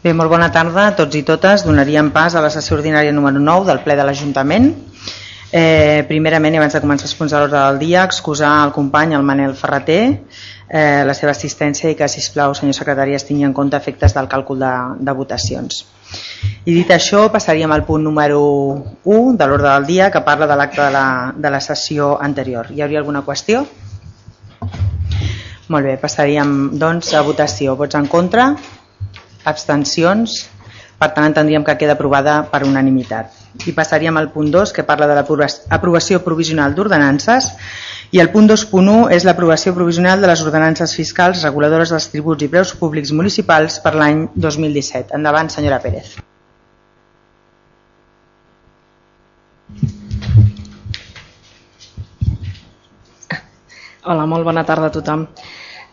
Bé, molt bona tarda a tots i totes. Donaríem pas a la sessió ordinària número 9 del ple de l'Ajuntament. Eh, primerament, abans de començar els punts de l'ordre del dia, excusar el company, el Manel Ferreter, eh, la seva assistència i que, si plau, senyor secretari, es tingui en compte efectes del càlcul de, de votacions. I dit això, passaríem al punt número 1 de l'ordre del dia, que parla de l'acte de, la, de la sessió anterior. Hi hauria alguna qüestió? Molt bé, passaríem doncs a votació. Vots en contra? Abstencions, per tant entendríem que queda aprovada per unanimitat. I passaríem al punt 2 que parla de l'aprovació provisional d'ordenances i el punt 2.1 és l'aprovació provisional de les ordenances fiscals reguladores dels tributs i preus públics municipals per l'any 2017. Endavant, senyora Pérez. Hola, molt bona tarda a tothom.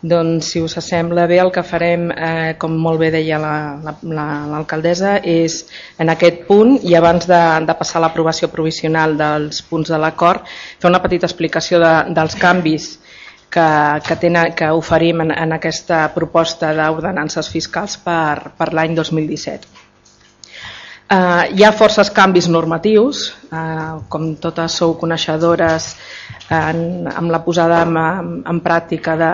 Doncs, si us sembla bé, el que farem, eh, com molt bé deia l'alcaldessa, la, la, és en aquest punt, i abans de, de passar l'aprovació provisional dels punts de l'acord, fer una petita explicació de, dels canvis que, que, tenen, que oferim en, en aquesta proposta d'ordenances fiscals per, per l'any 2017. Uh, hi ha forces canvis normatius, uh, com totes sou coneixedores en, amb la posada en, en pràctica de,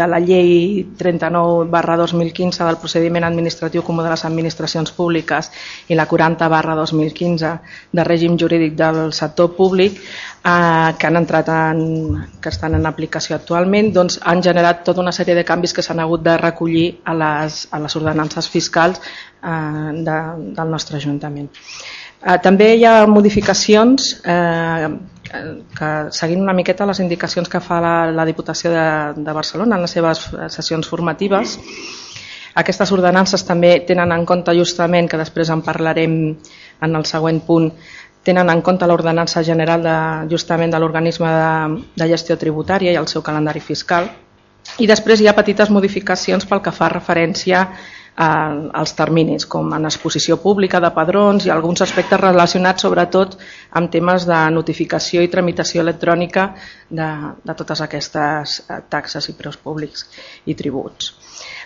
de la llei 39 barra 2015 del procediment administratiu comú de les administracions públiques i la 40 barra 2015 de règim jurídic del sector públic eh, que han entrat en, que estan en aplicació actualment, doncs han generat tota una sèrie de canvis que s'han hagut de recollir a les, a les ordenances fiscals eh, de, del nostre Ajuntament. Eh, també hi ha modificacions eh, que seguint una miqueta les indicacions que fa la, la Diputació de, de Barcelona en les seves sessions formatives. Aquestes ordenances també tenen en compte justament, que després en parlarem en el següent punt, tenen en compte l'ordenança general de, justament de l'organisme de, de gestió tributària i el seu calendari fiscal. I després hi ha petites modificacions pel que fa referència eh, els terminis, com en exposició pública de padrons i alguns aspectes relacionats sobretot amb temes de notificació i tramitació electrònica de, de totes aquestes eh, taxes i preus públics i tributs.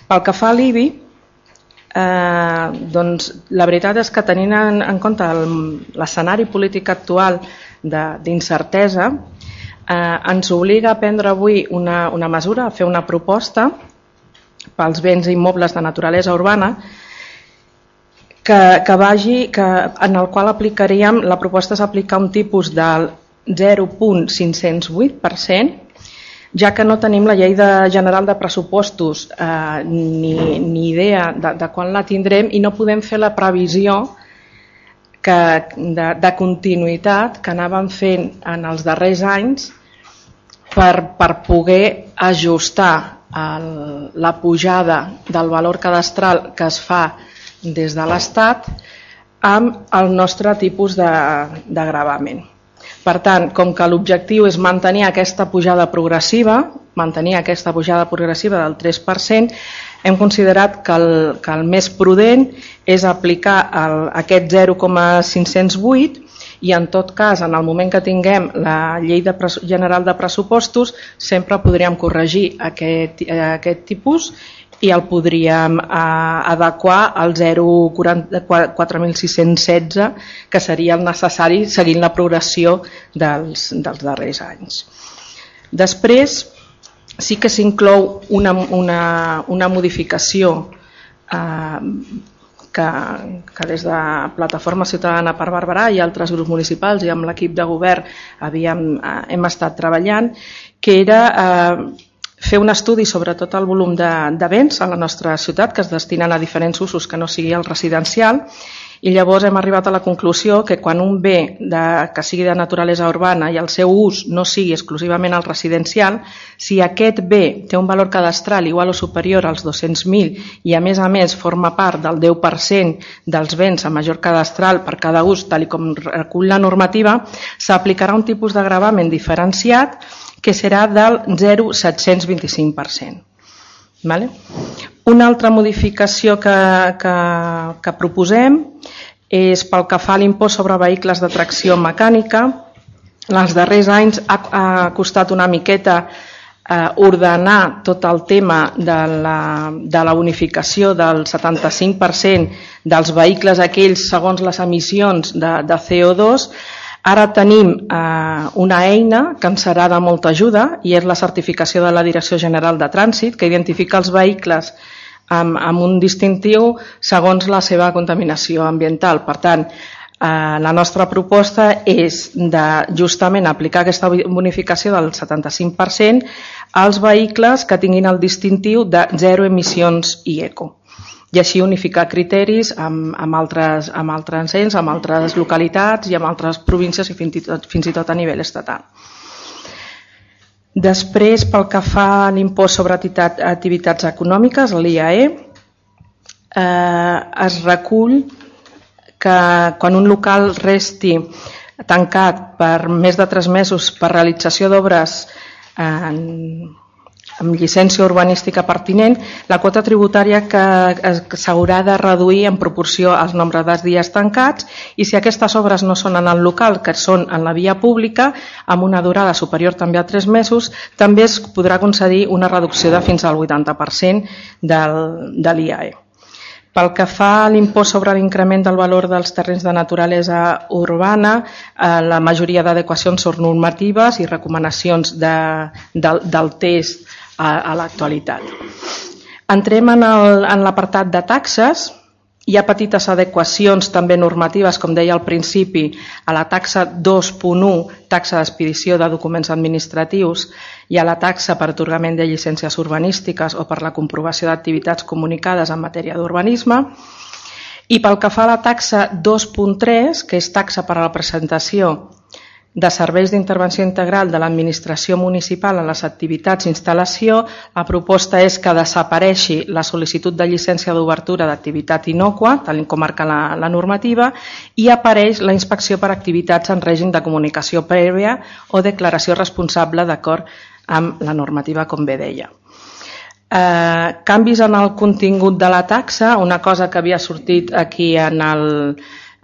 Pel que fa a l'IBI, eh, doncs la veritat és que tenint en, en compte l'escenari polític actual d'incertesa, eh, ens obliga a prendre avui una, una mesura, a fer una proposta pels béns immobles de naturalesa urbana que, que vagi, que, en el qual aplicaríem, la proposta és aplicar un tipus del 0.508%, ja que no tenim la llei de general de pressupostos eh, ni, ni idea de, de quan la tindrem i no podem fer la previsió que, de, de continuïtat que anàvem fent en els darrers anys per, per poder ajustar el, la pujada del valor cadastral que es fa des de l'Estat amb el nostre tipus de, de gravament. Per tant, com que l'objectiu és mantenir aquesta pujada progressiva, mantenir aquesta pujada progressiva del 3%, hem considerat que el, que el més prudent és aplicar el, aquest 0,508 i en tot cas, en el moment que tinguem la llei de general de pressupostos, sempre podríem corregir aquest, aquest tipus i el podríem eh, adequar al 0,4616 que seria el necessari seguint la progressió dels, dels darrers anys. Després sí que s'inclou una, una, una modificació eh, que, que des de Plataforma Ciutadana per Barberà i altres grups municipals i amb l'equip de govern havíem, eh, hem estat treballant, que era eh, fer un estudi sobre tot el volum de, de béns a la nostra ciutat que es destinen a diferents usos que no sigui el residencial i llavors hem arribat a la conclusió que quan un bé de, que sigui de naturalesa urbana i el seu ús no sigui exclusivament el residencial, si aquest bé té un valor cadastral igual o superior als 200.000 i a més a més forma part del 10% dels béns a major cadastral per cada ús, tal com recull la normativa, s'aplicarà un tipus de gravament diferenciat que serà del 0,725%. Vale? Una altra modificació que, que, que proposem és pel que fa a l'impost sobre vehicles de tracció mecànica. Els darrers anys ha, ha costat una miqueta eh, ordenar tot el tema de la, de la unificació del 75% dels vehicles aquells segons les emissions de, de CO2, Ara tenim eh, una eina que ens serà de molta ajuda i és la certificació de la Direcció General de Trànsit que identifica els vehicles amb, amb un distintiu segons la seva contaminació ambiental. Per tant, Eh, la nostra proposta és de justament aplicar aquesta bonificació del 75% als vehicles que tinguin el distintiu de zero emissions i eco i així unificar criteris amb, amb, altres, amb altres ens, amb altres localitats i amb altres províncies i fins i tot, fins i tot a nivell estatal. Després, pel que fa a l'impost sobre activitats econòmiques, l'IAE, eh, es recull que quan un local resti tancat per més de tres mesos per realització d'obres en, amb llicència urbanística pertinent, la quota tributària que, s'haurà de reduir en proporció al nombre de dies tancats i si aquestes obres no són en el local, que són en la via pública, amb una durada superior també a tres mesos, també es podrà concedir una reducció de fins al 80% del, de l'IAE. Pel que fa a l'impost sobre l'increment del valor dels terrenys de naturalesa urbana, eh, la majoria d'adequacions són normatives i recomanacions de, de, del test a, a l'actualitat. Entrem en l'apartat de taxes, hi ha petites adequacions també normatives, com deia al principi, a la taxa 2.1, taxa d'expedició de documents administratius, i a la taxa per atorgament de llicències urbanístiques o per la comprovació d'activitats comunicades en matèria d'urbanisme. I pel que fa a la taxa 2.3, que és taxa per a la presentació de serveis d'intervenció integral de l'administració municipal en les activitats d'instal·lació, la proposta és que desapareixi la sol·licitud de llicència d'obertura d'activitat inocua, tal com marca la, la normativa, i apareix la inspecció per activitats en règim de comunicació prèvia o declaració responsable d'acord amb la normativa, com bé deia. Eh, canvis en el contingut de la taxa, una cosa que havia sortit aquí en el,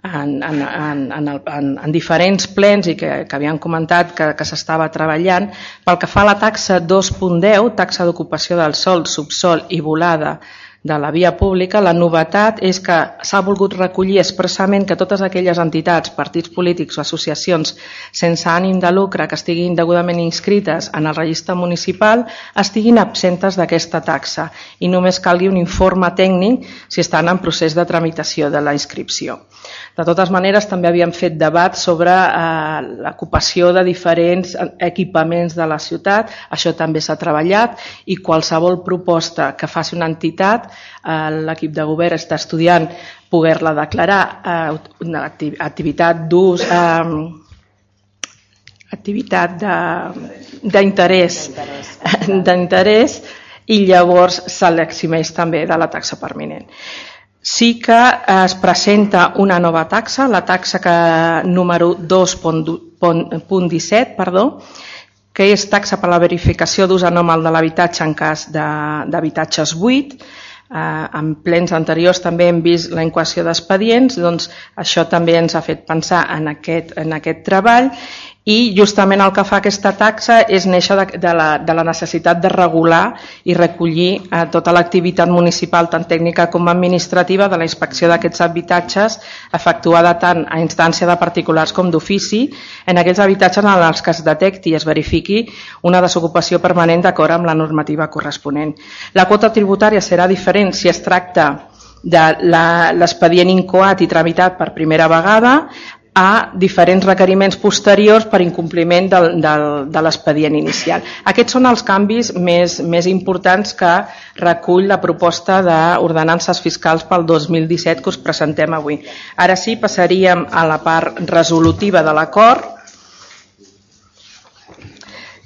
en, en, en, en, el, en, en diferents plens i que, que havien comentat que, que s'estava treballant. Pel que fa a la taxa 2.10, taxa d'ocupació del sol, subsol i volada de la via pública, la novetat és que s'ha volgut recollir expressament que totes aquelles entitats, partits polítics o associacions sense ànim de lucre que estiguin degudament inscrites en el registre municipal estiguin absentes d'aquesta taxa i només calgui un informe tècnic si estan en procés de tramitació de la inscripció. De totes maneres, també havíem fet debat sobre eh, l'ocupació de diferents equipaments de la ciutat, això també s'ha treballat i qualsevol proposta que faci una entitat, eh, l'equip de govern està estudiant poder-la declarar. Eh, una activitat d'ús, eh, activitat d'interès d'interès. i llavors seleccioneix també de la taxa permanent sí que es presenta una nova taxa, la taxa que, número 2.17, perdó, que és taxa per la verificació d'ús anòmal de l'habitatge en cas d'habitatges buit. Eh, en plens anteriors també hem vist la inquació d'expedients, doncs això també ens ha fet pensar en aquest, en aquest treball i justament el que fa aquesta taxa és néixer de, de, la, de la necessitat de regular i recollir eh, tota l'activitat municipal, tant tècnica com administrativa, de la inspecció d'aquests habitatges efectuada tant a instància de particulars com d'ofici en aquells habitatges en els que es detecti i es verifiqui una desocupació permanent d'acord amb la normativa corresponent. La quota tributària serà diferent si es tracta de l'expedient incoat i tramitat per primera vegada a diferents requeriments posteriors per incompliment del, del, de l'expedient inicial. Aquests són els canvis més, més importants que recull la proposta d'ordenances fiscals pel 2017 que us presentem avui. Ara sí, passaríem a la part resolutiva de l'acord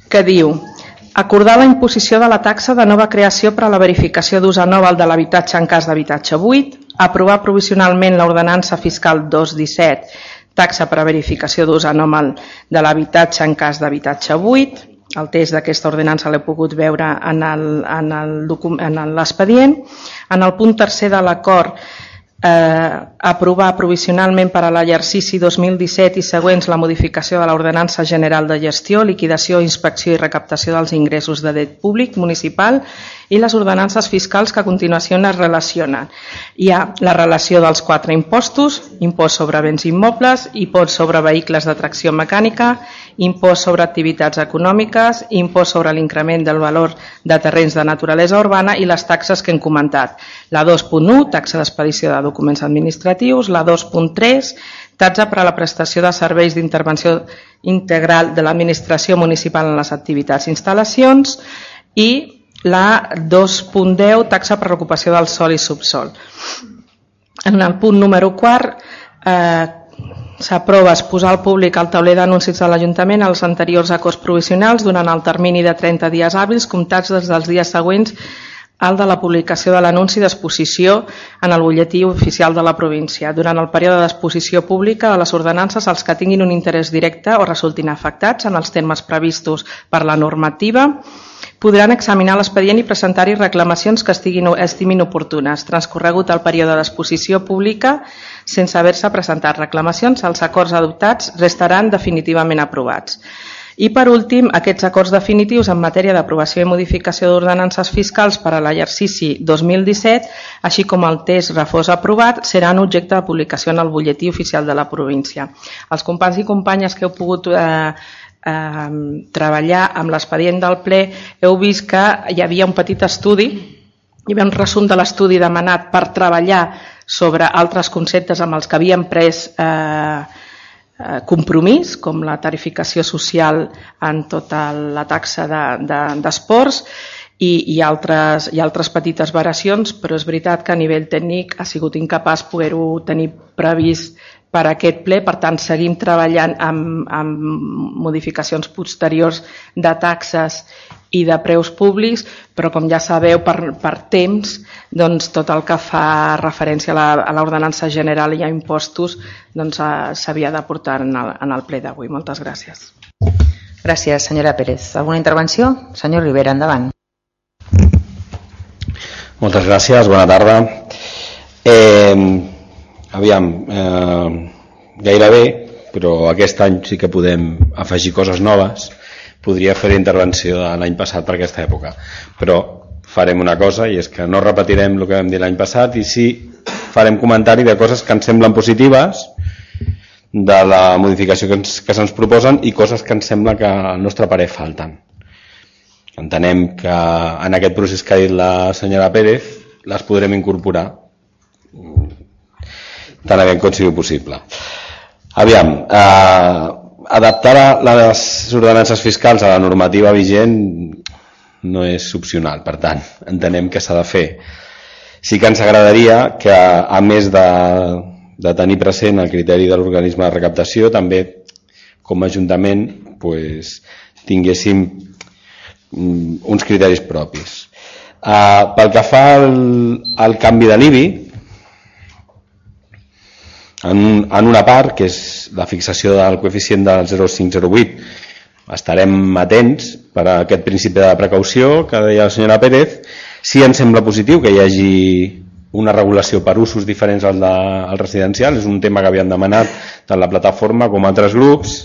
que diu acordar la imposició de la taxa de nova creació per a la verificació d'ús anual de l'habitatge en cas d'habitatge buit, aprovar provisionalment l'ordenança fiscal 217 taxa per a verificació d'ús anòmal de l'habitatge en cas d'habitatge buit. El test d'aquesta ordenança l'he pogut veure en l'expedient. En, el en el punt tercer de l'acord eh, aprovar provisionalment per a l'exercici 2017 i següents la modificació de l'Ordenança General de Gestió, Liquidació, Inspecció i Recaptació dels ingressos de det públic municipal i les ordenances fiscals que a continuació es relacionen. Hi ha la relació dels quatre impostos, impost sobre béns immobles, impost sobre vehicles de tracció mecànica, impost sobre activitats econòmiques, impost sobre l'increment del valor de terrenys de naturalesa urbana i les taxes que hem comentat. La 2.1, taxa d'expedició de documents administratius, la 2.3, taxa per a la prestació de serveis d'intervenció integral de l'administració municipal en les activitats i instal·lacions i la 2.10, taxa per l'ocupació del sol i subsol. En el punt número 4 eh, s'aprova exposar al públic al tauler d'anuncis de l'Ajuntament els anteriors acords provisionals durant el termini de 30 dies hàbils comptats des dels dies següents al de la publicació de l'anunci d'exposició en el butlletí oficial de la província. Durant el període d'exposició pública de les ordenances, els que tinguin un interès directe o resultin afectats en els termes previstos per la normativa, podran examinar l'expedient i presentar-hi reclamacions que estiguin, estimin oportunes. Transcorregut el període d'exposició pública, sense haver-se presentat reclamacions, els acords adoptats restaran definitivament aprovats. I per últim, aquests acords definitius en matèria d'aprovació i modificació d'ordenances fiscals per a l'exercici 2017, així com el test refós aprovat, seran objecte de publicació en el butlletí oficial de la província. Els companys i companyes que heu pogut eh, eh, treballar amb l'expedient del ple heu vist que hi havia un petit estudi hi havia un resum de l'estudi demanat per treballar sobre altres conceptes amb els que havíem pres eh, eh, compromís, com la tarificació social en tota la taxa d'esports, de, de, i, i, altres, i altres petites variacions, però és veritat que a nivell tècnic ha sigut incapaç poder-ho tenir previst per a aquest ple, per tant seguim treballant amb, amb modificacions posteriors de taxes i de preus públics, però com ja sabeu per, per temps, doncs tot el que fa referència a l'ordenança general i a impostos doncs, eh, s'havia de portar en el, en el ple d'avui. Moltes gràcies. Gràcies, senyora Pérez. Alguna intervenció? Senyor Rivera, endavant. Moltes gràcies, bona tarda. Eh, aviam, eh, gairebé, però aquest any sí que podem afegir coses noves. Podria fer intervenció de l'any passat per aquesta època, però farem una cosa i és que no repetirem el que vam dir l'any passat i sí farem comentari de coses que ens semblen positives de la modificació que, ens, que se'ns proposen i coses que ens sembla que al nostre parer falten. Entenem que en aquest procés que ha dit la senyora Pérez les podrem incorporar tan aviat com sigui possible. Aviam, eh, adaptar les ordenances fiscals a la normativa vigent no és opcional, per tant, entenem que s'ha de fer. Sí que ens agradaria que, a més de, de tenir present el criteri de l'organisme de recaptació, també com a Ajuntament pues, tinguéssim mm, uns criteris propis. Uh, pel que fa al, al canvi de l'IBI, en, en una part, que és la fixació del coeficient del 0,508, estarem atents per a aquest principi de precaució que deia la senyora Pérez. Sí ens sembla positiu que hi hagi una regulació per usos diferents al, de, al residencial, és un tema que havien demanat tant la plataforma com altres grups.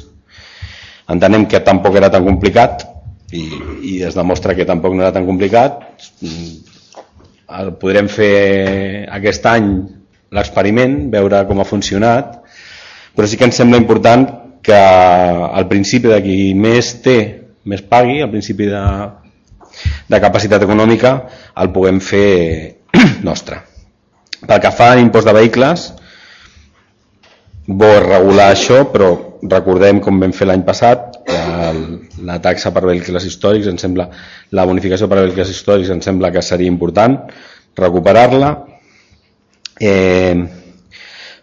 Entenem que tampoc era tan complicat i, i es demostra que tampoc no era tan complicat. El podrem fer aquest any l'experiment, veure com ha funcionat, però sí que ens sembla important que al principi de qui més té, més pagui, al principi de, de capacitat econòmica, el puguem fer nostre. Pel que fa a l'impost de vehicles, bo regular això, però recordem com vam fer l'any passat, la taxa per vehicles històrics, em sembla, la bonificació per vehicles històrics em sembla que seria important recuperar-la, Eh,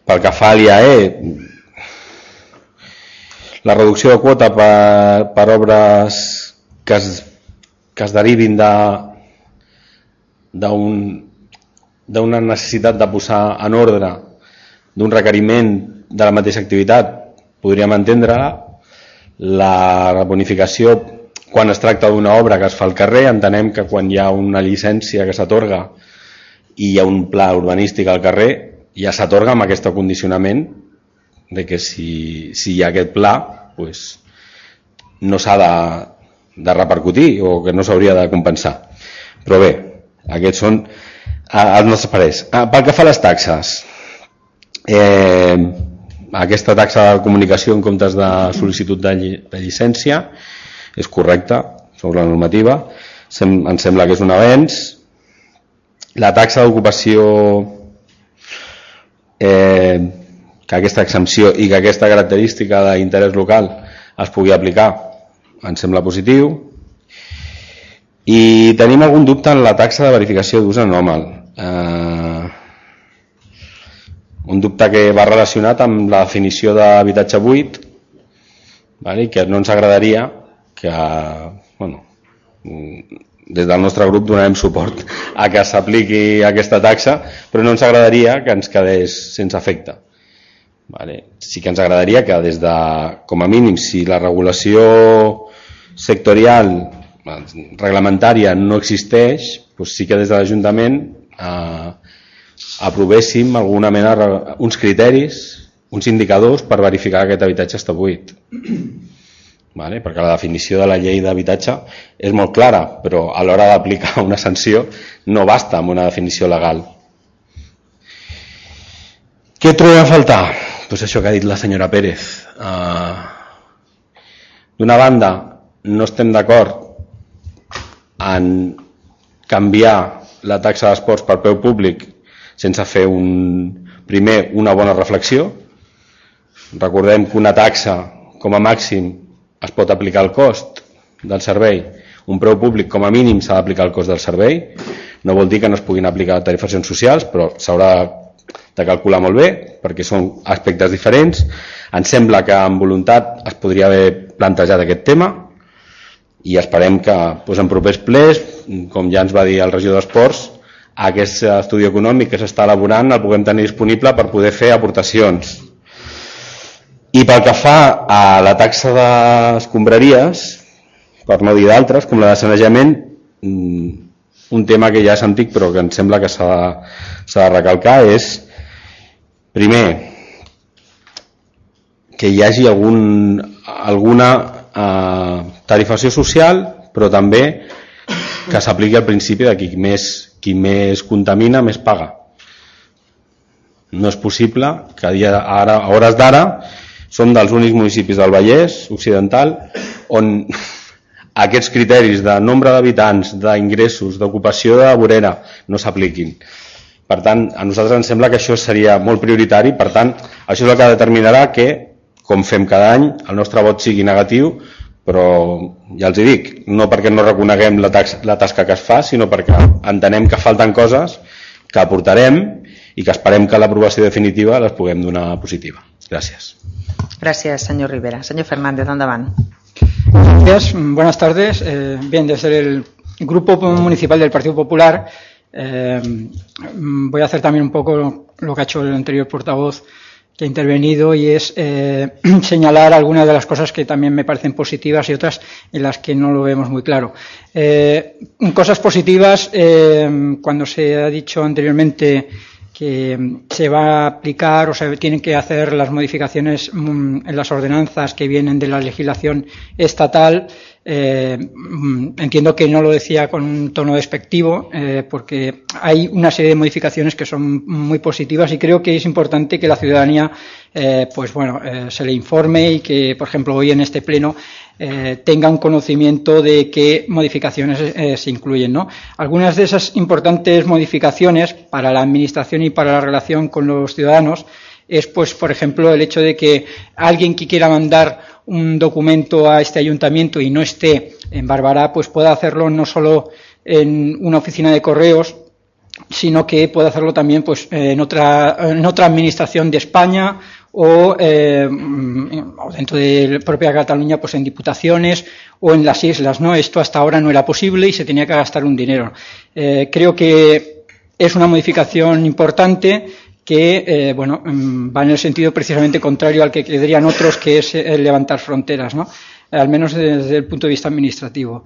pel que fa a l'IAE, la reducció de quota per, per obres que es, que es derivin de d'una necessitat de posar en ordre d'un requeriment de la mateixa activitat podríem entendre la bonificació quan es tracta d'una obra que es fa al carrer. Entenem que quan hi ha una llicència que s'atorga i hi ha un pla urbanístic al carrer, ja s'atorga amb aquest condicionament de que si, si hi ha aquest pla pues, no s'ha de, de repercutir o que no s'hauria de compensar. Però bé, aquests són els nostres parers. Ah, pel que fa a les taxes, eh, aquesta taxa de comunicació en comptes de sol·licitud de, lli de llicència és correcta sobre la normativa, Sem em sembla que és un avenç. La taxa d'ocupació eh, que aquesta exempció i que aquesta característica d'interès local es pugui aplicar em sembla positiu i tenim algun dubte en la taxa de verificació d'ús anòmal eh, un dubte que va relacionat amb la definició d'habitatge buit vale? que no ens agradaria que bueno, des del nostre grup donarem suport a que s'apliqui aquesta taxa, però no ens agradaria que ens quedés sense efecte. Vale. Sí que ens agradaria que des de, com a mínim, si la regulació sectorial reglamentària no existeix, doncs sí que des de l'Ajuntament eh, aprovéssim alguna mena, uns criteris, uns indicadors per verificar que aquest habitatge està buit. Vale? Perquè la definició de la llei d'habitatge és molt clara, però a l'hora d'aplicar una sanció no basta amb una definició legal. Què trobem a faltar? Pues això que ha dit la senyora Pérez. Uh, D'una banda, no estem d'acord en canviar la taxa d'esports per peu públic sense fer un, primer una bona reflexió. Recordem que una taxa com a màxim es pot aplicar el cost del servei. Un preu públic com a mínim s'ha d'aplicar el cost del servei. No vol dir que no es puguin aplicar tarifacions socials, però s'haurà de calcular molt bé perquè són aspectes diferents. Ens sembla que amb voluntat es podria haver plantejat aquest tema i esperem que doncs, en propers plers, com ja ens va dir el regidor d'Esports, aquest estudi econòmic que s'està elaborant el puguem tenir disponible per poder fer aportacions i pel que fa a la taxa d'escombraries, per no dir d'altres, com la de sanejament, mm, un tema que ja és antic però que em sembla que s'ha de, de recalcar és, primer, que hi hagi algun, alguna eh, tarifació social, però també que s'apliqui el principi de qui més, qui més contamina, més paga. No és possible que ara, a hores d'ara som dels únics municipis del Vallès Occidental on aquests criteris de nombre d'habitants, d'ingressos, d'ocupació de vorera no s'apliquin. Per tant, a nosaltres ens sembla que això seria molt prioritari, per tant, això és el que determinarà que, com fem cada any, el nostre vot sigui negatiu, però ja els hi dic, no perquè no reconeguem la, tax, la tasca que es fa, sinó perquè entenem que falten coses que aportarem i que esperem que l'aprovació definitiva les puguem donar positiva. Gràcies. Gracias, señor Rivera. Señor Fernández, van. Gracias, buenas tardes. Eh, bien, desde el Grupo Municipal del Partido Popular eh, voy a hacer también un poco lo que ha hecho el anterior portavoz que ha intervenido y es eh, señalar algunas de las cosas que también me parecen positivas y otras en las que no lo vemos muy claro. cosas positivas, cuando se ha dicho anteriormente que se va a aplicar o se tienen que hacer las modificaciones mm, en las ordenanzas que vienen de la legislación estatal. Eh, entiendo que no lo decía con un tono despectivo, eh, porque hay una serie de modificaciones que son muy positivas y creo que es importante que la ciudadanía, eh, pues bueno, se le informe y que, por ejemplo, hoy en este pleno eh, tengan conocimiento de qué modificaciones se incluyen. ¿no? Algunas de esas importantes modificaciones para la Administración y para la relación con los ciudadanos es, pues, por ejemplo, el hecho de que alguien que quiera mandar un documento a este ayuntamiento y no esté en Barbará, pues pueda hacerlo no solo en una oficina de correos, sino que pueda hacerlo también pues, en, otra, en otra administración de España o, eh, o, dentro de la propia Cataluña pues en diputaciones o en las islas. ¿no? Esto hasta ahora no era posible y se tenía que gastar un dinero. Eh, creo que es una modificación importante que eh, bueno, mm, va en el sentido precisamente contrario al que quedarían otros, que es el levantar fronteras, ¿no? al menos desde el punto de vista administrativo.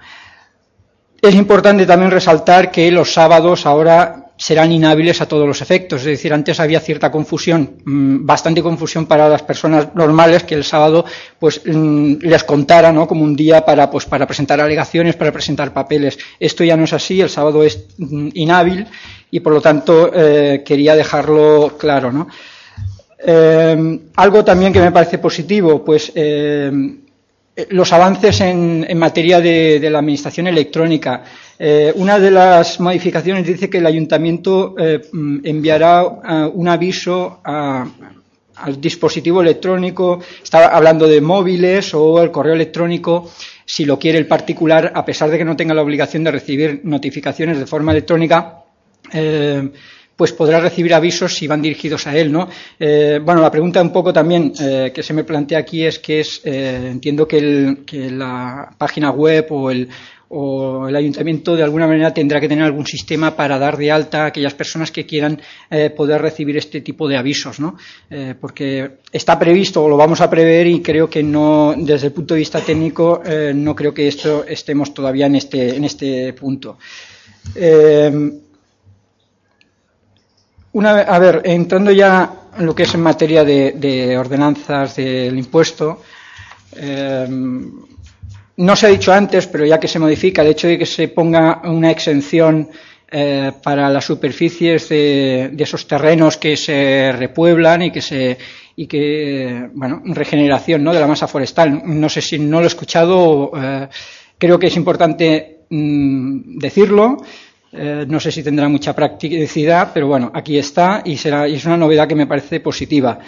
Es importante también resaltar que los sábados ahora serán inhábiles a todos los efectos. Es decir, antes había cierta confusión, mm, bastante confusión para las personas normales que el sábado pues mm, les contara, ¿no? Como un día para pues para presentar alegaciones, para presentar papeles. Esto ya no es así. El sábado es inhábil y por lo tanto eh, quería dejarlo claro, ¿no? Eh, algo también que me parece positivo, pues eh, los avances en, materia de, la administración electrónica. Una de las modificaciones dice que el ayuntamiento enviará un aviso al dispositivo electrónico, estaba hablando de móviles o el correo electrónico, si lo quiere el particular, a pesar de que no tenga la obligación de recibir notificaciones de forma electrónica, pues podrá recibir avisos si van dirigidos a él, ¿no? Eh, bueno, la pregunta un poco también eh, que se me plantea aquí es que es, eh, entiendo que, la página web o el, o el ayuntamiento de alguna manera tendrá que tener algún sistema para dar de alta a aquellas personas que quieran poder recibir este tipo de avisos, ¿no? porque está previsto o lo vamos a prever y creo que no, desde el punto de vista técnico, no creo que esto estemos todavía en este, en este punto. Una, a ver, entrando ya en lo que es en materia de, ordenanzas del impuesto, eh, no se ha dicho antes, pero ya que se modifica, el hecho de que se ponga una exención eh, para las superficies de, esos terrenos que se repueblan y que se y que bueno regeneración ¿no? de la masa forestal. No sé si no lo he escuchado, eh, creo que es importante mm, decirlo. Eh, no sé si tendrá mucha practicidad, pero bueno, aquí está y, será, y es una novedad que me parece positiva.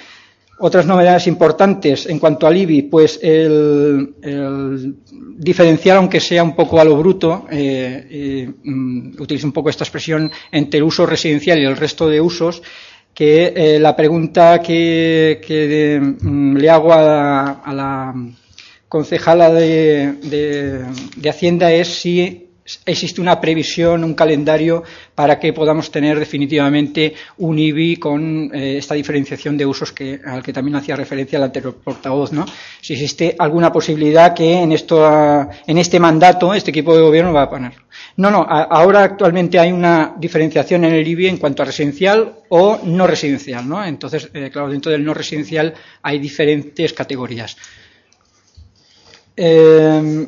Otras novedades importantes en cuanto al IBI, pues el, diferenciar, aunque sea un poco a lo bruto, eh, mm, utilizo un poco esta expresión entre el uso residencial y el resto de usos, que eh, la pregunta que, mm, le hago a, la concejala de Hacienda es si existe una previsión, un calendario para que podamos tener definitivamente un IBI con eh, esta diferenciación de usos que, al que también hacía referencia el anterior portavoz, ¿no? Si existe alguna posibilidad que en esto, en este mandato, este equipo de gobierno va a poner. No, no, ahora actualmente hay una diferenciación en el IBI en cuanto a residencial o no residencial, ¿no? Entonces, eh, claro, dentro del no residencial hay diferentes categorías. Eh,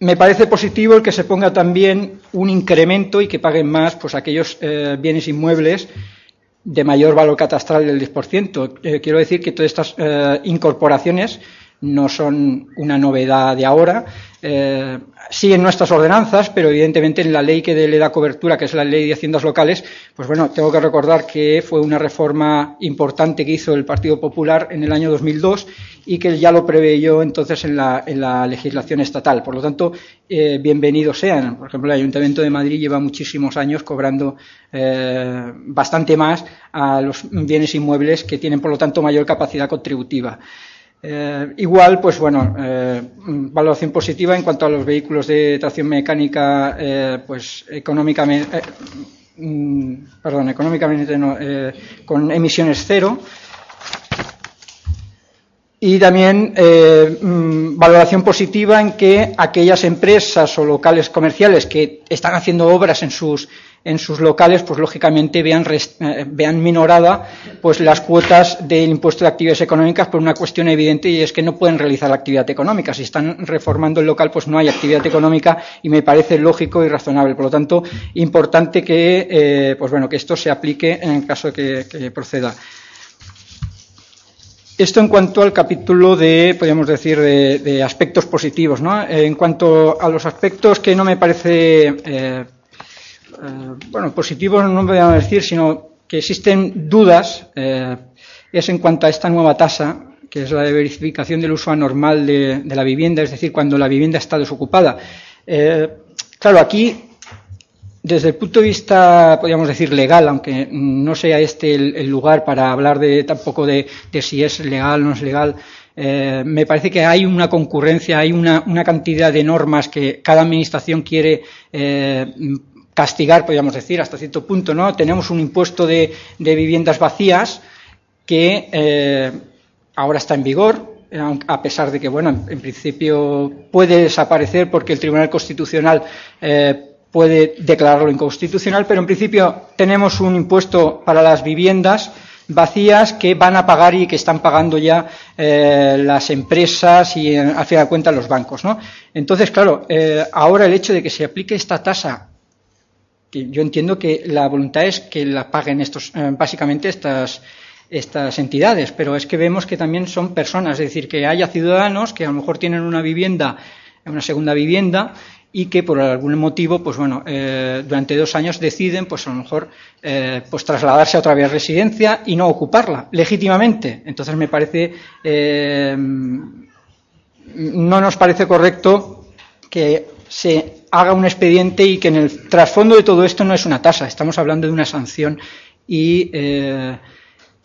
me parece positivo el que se ponga también un incremento y que paguen más pues aquellos eh, bienes inmuebles de mayor valor catastral del 10%. Eh, quiero decir que todas estas eh, incorporaciones no son una novedad de ahora. Eh, sí en nuestras ordenanzas, pero evidentemente en la ley que le da cobertura, que es la ley de haciendas locales, pues bueno, tengo que recordar que fue una reforma importante que hizo el Partido Popular en el año 2002 y que ya lo preveyó entonces en la, en la legislación estatal. Por lo tanto, eh, bienvenidos sean. Por ejemplo, el Ayuntamiento de Madrid lleva muchísimos años cobrando eh, bastante más a los bienes inmuebles que tienen, por lo tanto, mayor capacidad contributiva. Eh, igual, pues bueno, eh, valoración positiva en cuanto a los vehículos de tracción mecánica, eh, pues económicamente, mm, perdón, económicamente no, con emisiones cero. Y también mm, valoración positiva en que aquellas empresas o locales comerciales que están haciendo obras en sus en sus locales, pues lógicamente vean, eh, vean minorada pues las cuotas del impuesto de actividades económicas por una cuestión evidente y es que no pueden realizar actividad económica. Si están reformando el local, pues no hay actividad económica y me parece lógico y razonable. Por lo tanto, importante que, eh, pues bueno, que esto se aplique en el caso de que, proceda. Esto en cuanto al capítulo de, podríamos decir, de, aspectos positivos. ¿no? En cuanto a los aspectos que no me parece eh, eh, bueno, positivo no voy a decir, sino que existen dudas, eh, es en cuanto a esta nueva tasa, que es la de verificación del uso anormal de, la vivienda, es decir, cuando la vivienda está desocupada. Eh, claro, aquí, desde el punto de vista, podríamos decir, legal, aunque no sea este el, lugar para hablar de tampoco de, si es legal o no es legal, me parece que hay una concurrencia, hay una, cantidad de normas que cada administración quiere castigar, podríamos decir, hasta cierto punto, ¿no? Tenemos un impuesto de, viviendas vacías que eh, ahora está en vigor, a pesar de que, bueno, en, principio puede desaparecer porque el Tribunal Constitucional eh, puede declararlo inconstitucional, pero en principio tenemos un impuesto para las viviendas vacías que van a pagar y que están pagando ya eh, las empresas y al final de cuentas los bancos. ¿no? Entonces, claro, eh, ahora el hecho de que se aplique esta tasa, yo entiendo que la voluntad es que la paguen estos, eh, básicamente estas, estas entidades, pero es que vemos que también son personas, es decir, que haya ciudadanos que a lo mejor tienen una vivienda, una segunda vivienda, y que por algún motivo, pues bueno, eh, durante dos años deciden, pues a lo mejor, eh, pues trasladarse a otra vez residencia y no ocuparla legítimamente. Entonces me parece, no nos parece correcto que se haga un expediente y que en el trasfondo de todo esto no es una tasa, estamos hablando de una sanción y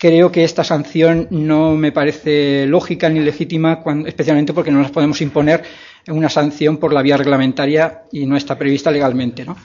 creo que esta sanción no me parece lógica ni legítima, especialmente porque no las podemos imponer una sanción por la vía reglamentaria y no está prevista legalmente. ¿no?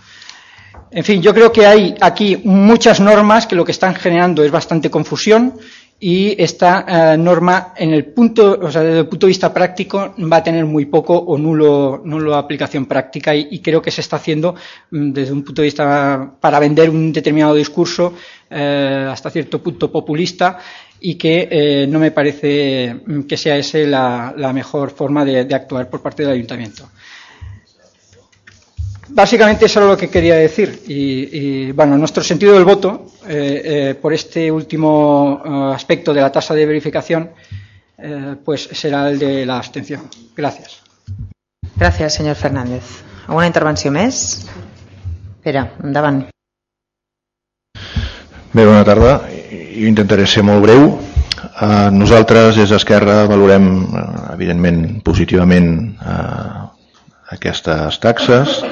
En fin, yo creo que hay aquí muchas normas que lo que están generando es bastante confusión y esta eh, norma, en el punto, o sea, desde el punto de vista práctico, va a tener muy poco o nulo, nulo aplicación práctica y, creo que se está haciendo mm, desde un punto de vista para vender un determinado discurso eh, hasta cierto punto populista y que eh, no me parece mm, que sea esa la, mejor forma de, actuar por parte del ayuntamiento. Básicamente eso era lo que quería decir y, bueno, nuestro sentido del voto eh, eh, por este último aspecto de la tasa de verificación pues será el de la abstención. Gracias. Gracias, señor Fernández. ¿Alguna intervenció més? Pere, endavant. Bé, bona tarda. Jo intentaré ser molt breu. Eh, nosaltres, des d'Esquerra, valorem, eh, evidentment, positivament eh, aquestes taxes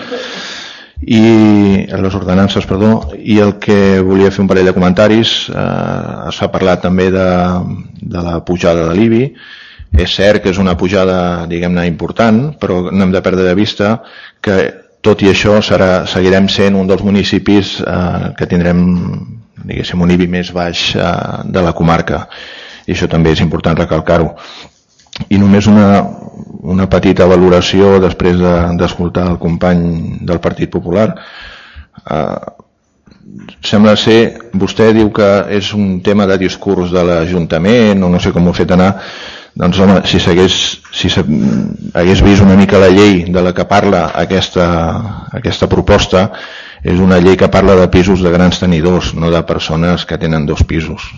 i les ordenances, perdó, i el que volia fer un parell de comentaris, eh, s'ha parlat també de, de la pujada de l'IBI, és cert que és una pujada, diguem-ne, important, però no hem de perdre de vista que tot i això serà, seguirem sent un dels municipis eh, que tindrem diguéssim, un IBI més baix eh, de la comarca. I això també és important recalcar-ho i només una, una petita valoració després d'escoltar de, el company del Partit Popular eh, sembla ser, vostè diu que és un tema de discurs de l'Ajuntament o no sé com ho ha fet anar doncs home, si s'hagués si hagués vist una mica la llei de la que parla aquesta, aquesta proposta és una llei que parla de pisos de grans tenidors, no de persones que tenen dos pisos.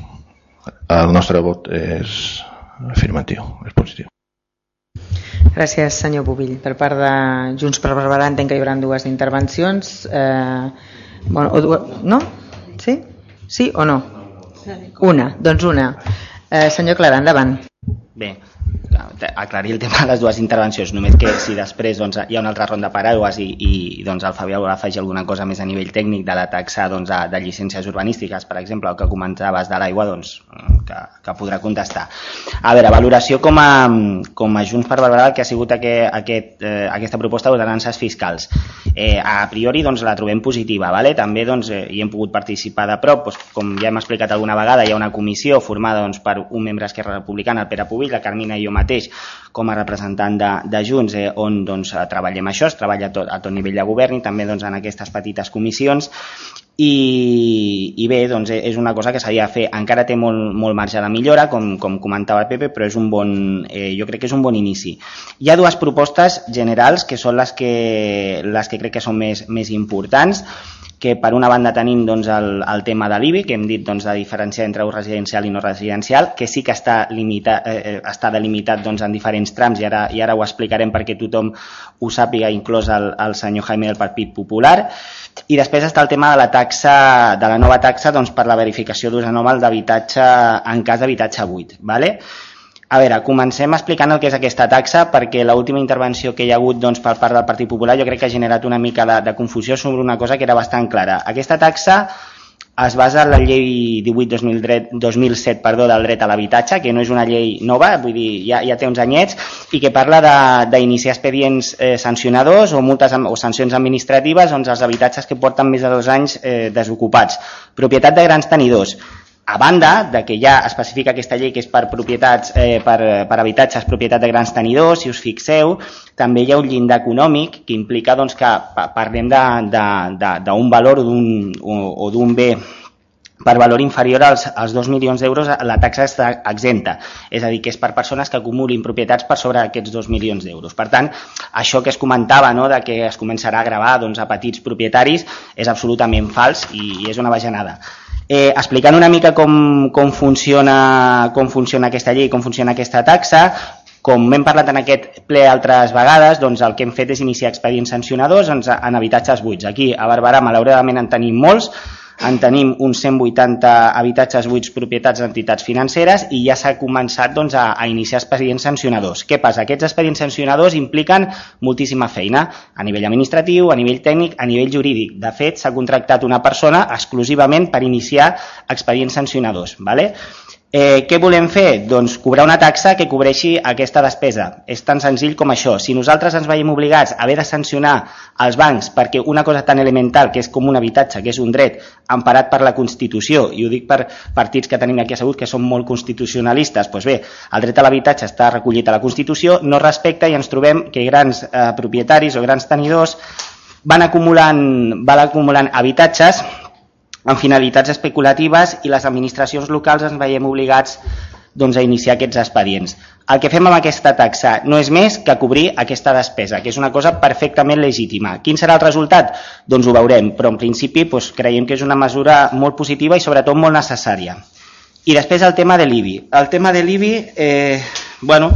El nostre vot és afirmatiu, és positiu. Gràcies, senyor Bovill. Per part de Junts per Barberà entenc que hi haurà dues intervencions. Eh, bueno, o, no? Sí? Sí o no? Una, doncs una. Eh, senyor Clara, endavant. Bé, aclarir el tema de les dues intervencions, només que si després doncs, hi ha una altra ronda de paraules i, i doncs, el Fabià vol afegir alguna cosa més a nivell tècnic de la taxa doncs, de, de llicències urbanístiques, per exemple, el que comentaves de l'aigua, doncs, que, que podrà contestar. A veure, valoració com a, com a Junts per Barberà que ha sigut aquest, aquest, eh, aquesta proposta d'ordenances fiscals. Eh, a priori doncs, la trobem positiva, vale? també doncs, eh, hi hem pogut participar de prop, doncs, com ja hem explicat alguna vegada, hi ha una comissió formada doncs, per un membre d'Esquerra Republicana, el Pere Pubill, la Carmina i jo mateix, com a representant de, de Junts, eh, on doncs, treballem això, es treballa a tot, a tot nivell de govern i també doncs, en aquestes petites comissions. I, i bé, doncs és una cosa que s'havia de fer, encara té molt, molt marge de millora, com, com comentava el Pepe, però és un bon, eh, jo crec que és un bon inici. Hi ha dues propostes generals que són les que, les que crec que són més, més importants, que per una banda tenim doncs, el, el tema de l'IBI, que hem dit doncs, de diferenciar entre ús residencial i no residencial, que sí que està, limita, eh, eh, està delimitat doncs, en diferents trams i ara, i ara ho explicarem perquè tothom ho sàpiga, inclòs el, el senyor Jaime del Partit Popular. I després està el tema de la taxa, de la nova taxa doncs, per la verificació d'ús anormal d'habitatge en cas d'habitatge buit. ¿vale? A veure, comencem explicant el que és aquesta taxa perquè l'última intervenció que hi ha hagut doncs, per part del Partit Popular jo crec que ha generat una mica de, de confusió sobre una cosa que era bastant clara. Aquesta taxa es basa en la llei 18-2007 perdó, del dret a l'habitatge, que no és una llei nova, vull dir, ja, ja té uns anyets, i que parla d'iniciar expedients eh, sancionadors o multes o sancions administratives on els habitatges que porten més de dos anys eh, desocupats. Propietat de grans tenidors a banda de que ja especifica aquesta llei que és per propietats, eh, per, per habitatges propietat de grans tenidors, si us fixeu, també hi ha un llindar econòmic que implica doncs, que parlem d'un valor d'un, o, o d'un bé per valor inferior als, als 2 milions d'euros la taxa està exenta, és a dir, que és per persones que acumulin propietats per sobre aquests 2 milions d'euros. Per tant, això que es comentava no, de que es començarà a gravar doncs, a petits propietaris és absolutament fals i, i és una bajanada. Eh, explicant una mica com, com, funciona, com funciona aquesta llei, com funciona aquesta taxa, com hem parlat en aquest ple altres vegades, doncs el que hem fet és iniciar expedients sancionadors en, en habitatges buits. Aquí a Barberà malauradament en tenim molts, en tenim uns 180 habitatges buits propietats d'entitats financeres i ja s'ha començat doncs, a, a iniciar expedients sancionadors. Què passa? Aquests expedients sancionadors impliquen moltíssima feina a nivell administratiu, a nivell tècnic, a nivell jurídic. De fet, s'ha contractat una persona exclusivament per iniciar expedients sancionadors. ¿vale? Eh, què volem fer? Doncs cobrar una taxa que cobreixi aquesta despesa. És tan senzill com això. Si nosaltres ens veiem obligats a haver de sancionar els bancs perquè una cosa tan elemental que és com un habitatge, que és un dret emparat per la Constitució, i ho dic per partits que tenim aquí assegut que són molt constitucionalistes, doncs bé, el dret a l'habitatge està recollit a la Constitució, no respecta i ens trobem que grans eh, propietaris o grans tenidors van acumulant, van acumulant habitatges amb finalitats especulatives i les administracions locals ens veiem obligats doncs, a iniciar aquests expedients. El que fem amb aquesta taxa no és més que cobrir aquesta despesa, que és una cosa perfectament legítima. Quin serà el resultat? Doncs ho veurem, però en principi doncs, creiem que és una mesura molt positiva i sobretot molt necessària. I després el tema de l'IBI. El tema de l'IBI, eh, bueno,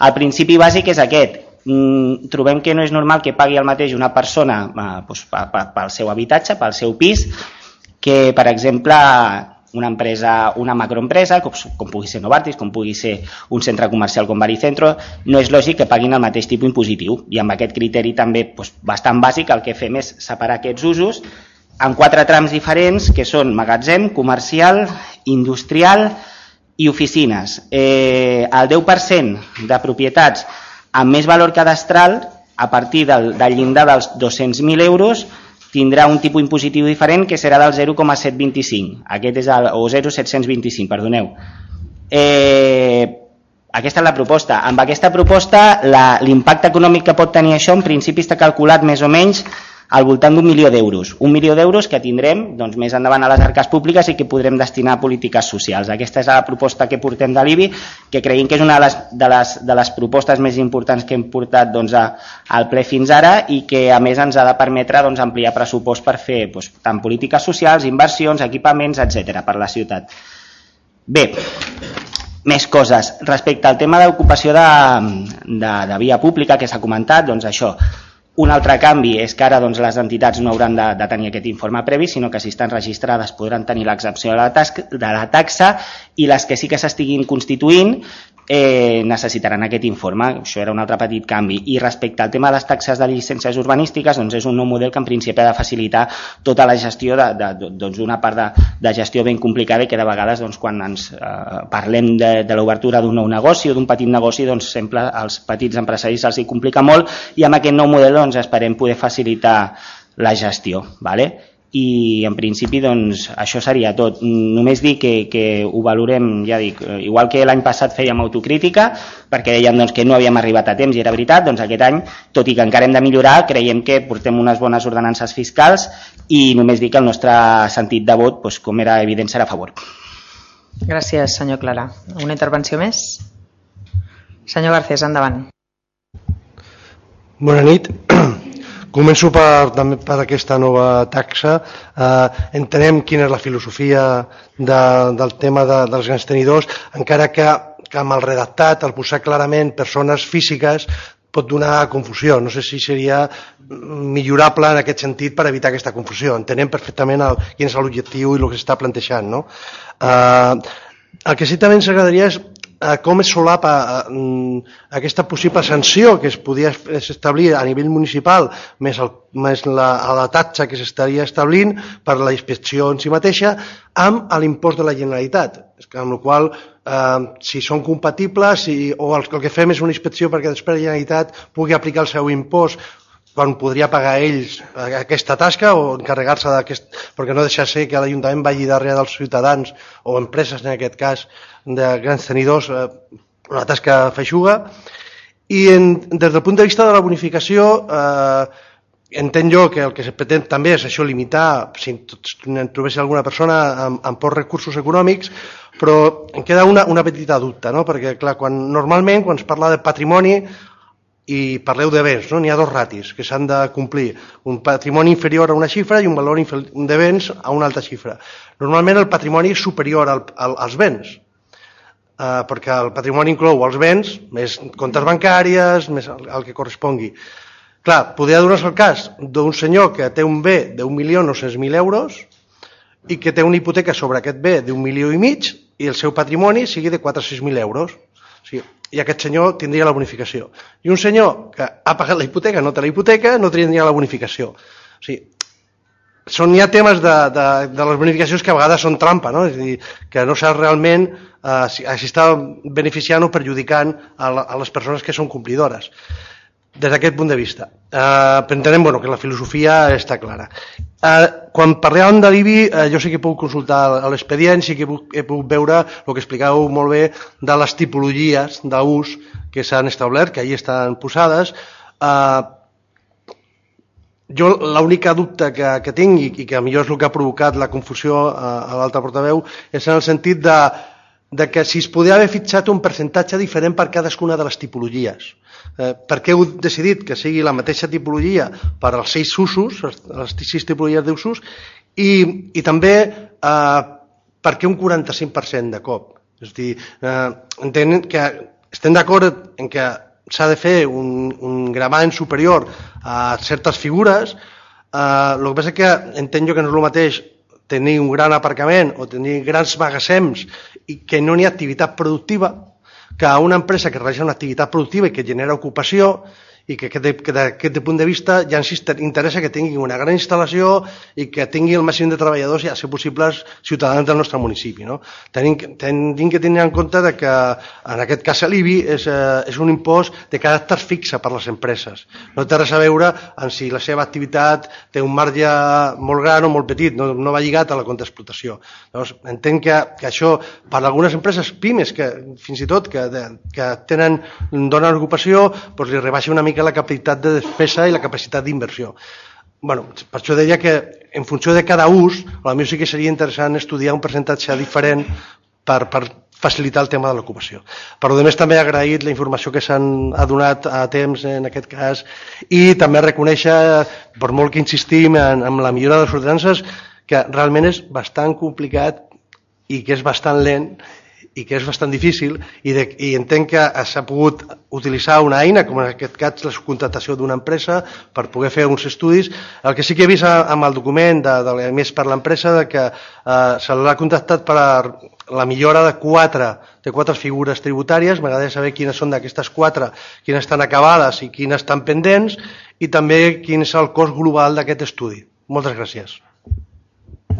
el principi bàsic és aquest. Mm, trobem que no és normal que pagui el mateix una persona eh, doncs, pel seu habitatge, pel seu pis, que, per exemple, una empresa, una macroempresa, com, com pugui ser Novartis, com pugui ser un centre comercial com Baricentro, no és lògic que paguin el mateix tipus impositiu. I amb aquest criteri també doncs, bastant bàsic el que fem és separar aquests usos en quatre trams diferents, que són magatzem, comercial, industrial i oficines. Eh, el 10% de propietats amb més valor cadastral, a partir del, del llindar dels 200.000 euros, tindrà un tipus impositiu diferent que serà del 0,725, aquest és el, o 0,725, perdoneu. Eh, aquesta és la proposta. Amb aquesta proposta l'impacte econòmic que pot tenir això en principi està calculat més o menys al voltant d'un milió d'euros. Un milió d'euros que tindrem doncs, més endavant a les arques públiques i que podrem destinar a polítiques socials. Aquesta és la proposta que portem de l'IBI, que creiem que és una de les, de les, de les propostes més importants que hem portat doncs, a, al ple fins ara i que a més ens ha de permetre doncs, ampliar pressupost per fer doncs, tant polítiques socials, inversions, equipaments, etc per la ciutat. Bé, més coses. Respecte al tema d'ocupació de, de, de via pública que s'ha comentat, doncs això, un altre canvi és que ara doncs, les entitats no hauran de, de tenir aquest informe previ, sinó que si estan registrades podran tenir l'exempció de, la de la taxa i les que sí que s'estiguin constituint eh, necessitaran aquest informe. Això era un altre petit canvi. I respecte al tema de les taxes de llicències urbanístiques, doncs és un nou model que en principi ha de facilitar tota la gestió d'una doncs part de, de gestió ben complicada i que de vegades doncs, quan ens eh, parlem de, de l'obertura d'un nou negoci o d'un petit negoci, doncs sempre als petits empresaris els hi complica molt i amb aquest nou model doncs, esperem poder facilitar la gestió. Vale? I en principi doncs, això seria tot. Només dir que, que ho valorem, ja dic, eh, igual que l'any passat fèiem autocrítica, perquè dèiem doncs, que no havíem arribat a temps i era veritat, doncs aquest any, tot i que encara hem de millorar, creiem que portem unes bones ordenances fiscals i només dir que el nostre sentit de vot, doncs, com era evident, serà a favor. Gràcies, senyor Clara. Una intervenció més? Senyor Garcés, endavant. Bona nit. Començo per, també per aquesta nova taxa. Eh, entenem quina és la filosofia de, del tema de, dels grans tenidors, encara que, que amb el redactat, el posar clarament persones físiques, pot donar confusió. No sé si seria millorable en aquest sentit per evitar aquesta confusió. Entenem perfectament el, quin és l'objectiu i el que s'està plantejant. No? Eh, el que sí també ens agradaria és eh, com es solapa mm, aquesta possible sanció que es podia establir a nivell municipal més, el, més la, la taxa que s'estaria establint per la inspecció en si mateixa amb l'impost de la Generalitat. Amb la qual eh, si són compatibles si, o el, el que fem és una inspecció perquè després la Generalitat pugui aplicar el seu impost quan podria pagar ells aquesta tasca o encarregar-se d'aquest... perquè no deixa ser que l'Ajuntament vagi darrere dels ciutadans o empreses, en aquest cas, de grans tenidors, eh, una tasca feixuga. I en, des del punt de vista de la bonificació, eh, entenc jo que el que se pretén també és això limitar, si en trobés alguna persona amb, amb pocs recursos econòmics, però em queda una, una petita dubte, no? perquè clar, quan, normalment quan es parla de patrimoni i parleu de béns, no? n'hi ha dos ratis que s'han de complir, un patrimoni inferior a una xifra i un valor de béns a una altra xifra. Normalment el patrimoni és superior al, al, als béns, eh, perquè el patrimoni inclou els béns, més comptes bancàries, més el, el que correspongui. Clar, podria donar-se el cas d'un senyor que té un bé no mil euros i que té una hipoteca sobre aquest bé d'un milió i mig i el seu patrimoni sigui de 4 o 6.000 euros. O sigui, I aquest senyor tindria la bonificació. I un senyor que ha pagat la hipoteca, no té la hipoteca, no tindria la bonificació. O sigui, són, hi ha temes de, de, de les bonificacions que a vegades són trampa, no? és a dir, que no saps realment eh, si, si està beneficiant o perjudicant a, la, a les persones que són complidores des d'aquest punt de vista. Eh, entenem bueno, que la filosofia està clara. Eh, quan parlàvem de l'IBI, eh, jo sí que pogut consultar l'expedient, sí que pogut, he pogut veure el que explicàveu molt bé de les tipologies d'ús que s'han establert, que allà estan posades. Eh, jo l'única dubte que, que tinc i, i que millor és el que ha provocat la confusió a, a l'altre portaveu és en el sentit de, de que si es podia haver fitxat un percentatge diferent per cadascuna de les tipologies. Eh, per què heu decidit que sigui la mateixa tipologia per als seis usos, les sis tipologies d'usos, i, i també eh, per què un 45% de cop? És a dir, eh, entenem que estem d'acord en que s'ha de fer un, un gravant superior a certes figures, eh, el que passa que entenc jo que no és el mateix tenir un gran aparcament o tenir grans magassems i que no n'hi ha activitat productiva, que una empresa que realitza una activitat productiva i que genera ocupació i que, que, que d'aquest punt de vista ja ens interessa que tingui una gran instal·lació i que tingui el màxim de treballadors i a ser possibles ciutadans del nostre municipi. No? Tenim, tenim que tenir en compte de que en aquest cas l'IBI és, eh, és un impost de caràcter fixe per les empreses. No té res a veure amb si la seva activitat té un marge molt gran o molt petit, no, no va lligat a la compta d'explotació. Llavors, entenc que, que això per algunes empreses pimes que fins i tot que, de, que tenen, donen ocupació, doncs li rebaixa una mica mica la capacitat de despesa i la capacitat d'inversió. Bueno, per això deia que en funció de cada ús, a mi sí que seria interessant estudiar un percentatge diferent per, per facilitar el tema de l'ocupació. Per a més, també he agraït la informació que s'han adonat a temps en aquest cas i també reconèixer, per molt que insistim en, en la millora de les ordenances, que realment és bastant complicat i que és bastant lent i que és bastant difícil i, de, i entenc que s'ha pogut utilitzar una eina, com en aquest cas la subcontratació d'una empresa, per poder fer uns estudis. El que sí que he vist amb el document de, de més per l'empresa de que eh, se l'ha contactat per la millora de quatre, de quatre figures tributàries, m'agradaria saber quines són d'aquestes quatre, quines estan acabades i quines estan pendents, i també quin és el cost global d'aquest estudi. Moltes gràcies.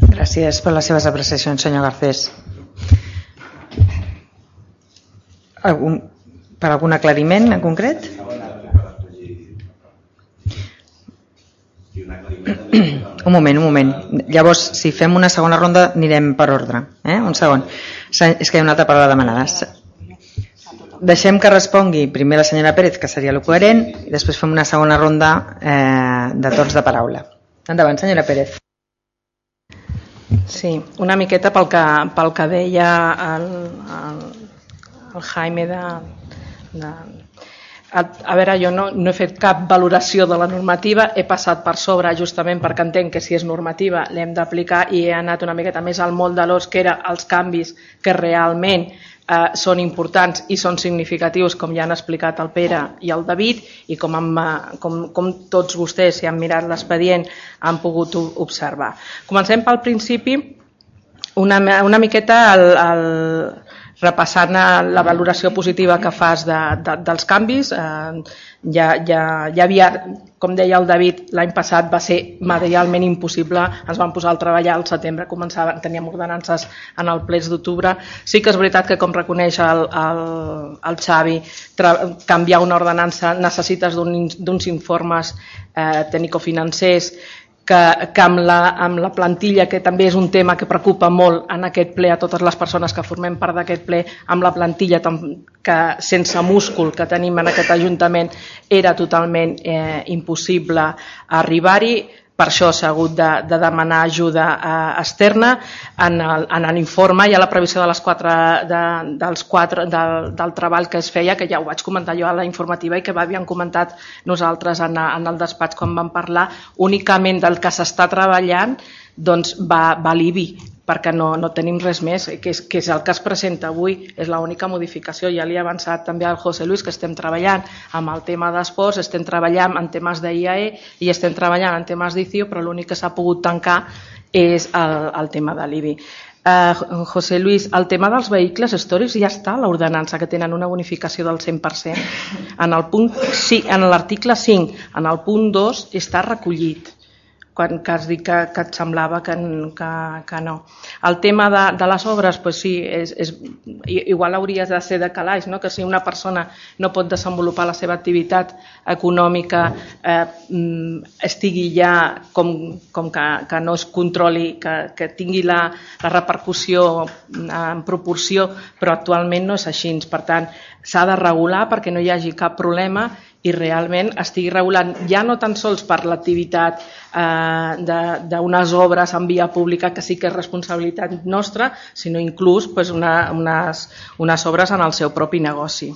Gràcies per les seves apreciacions, senyor Garcés. Algun, per algun aclariment en concret? Un moment, un moment. Llavors, si fem una segona ronda, anirem per ordre. Eh? Un segon. És que hi ha una altra paraula demanada. Deixem que respongui primer la senyora Pérez, que seria el coherent, i després fem una segona ronda eh, de tots de paraula. Endavant, senyora Pérez. Sí, una miqueta pel que, pel que deia el, el, el Jaime de, de a, a veure, jo no, no he fet cap valoració de la normativa, he passat per sobre justament perquè entenc que si és normativa l'hem d'aplicar i he anat una miqueta més al molt de l'os que era els canvis que realment eh, són importants i són significatius com ja han explicat el Pere i el David i com, amb, eh, com, com tots vostès si han mirat l'expedient han pogut observar. Comencem pel principi una, una miqueta el, el, repassant la valoració positiva que fas de, de, dels canvis, eh, ja, ja, ja havia, com deia el David, l'any passat va ser materialment impossible, ens vam posar al treballar al setembre, començava, teníem ordenances en el ple d'octubre. Sí que és veritat que, com reconeix el, el, el Xavi, canviar una ordenança necessites d'uns informes eh, tècnico-financers que, que amb, la, amb la plantilla, que també és un tema que preocupa molt en aquest ple a totes les persones que formem part d'aquest ple, amb la plantilla que sense múscul que tenim en aquest Ajuntament era totalment eh, impossible arribar-hi per això s'ha hagut de, de demanar ajuda eh, externa en, l'informe. I a la previsió de les quatre, de, dels quatre, del, del treball que es feia, que ja ho vaig comentar jo a la informativa i que havíem comentat nosaltres en, en el despatx quan vam parlar, únicament del que s'està treballant doncs va, va l'IBI, perquè no, no tenim res més, que és, que és el que es presenta avui, és l'única modificació. Ja li he avançat també al José Luis que estem treballant amb el tema d'esports, estem treballant en temes d'IAE i estem treballant en temes d'ICIO, però l'únic que s'ha pogut tancar és el, el tema de l'IBI. Uh, José Luis, el tema dels vehicles històrics ja està a l'ordenança, que tenen una bonificació del 100%. En el punt, sí, en l'article 5, en el punt 2, està recollit quan que has dit que, que et semblava que, que, que no. El tema de, de les obres, pues sí, és, és, igual hauria de ser de calaix, no? que si una persona no pot desenvolupar la seva activitat econòmica eh, mm, estigui ja com, com que, que no es controli, que, que tingui la, la repercussió en proporció, però actualment no és així. Per tant, s'ha de regular perquè no hi hagi cap problema i realment estigui regulant ja no tan sols per l'activitat eh, d'unes obres en via pública que sí que és responsabilitat nostra, sinó inclús pues, una, unes, unes obres en el seu propi negoci.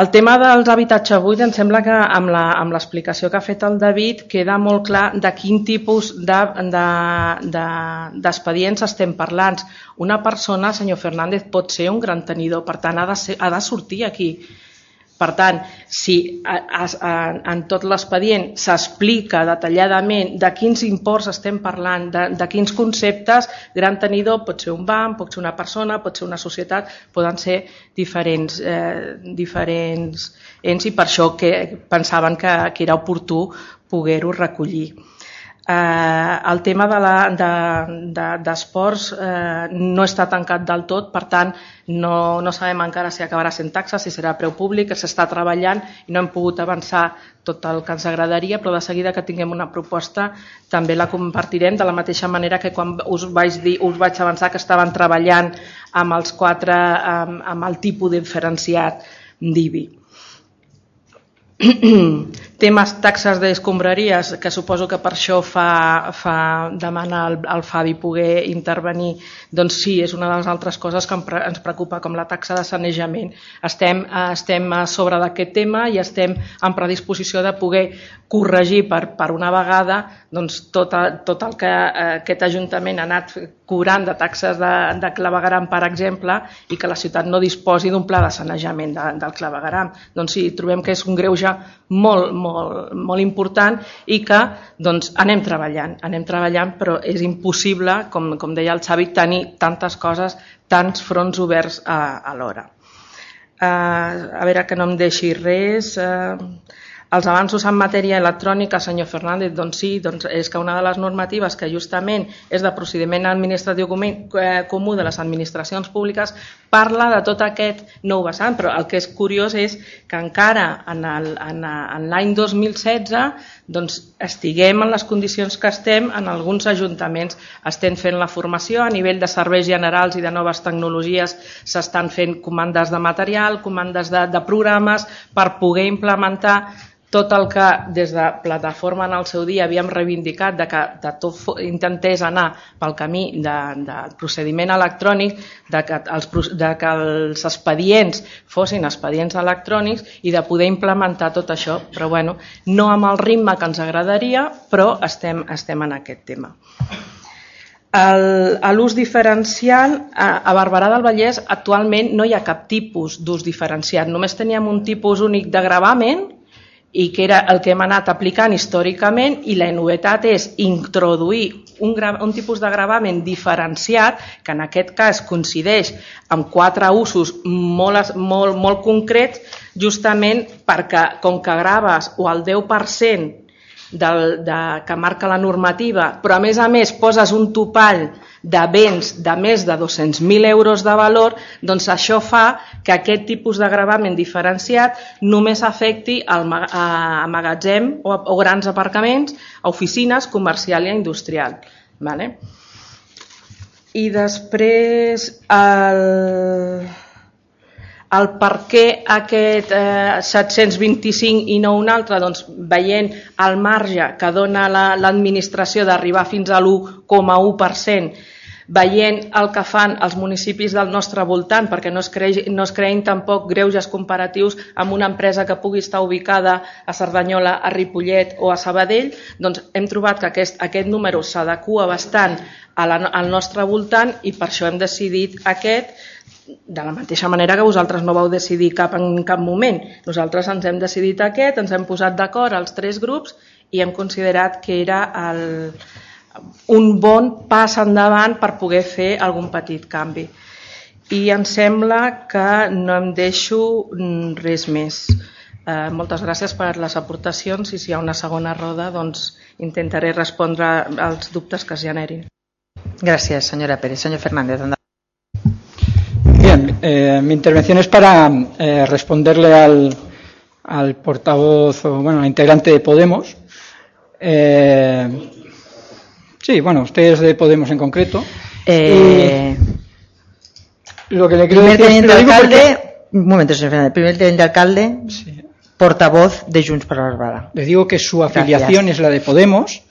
El tema dels habitatges buits em sembla que amb l'explicació que ha fet el David queda molt clar de quin tipus d'expedients de, de, estem parlant. Una persona, senyor Fernández, pot ser un gran tenidor, per tant ha de, ser, ha de sortir aquí per tant, si en tot l'expedient s'explica detalladament de quins imports estem parlant, de, de quins conceptes, gran tenidor pot ser un banc, pot ser una persona, pot ser una societat, poden ser diferents, eh, diferents ens i per això que pensaven que, que era oportú poder-ho recollir. Eh, el tema d'esports de de, de, eh, no està tancat del tot, per tant no, no sabem encara si acabarà sent taxa, si serà preu públic, s'està treballant i no hem pogut avançar tot el que ens agradaria, però de seguida que tinguem una proposta també la compartirem de la mateixa manera que quan us vaig, dir, us vaig avançar que estaven treballant amb els quatre, amb, amb el tipus diferenciat d'IBI. temes taxes d'escombraries, que suposo que per això fa, fa demanar al, al Fabi poder intervenir, doncs sí, és una de les altres coses que ens preocupa, com la taxa de sanejament. Estem, estem a sobre d'aquest tema i estem en predisposició de poder corregir per, per una vegada doncs, tot, tot el que eh, aquest Ajuntament ha anat cobrant de taxes de, de clavegaram, per exemple, i que la ciutat no disposi d'un pla de sanejament de, del clavegaram. Doncs sí, trobem que és un greuge molt, molt, molt important i que doncs, anem treballant, anem treballant, però és impossible, com, com deia el Xavi, tenir tantes coses, tants fronts oberts a, a l'hora. Uh, a veure que no em deixi res... Uh, els avanços en matèria electrònica, senyor Fernández, doncs sí, doncs és que una de les normatives que justament és de procediment administratiu eh, comú de les administracions públiques parla de tot aquest nou vessant, però el que és curiós és que encara en l'any 2016 doncs, estiguem en les condicions que estem en alguns ajuntaments. Estem fent la formació a nivell de serveis generals i de noves tecnologies, s'estan fent comandes de material, comandes de, de programes per poder implementar tot el que des de plataforma en el seu dia havíem reivindicat de que de tot intentés anar pel camí de, de procediment electrònic, de que, els, de que els expedients fossin expedients electrònics i de poder implementar tot això, però bueno, no amb el ritme que ens agradaria, però estem, estem en aquest tema. l'ús diferencial, a, a Barberà del Vallès actualment no hi ha cap tipus d'ús diferenciat, només teníem un tipus únic de gravament i que era el que hem anat aplicant històricament i la novetat és introduir un, un tipus de gravament diferenciat que en aquest cas coincideix amb quatre usos molt, molt, molt concrets justament perquè com que graves o el 10% del, de, que marca la normativa, però a més a més poses un topall de béns de més de 200.000 euros de valor, doncs això fa que aquest tipus de gravament diferenciat només afecti el, a magatzem o, o grans aparcaments, a oficines, comercial i industrial. Vale? I després el el per què aquest eh, 725 i no un altre, doncs veient el marge que dona l'administració la, d'arribar fins a l'1,1%, veient el que fan els municipis del nostre voltant, perquè no es, crei, no es creïn tampoc greuges comparatius amb una empresa que pugui estar ubicada a Cerdanyola, a Ripollet o a Sabadell, doncs hem trobat que aquest, aquest número s'adequa bastant a la, al nostre voltant i per això hem decidit aquest de la mateixa manera que vosaltres no vau decidir cap en cap moment. Nosaltres ens hem decidit aquest, ens hem posat d'acord els tres grups i hem considerat que era el, un bon pas endavant per poder fer algun petit canvi. I em sembla que no em deixo res més. Eh, moltes gràcies per les aportacions i si hi ha una segona roda doncs intentaré respondre als dubtes que es generin. Gràcies, senyora Pérez. Senyor Fernández, endavant. Bien, eh, mi intervención es para eh, responderle al, al, portavoz, o bueno, al integrante de Podemos. Eh, sí, bueno, usted es de Podemos en concreto. Eh, lo que le quiero primer decir teniente es que- alcalde, un momento, señor Fernández, primer teniente alcalde, Sí. portavoz de Junts per Barbara. Le digo que su afiliación Gracias. es la de Podemos,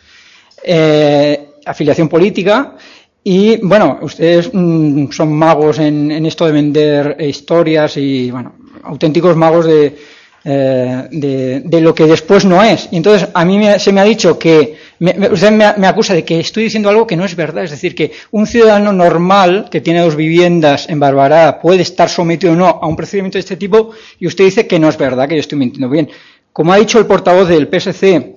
eh, afiliación política, y bueno, ustedes mm, son magos en, en esto de vender eh, historias y, bueno, auténticos magos de, eh, de, de lo que después no es. Y entonces a mí me- se me ha dicho que, me- usted me, acusa de que estoy diciendo algo que no es verdad, es decir, que un ciudadano normal que tiene dos viviendas en Barbará puede estar sometido o no a un procedimiento de este tipo y usted dice que no es verdad, que yo estoy mintiendo. Bien, como ha dicho el portavoz del PSC,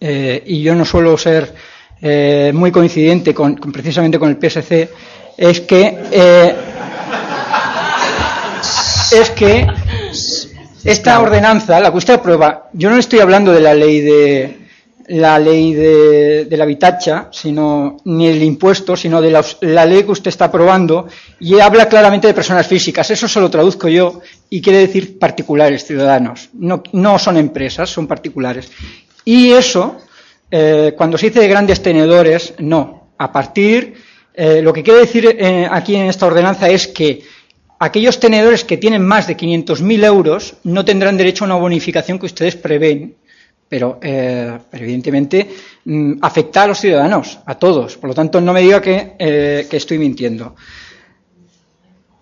eh, y yo no suelo ser eh, muy coincidente con, precisamente con el PSC, es que es que esta ordenanza, la que usted aprueba, yo no estoy hablando de la ley de la ley de, de la habitacha, sino ni el impuesto, sino de la, la ley que usted está aprobando y habla claramente de personas físicas. Eso se lo traduzco yo y quiere decir particulares, ciudadanos. No, no son empresas, son particulares. Y eso, eh, cuando se dice de grandes tenedores, no. A partir, eh, lo que quiere decir eh, aquí en esta ordenanza es que aquellos tenedores que tienen más de 500.000 euros no tendrán derecho a una bonificación que ustedes prevén, pero, eh, evidentemente mm, afecta a los ciudadanos, a todos. Por lo tanto, no me diga que, eh, que estoy mintiendo.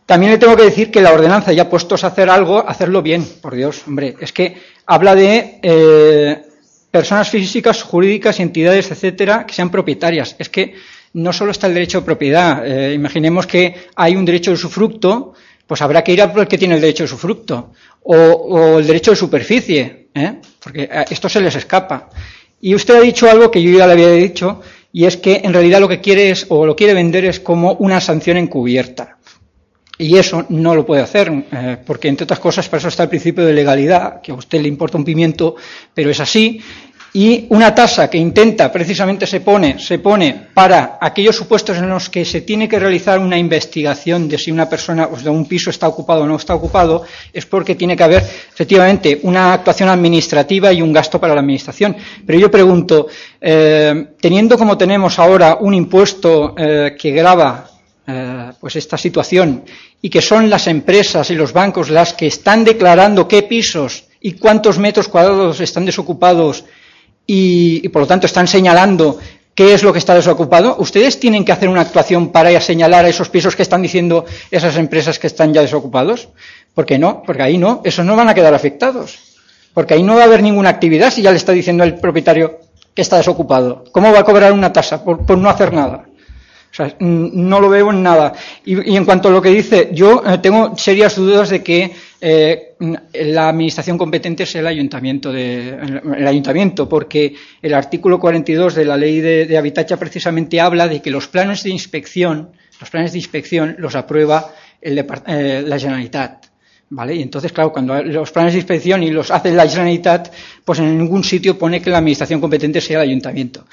También le tengo que decir que la ordenanza, ya puestos a hacer algo, hacerlo bien, por Dios, hombre. Es que habla de eh, personas físicas, jurídicas entidades, etcétera, que sean propietarias. Es que no solo está el derecho de propiedad. imaginemos que hay un derecho de usufructo, pues habrá que ir a el que tiene el derecho de usufructo. O, o el derecho de superficie, ¿eh? porque esto se les escapa. Y usted ha dicho algo que yo ya le había dicho, y es que en realidad lo que quiere es, o lo quiere vender es como una sanción encubierta. Y eso no lo puede hacer, eh, porque entre otras cosas para eso está el principio de legalidad, que a usted le importa un pimiento, pero es así. Y una tasa que intenta, precisamente se pone, se pone para aquellos supuestos en los que se tiene que realizar una investigación de si una persona, o sea, un piso está ocupado o no está ocupado, es porque tiene que haber efectivamente una actuación administrativa y un gasto para la administración. Pero yo pregunto, eh, teniendo como tenemos ahora un impuesto eh, que grava eh, pues esta situación y que son las empresas y los bancos las que están declarando qué pisos y cuántos metros cuadrados están desocupados y, y, por lo tanto están señalando qué es lo que está desocupado, ustedes tienen que hacer una actuación para señalar a esos pisos que están diciendo esas empresas que están ya desocupados. ¿Por qué no? Porque ahí no, esos no van a quedar afectados. Porque ahí no va a haber ninguna actividad si ya le está diciendo el propietario que está desocupado. ¿Cómo va a cobrar una tasa por, por no hacer nada? O sea, no lo veo en nada. Y, y, en cuanto a lo que dice, yo eh, tengo serias dudas de que eh, la administración competente es el ayuntamiento, de, el ayuntamiento, porque el artículo 42 de la ley de, de precisamente habla de que los planes de inspección, los planes de inspección los aprueba el, eh, la Generalitat. ¿Vale? Y entonces, claro, cuando los planes de inspección y los hace la Generalitat, pues en ningún sitio pone que la administración competente sea el ayuntamiento.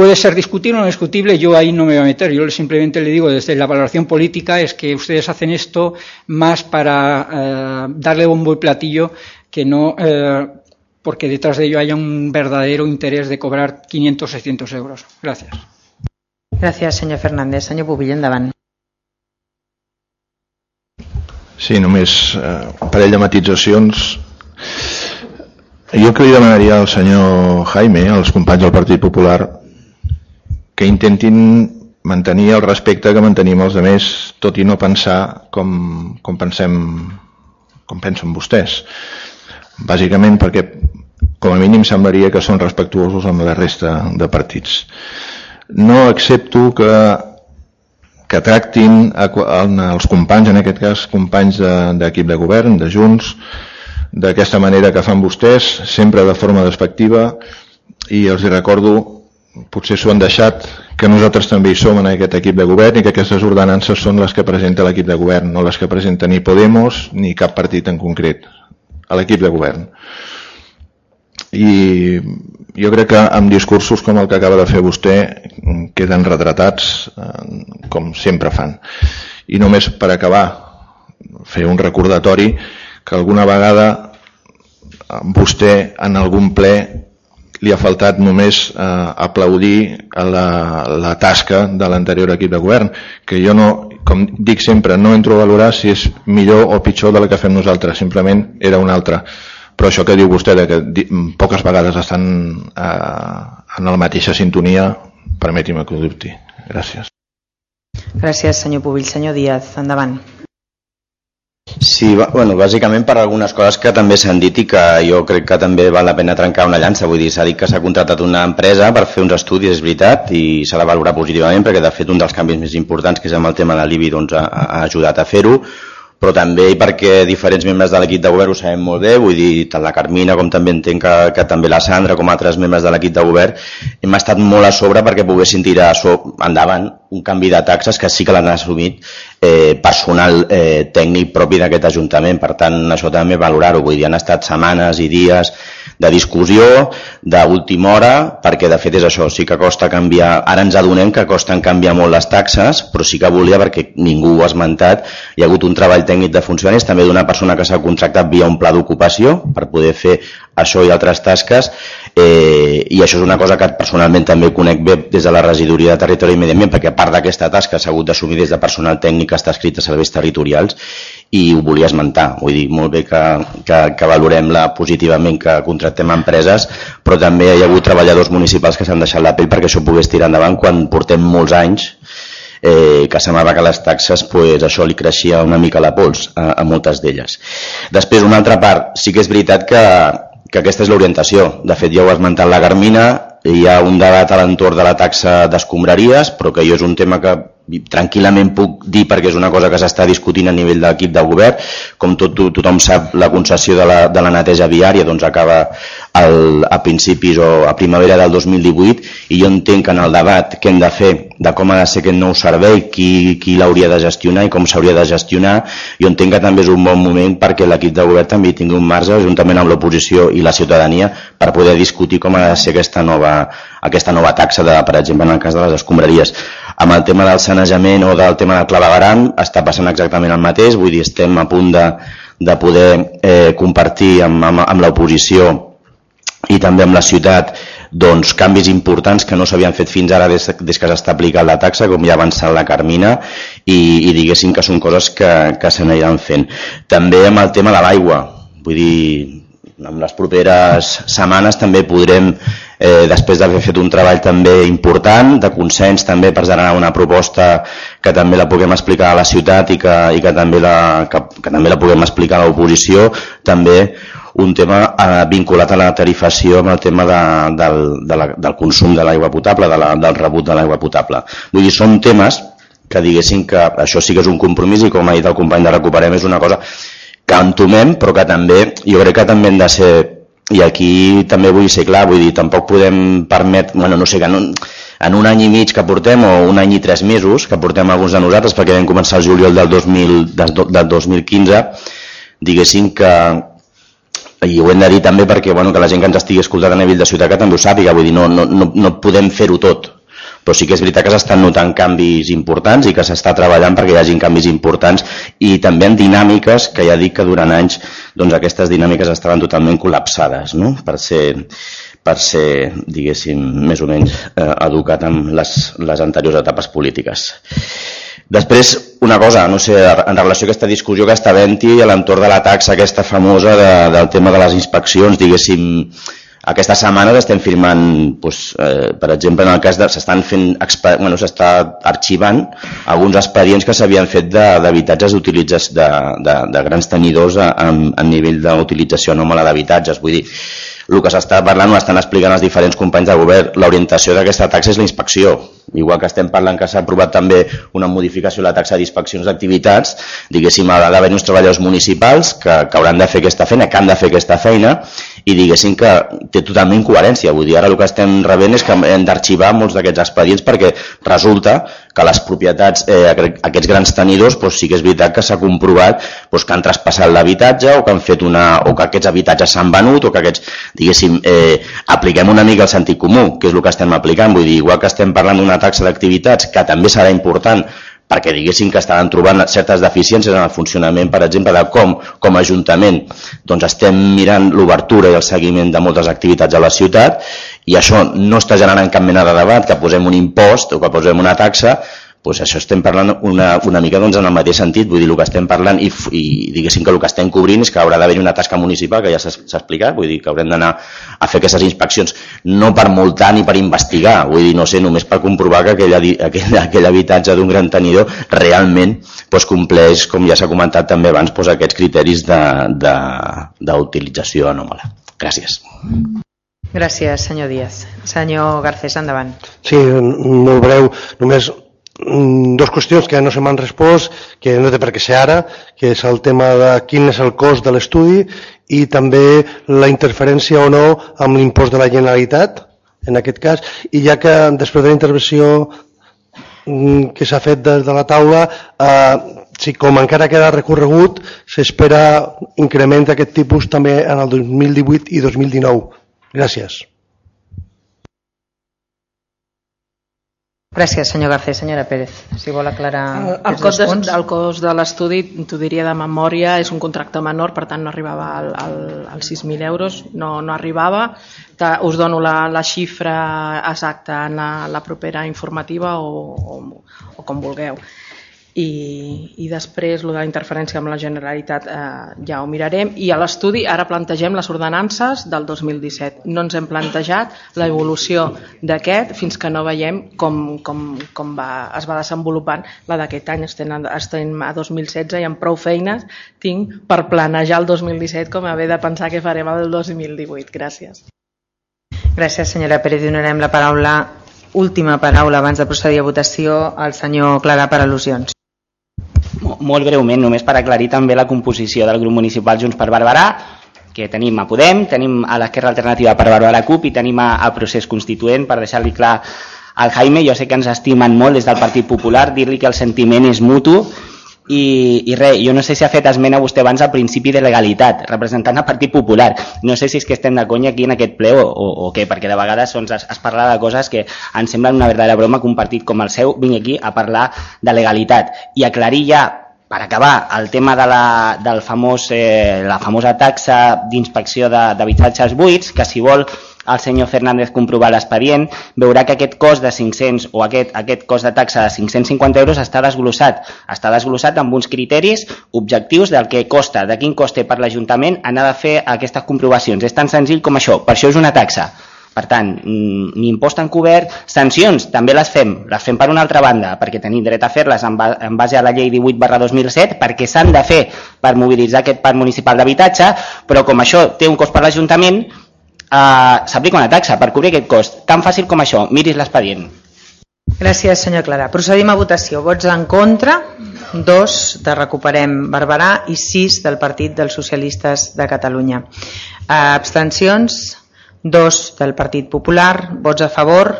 Puede ser discutible o no discutible, yo ahí no me voy a meter. Yo simplemente le digo desde la valoración política es que ustedes hacen esto más para eh, darle bombo y platillo que no eh, porque detrás de ello haya un verdadero interés de cobrar 500 600 euros. Gracias. Gràcies, senyor Fernández. Senyor Pubill, endavant. Sí, només eh, un parell de matitzacions. Jo que li demanaria al senyor Jaime, als companys del Partit Popular, que intentin mantenir el respecte que mantenim els altres, tot i no pensar com, com pensem com pensen vostès. Bàsicament perquè com a mínim semblaria que són respectuosos amb la resta de partits. No accepto que, que tractin a, a, els companys, en aquest cas companys d'equip de, de govern, de Junts, d'aquesta manera que fan vostès, sempre de forma despectiva, i els recordo potser s'ho han deixat que nosaltres també hi som en aquest equip de govern i que aquestes ordenances són les que presenta l'equip de govern, no les que presenta ni Podemos ni cap partit en concret, a l'equip de govern. I jo crec que amb discursos com el que acaba de fer vostè queden retratats eh, com sempre fan. I només per acabar, fer un recordatori que alguna vegada vostè en algun ple li ha faltat només eh, aplaudir la, la tasca de l'anterior equip de govern, que jo no, com dic sempre, no entro a valorar si és millor o pitjor de la que fem nosaltres, simplement era una altra. Però això que diu vostè, de que poques vegades estan eh, en la mateixa sintonia, permeti'm que ho dubti. Gràcies. Gràcies, senyor Pubill. Senyor Díaz, endavant. Sí, bueno, bàsicament per algunes coses que també s'han dit i que jo crec que també val la pena trencar una llança. Vull dir, s'ha dit que s'ha contractat una empresa per fer uns estudis, és veritat, i s'ha de valorar positivament perquè de fet un dels canvis més importants, que és amb el tema de l'IBI, doncs, ha, ha ajudat a fer-ho però també perquè diferents membres de l'equip de govern ho sabem molt bé, vull dir, tant la Carmina com també entenc que, que també la Sandra com altres membres de l'equip de govern hem estat molt a sobre perquè poguessin tirar so endavant un canvi de taxes que sí que l'han assumit eh, personal eh, tècnic propi d'aquest Ajuntament. Per tant, això també valorar-ho. Vull dir, han estat setmanes i dies de discussió, d'última hora, perquè de fet és això, sí que costa canviar, ara ens adonem que costen canviar molt les taxes, però sí que volia, perquè ningú ho ha esmentat, hi ha hagut un treball tècnic de funcionaris, també d'una persona que s'ha contractat via un pla d'ocupació per poder fer això i altres tasques eh, i això és una cosa que personalment també conec bé des de la regidoria de territori i medi ambient perquè part d'aquesta tasca s'ha hagut d'assumir des de personal tècnic que està escrit a serveis territorials i ho volia esmentar, vull dir, molt bé que, que, que valorem la positivament que contractem empreses, però també hi ha hagut treballadors municipals que s'han deixat la pell perquè això pogués tirar endavant quan portem molts anys eh, que semblava que les taxes pues, això li creixia una mica la pols a, a moltes d'elles. Després, una altra part, sí que és veritat que que aquesta és l'orientació. De fet, ja ho ha esmentat la Garmina, hi ha un debat a l'entorn de la taxa d'escombraries, però que jo és un tema que tranquil·lament puc dir perquè és una cosa que s'està discutint a nivell de l'equip de govern com tot, tothom sap la concessió de la, de la neteja viària doncs acaba el, a principis o a primavera del 2018 i jo entenc que en el debat que hem de fer de com ha de ser aquest nou servei qui, qui l'hauria de gestionar i com s'hauria de gestionar jo entenc que també és un bon moment perquè l'equip de govern també tingui un marge juntament amb l'oposició i la ciutadania per poder discutir com ha de ser aquesta nova, aquesta nova taxa de, per exemple en el cas de les escombraries. Amb el tema del sanejament o del tema del clavegaram està passant exactament el mateix, vull dir, estem a punt de, de poder eh, compartir amb, amb, amb l'oposició i també amb la ciutat doncs, canvis importants que no s'havien fet fins ara des, des que s'està aplicant la taxa, com ja ha avançat la Carmina, i, i diguéssim que són coses que, que s'aniran fent. També amb el tema de l'aigua, vull dir, en les properes setmanes també podrem, eh, després d'haver fet un treball també important, de consens també per generar una proposta que també la puguem explicar a la ciutat i que, i que, també, la, que, que també la puguem explicar a l'oposició, també un tema eh, vinculat a la tarifació amb el tema de, del, de la, del consum de l'aigua potable, de la, del rebut de l'aigua potable. Vull dir, són temes que diguéssim que això sí que és un compromís i com ha dit el company de Recuperem és una cosa que entomem, però que també, jo crec que també hem de ser, i aquí també vull ser clar, vull dir, tampoc podem permetre, bueno, no sé, que no, en un any i mig que portem, o un any i tres mesos, que portem alguns de nosaltres, perquè vam començar el juliol del, 2000, del 2015, diguéssim que, i ho hem de dir també perquè bueno, que la gent que ens estigui escoltant a nivell de ciutat també ho sàpiga, vull dir, no, no, no, no podem fer-ho tot, però sí que és veritat que s'estan notant canvis importants i que s'està treballant perquè hi hagi canvis importants i també en dinàmiques que ja dic que durant anys doncs aquestes dinàmiques estaven totalment col·lapsades no? per ser per ser, diguéssim, més o menys eh, educat amb les, les anteriors etapes polítiques. Després, una cosa, no sé, en relació a aquesta discussió que està havent-hi a l'entorn de la taxa aquesta famosa de, del tema de les inspeccions, diguéssim, aquesta setmana estem firmant, doncs, eh, per exemple, en el cas de... s'estan fent, bueno, s'està arxivant alguns expedients que s'havien fet d'habitatges d'utilitzes de, de, de grans tenidors a, a, nivell d'utilització anòmala d'habitatges. Vull dir, el que s'està parlant, ho estan explicant els diferents companys de govern, l'orientació d'aquesta taxa és la inspecció. Igual que estem parlant que s'ha aprovat també una modificació de la taxa d'inspeccions d'activitats, diguéssim, ha d'haver uns treballadors municipals que, que hauran de fer aquesta feina, que han de fer aquesta feina, i diguéssim que té totalment coherència. Vull dir, ara el que estem rebent és que hem d'arxivar molts d'aquests expedients perquè resulta que les propietats, eh, aquests grans tenidors, doncs sí que és veritat que s'ha comprovat doncs, que han traspassat l'habitatge o que han fet una, o que aquests habitatges s'han venut o que aquests, diguéssim, eh, apliquem una mica el sentit comú, que és el que estem aplicant. Vull dir, igual que estem parlant d'una taxa d'activitats que també serà important perquè diguéssim que estaven trobant certes deficiències en el funcionament, per exemple, de com, com a Ajuntament, doncs estem mirant l'obertura i el seguiment de moltes activitats a la ciutat i això no està generant cap mena de debat, que posem un impost o que posem una taxa, doncs això estem parlant una, una mica doncs, en el mateix sentit, vull dir, el que estem parlant i, i diguéssim que el que estem cobrint és que haurà d'haver una tasca municipal, que ja s'ha explicat, vull dir que haurem d'anar a fer aquestes inspeccions, no per multar ni per investigar, vull dir, no sé, només per comprovar que aquell, aquell, aquell habitatge d'un gran tenidor realment doncs, compleix, com ja s'ha comentat també abans, doncs, aquests criteris d'utilització anòmala. Gràcies. Gràcies, senyor Díaz. Senyor Garcés, endavant. Sí, molt breu. Només dos qüestions que no se m'han respost, que no té per què ser ara, que és el tema de quin és el cost de l'estudi i també la interferència o no amb l'impost de la Generalitat, en aquest cas, i ja que després de la intervenció mm, que s'ha fet des de la taula, eh, si com encara queda recorregut, s'espera increment d'aquest tipus també en el 2018 i 2019. Gràcies. Gràcies, senyor Garcés. Senyora Pérez, si vol aclarar el, el, cost de, el cost de l'estudi, t'ho diria de memòria, és un contracte menor, per tant no arribava al, al, als 6.000 euros, no, no arribava. Us dono la, la xifra exacta en la, la propera informativa o, o, o com vulgueu i, i després el de la interferència amb la Generalitat eh, ja ho mirarem. I a l'estudi ara plantegem les ordenances del 2017 no ens hem plantejat l'evolució d'aquest fins que no veiem com, com, com va, es va desenvolupant la d'aquest any. Estem, estem a 2016 i amb prou feines tinc per planejar el 2017 com haver de pensar què farem el 2018 gràcies. Gràcies senyora Pérez. Donarem la paraula última paraula abans de procedir a votació al senyor Clara per al·lusions molt breument, només per aclarir també la composició del grup municipal Junts per Barberà, que tenim a Podem, tenim a l'Esquerra Alternativa per Barberà CUP i tenim a, a Procés Constituent, per deixar-li clar al Jaime, jo sé que ens estimen molt des del Partit Popular, dir-li que el sentiment és mutu i, i res, jo no sé si ha fet esmena vostè abans al principi de legalitat, representant el Partit Popular. No sé si és que estem de conya aquí en aquest ple o, o, o què, perquè de vegades doncs, es, es parla de coses que ens semblen una verdadera broma que un partit com el seu vingui aquí a parlar de legalitat. I aclarir ja per acabar, el tema de la, del famós, eh, la famosa taxa d'inspecció d'habitatges buits, que si vol el senyor Fernández comprovar l'expedient, veurà que aquest cost de 500 o aquest, aquest cost de taxa de 550 euros està desglossat. Està desglossat amb uns criteris objectius del que costa, de quin cost té per l'Ajuntament anar a fer aquestes comprovacions. És tan senzill com això, per això és una taxa. Per tant, mm, ni impost encobert, sancions també les fem, les fem per una altra banda, perquè tenim dret a fer-les en, base a la llei 18 barra 2007, perquè s'han de fer per mobilitzar aquest parc municipal d'habitatge, però com això té un cost per l'Ajuntament, eh, s'aplica una taxa per cobrir aquest cost. Tan fàcil com això, miris l'expedient. Gràcies, senyor Clara. Procedim a votació. Vots en contra, dos de Recuperem Barberà i sis del Partit dels Socialistes de Catalunya. Eh, abstencions, dos del Partit Popular, vots a favor,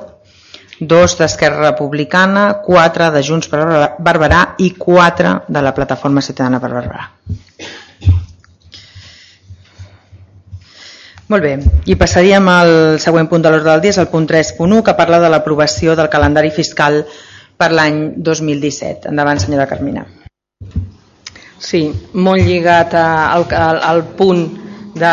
dos d'Esquerra Republicana, quatre de Junts per Barberà i quatre de la Plataforma Ciutadana per Barberà. Molt bé, i passaríem al següent punt de l'ordre del dia, és el punt 3.1, que parla de l'aprovació del calendari fiscal per l'any 2017. Endavant, senyora Carmina. Sí, molt lligat al, al, al punt de,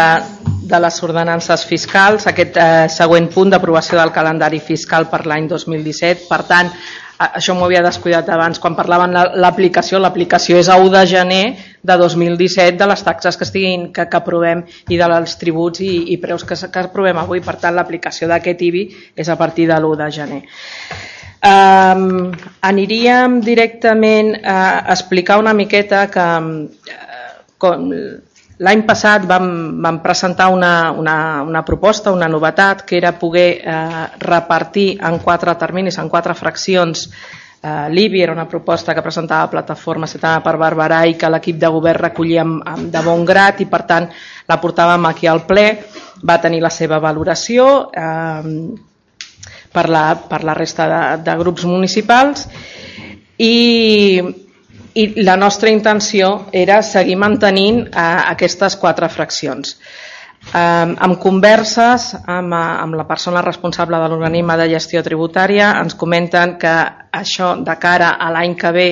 de les ordenances fiscals, aquest eh, següent punt d'aprovació del calendari fiscal per l'any 2017. Per tant, això m'ho havia descuidat abans, quan parlaven l'aplicació, l'aplicació és a 1 de gener de 2017 de les taxes que estiguin que, que aprovem i dels tributs i, i preus que, que aprovem avui, per tant l'aplicació d'aquest IBI és a partir de l'1 de gener. Um, aniríem directament a explicar una miqueta que uh, com, L'any passat vam, vam presentar una, una, una proposta, una novetat, que era poder eh, repartir en quatre terminis, en quatre fraccions, eh, l'IBI era una proposta que presentava la Plataforma Ciutadana per Barberà i que l'equip de govern recollia amb, amb de bon grat i per tant la portàvem aquí al ple, va tenir la seva valoració eh, per, la, per la resta de, de grups municipals. I i la nostra intenció era seguir mantenint eh, aquestes quatre fraccions. Eh, amb converses amb, eh, amb la persona responsable de l'organisme de gestió tributària ens comenten que això de cara a l'any que ve,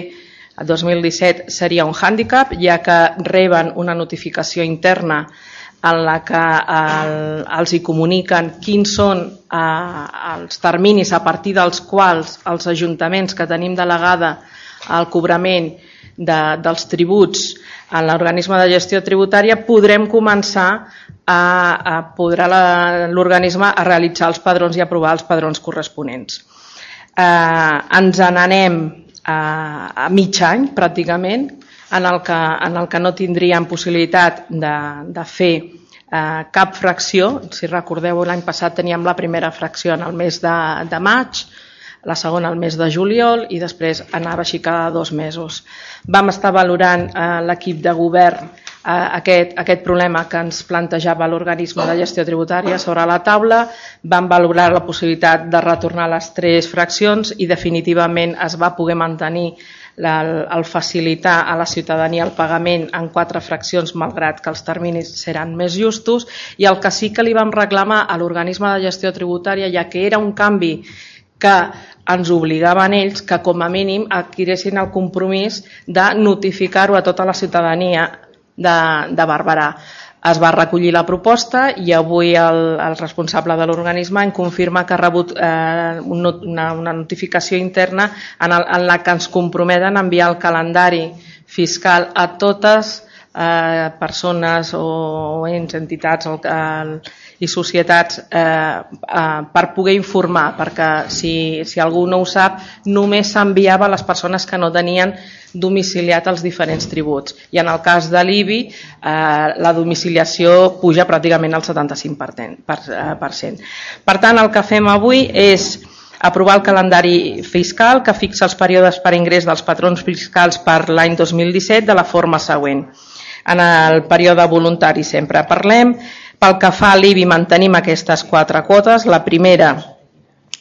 el 2017, seria un hàndicap, ja que reben una notificació interna en la que el, els hi comuniquen quins són eh, els terminis a partir dels quals els ajuntaments que tenim delegada el cobrament de, dels tributs en l'organisme de gestió tributària podrem començar a, a podrà l'organisme a realitzar els padrons i aprovar els padrons corresponents. Eh, ens n'anem a, a mig any pràcticament en el que, en el que no tindríem possibilitat de, de fer eh, cap fracció. Si recordeu, l'any passat teníem la primera fracció en el mes de, de maig, la segona al mes de juliol i després anava així cada dos mesos. Vam estar valorant eh, l'equip de govern eh, aquest, aquest problema que ens plantejava l'organisme de gestió tributària sobre la taula, vam valorar la possibilitat de retornar les tres fraccions i definitivament es va poder mantenir la, el facilitar a la ciutadania el pagament en quatre fraccions malgrat que els terminis seran més justos i el que sí que li vam reclamar a l'organisme de gestió tributària ja que era un canvi que ens obligaven ells que com a mínim adquiressin el compromís de notificar-ho a tota la ciutadania de, de Barberà. Es va recollir la proposta i avui el, el responsable de l'organisme en confirma que ha rebut eh, una, una notificació interna en, el, en la que ens comprometen a enviar el calendari fiscal a totes eh, persones o ens, entitats el, el, i societats eh, eh, per poder informar, perquè si, si algú no ho sap, només s'enviava a les persones que no tenien domiciliat els diferents tributs. I en el cas de l'IBI, eh, la domiciliació puja pràcticament al 75%. Per, eh, per tant, el que fem avui és aprovar el calendari fiscal que fixa els períodes per ingrés dels patrons fiscals per l'any 2017 de la forma següent. En el període voluntari sempre parlem, pel que fa a l'IBI mantenim aquestes quatre quotes. La primera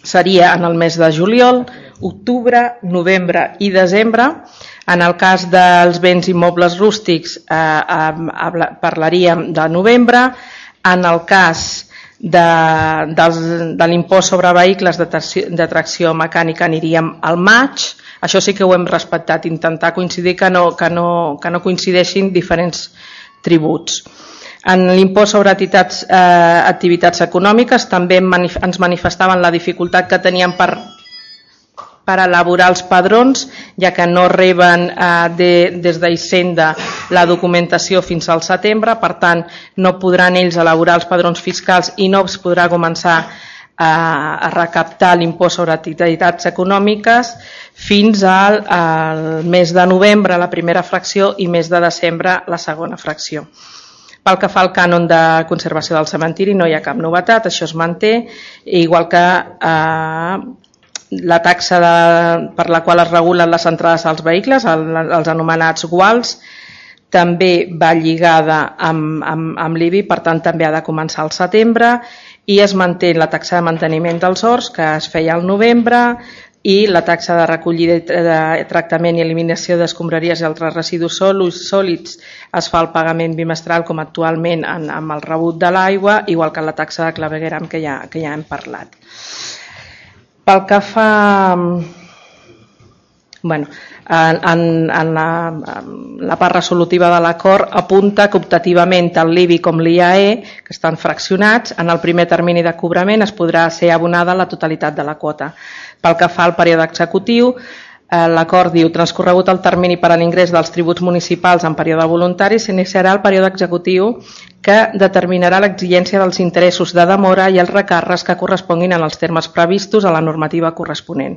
seria en el mes de juliol, octubre, novembre i desembre. En el cas dels béns immobles rústics eh, eh, parlaríem de novembre. En el cas de, de, de l'impost sobre vehicles de, de tracció mecànica aniríem al maig. Això sí que ho hem respectat, intentar coincidir que no, que no, que no coincideixin diferents tributs. En l'impost sobre activitats, eh, activitats econòmiques també ens manifestaven la dificultat que tenien per, per elaborar els padrons, ja que no reben eh, de, des d'Hisenda la documentació fins al setembre, per tant no podran ells elaborar els padrons fiscals i no es podrà començar a, eh, a recaptar l'impost sobre activitats econòmiques fins al, al mes de novembre la primera fracció i mes de desembre la segona fracció. Pel que fa al cànon de conservació del cementiri no hi ha cap novetat, això es manté, igual que eh, la taxa de, per la qual es regulen les entrades als vehicles, el, els anomenats guals, també va lligada amb, amb, amb l'IBI, per tant també ha de començar al setembre i es manté la taxa de manteniment dels horts que es feia al novembre i la taxa de recollida de tractament i eliminació d'escombraries i altres residus sòlids es fa el pagament bimestral com actualment en, amb el rebut de l'aigua, igual que la taxa de clavegueram que ja, que ja hem parlat. Pel que fa... Bueno, en, en, la, en la part resolutiva de l'acord apunta que optativament tant l'IBI com l'IAE, que estan fraccionats, en el primer termini de cobrament es podrà ser abonada la totalitat de la quota. Pel que fa al període executiu, l'acord diu, transcorregut el termini per a l'ingrés dels tributs municipals en període voluntari, s'iniciarà el període executiu que determinarà l'exigència dels interessos de demora i els recàrrecs que corresponguin en els termes previstos a la normativa corresponent.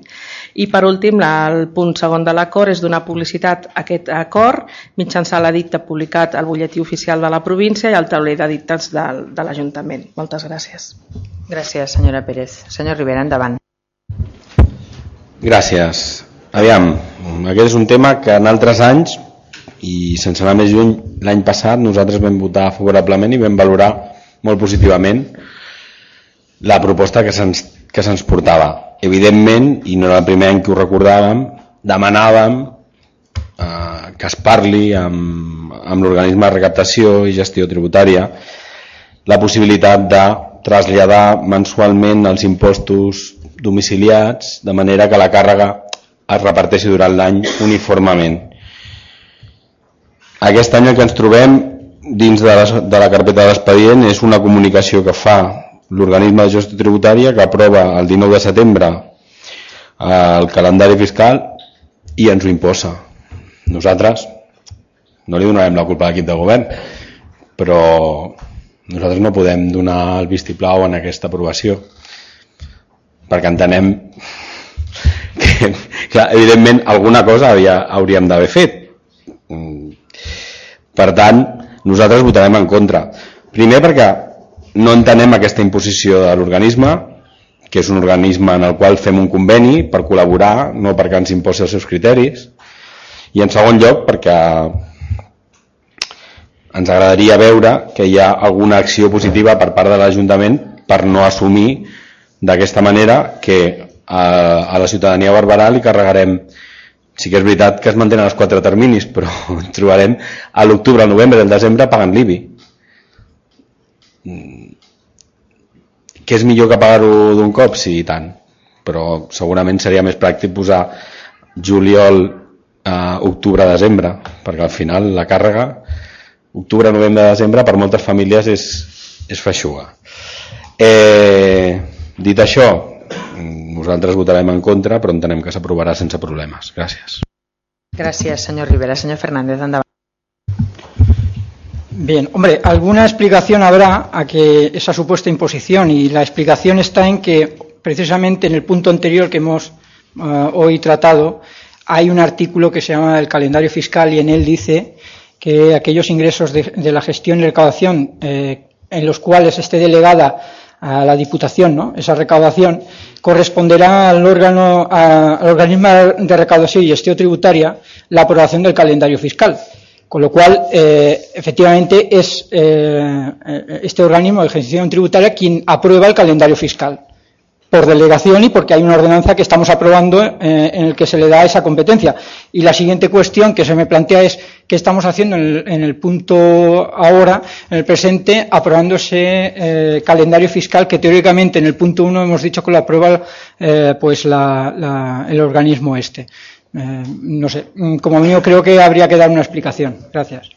I per últim, el punt segon de l'acord és donar publicitat a aquest acord mitjançant l'edicte publicat al butlletí oficial de la província i al tauler d'edictes de, de l'Ajuntament. Moltes gràcies. Gràcies, senyora Pérez. Senyor Rivera, endavant. Gràcies. Aviam, aquest és un tema que en altres anys, i sense anar més lluny, l'any passat nosaltres vam votar favorablement i vam valorar molt positivament la proposta que se'ns que portava. Evidentment, i no era el primer any que ho recordàvem, demanàvem eh, que es parli amb, amb l'organisme de recaptació i gestió tributària la possibilitat de traslladar mensualment els impostos domiciliats de manera que la càrrega es reparteixi durant l'any uniformement. Aquest any el que ens trobem dins de la, de la carpeta d'expedient és una comunicació que fa l'organisme de gestió tributària que aprova el 19 de setembre el calendari fiscal i ens ho imposa. Nosaltres no li donarem la culpa a l'equip de govern, però nosaltres no podem donar el vistiplau en aquesta aprovació perquè entenem clar, evidentment alguna cosa havia, hauríem d'haver fet. Per tant nosaltres votarem en contra. Primer perquè no entenem aquesta imposició de l'organisme que és un organisme en el qual fem un conveni per col·laborar, no perquè ens imposi els seus criteris. I en segon lloc perquè ens agradaria veure que hi ha alguna acció positiva per part de l'Ajuntament per no assumir d'aquesta manera que a, a la ciutadania barberà li carregarem sí que és veritat que es mantenen els quatre terminis però trobarem a l'octubre, al novembre, al desembre pagant l'IBI mm. que és millor que pagar-ho d'un cop? Sí, i tant però segurament seria més pràctic posar juliol, eh, octubre, desembre perquè al final la càrrega octubre, novembre, desembre per moltes famílies és, és feixuga eh, dit això nosaltres votarem en contra, però entenem que s'aprovarà sense problemes. Gràcies. Gràcies, senyor Rivera. Senyor Fernández, endavant. Bien, hombre, alguna explicación habrá a que esa supuesta imposición y la explicación está en que precisamente en el punto anterior que hemos uh, hoy tratado hay un artículo que se llama el calendario fiscal y en él dice que aquellos ingresos de, de la gestión y recaudación eh, en los cuales esté delegada a la Diputación, ¿no? esa recaudación, corresponderá al órgano, a, al organismo de recaudación y gestión tributaria la aprobación del calendario fiscal. Con lo cual, eh, efectivamente, es eh, este organismo de gestión tributaria quien aprueba el calendario fiscal por delegación y porque hay una ordenanza que estamos aprobando eh, en el que se le da esa competencia. Y la siguiente cuestión que se me plantea es qué estamos haciendo en el, punto ahora, en el presente, aprobando ese eh, calendario fiscal que teóricamente en el punto uno hemos dicho que lo aprueba eh, pues la, el organismo este. No sé, como mío creo que habría que dar una explicación. Gracias.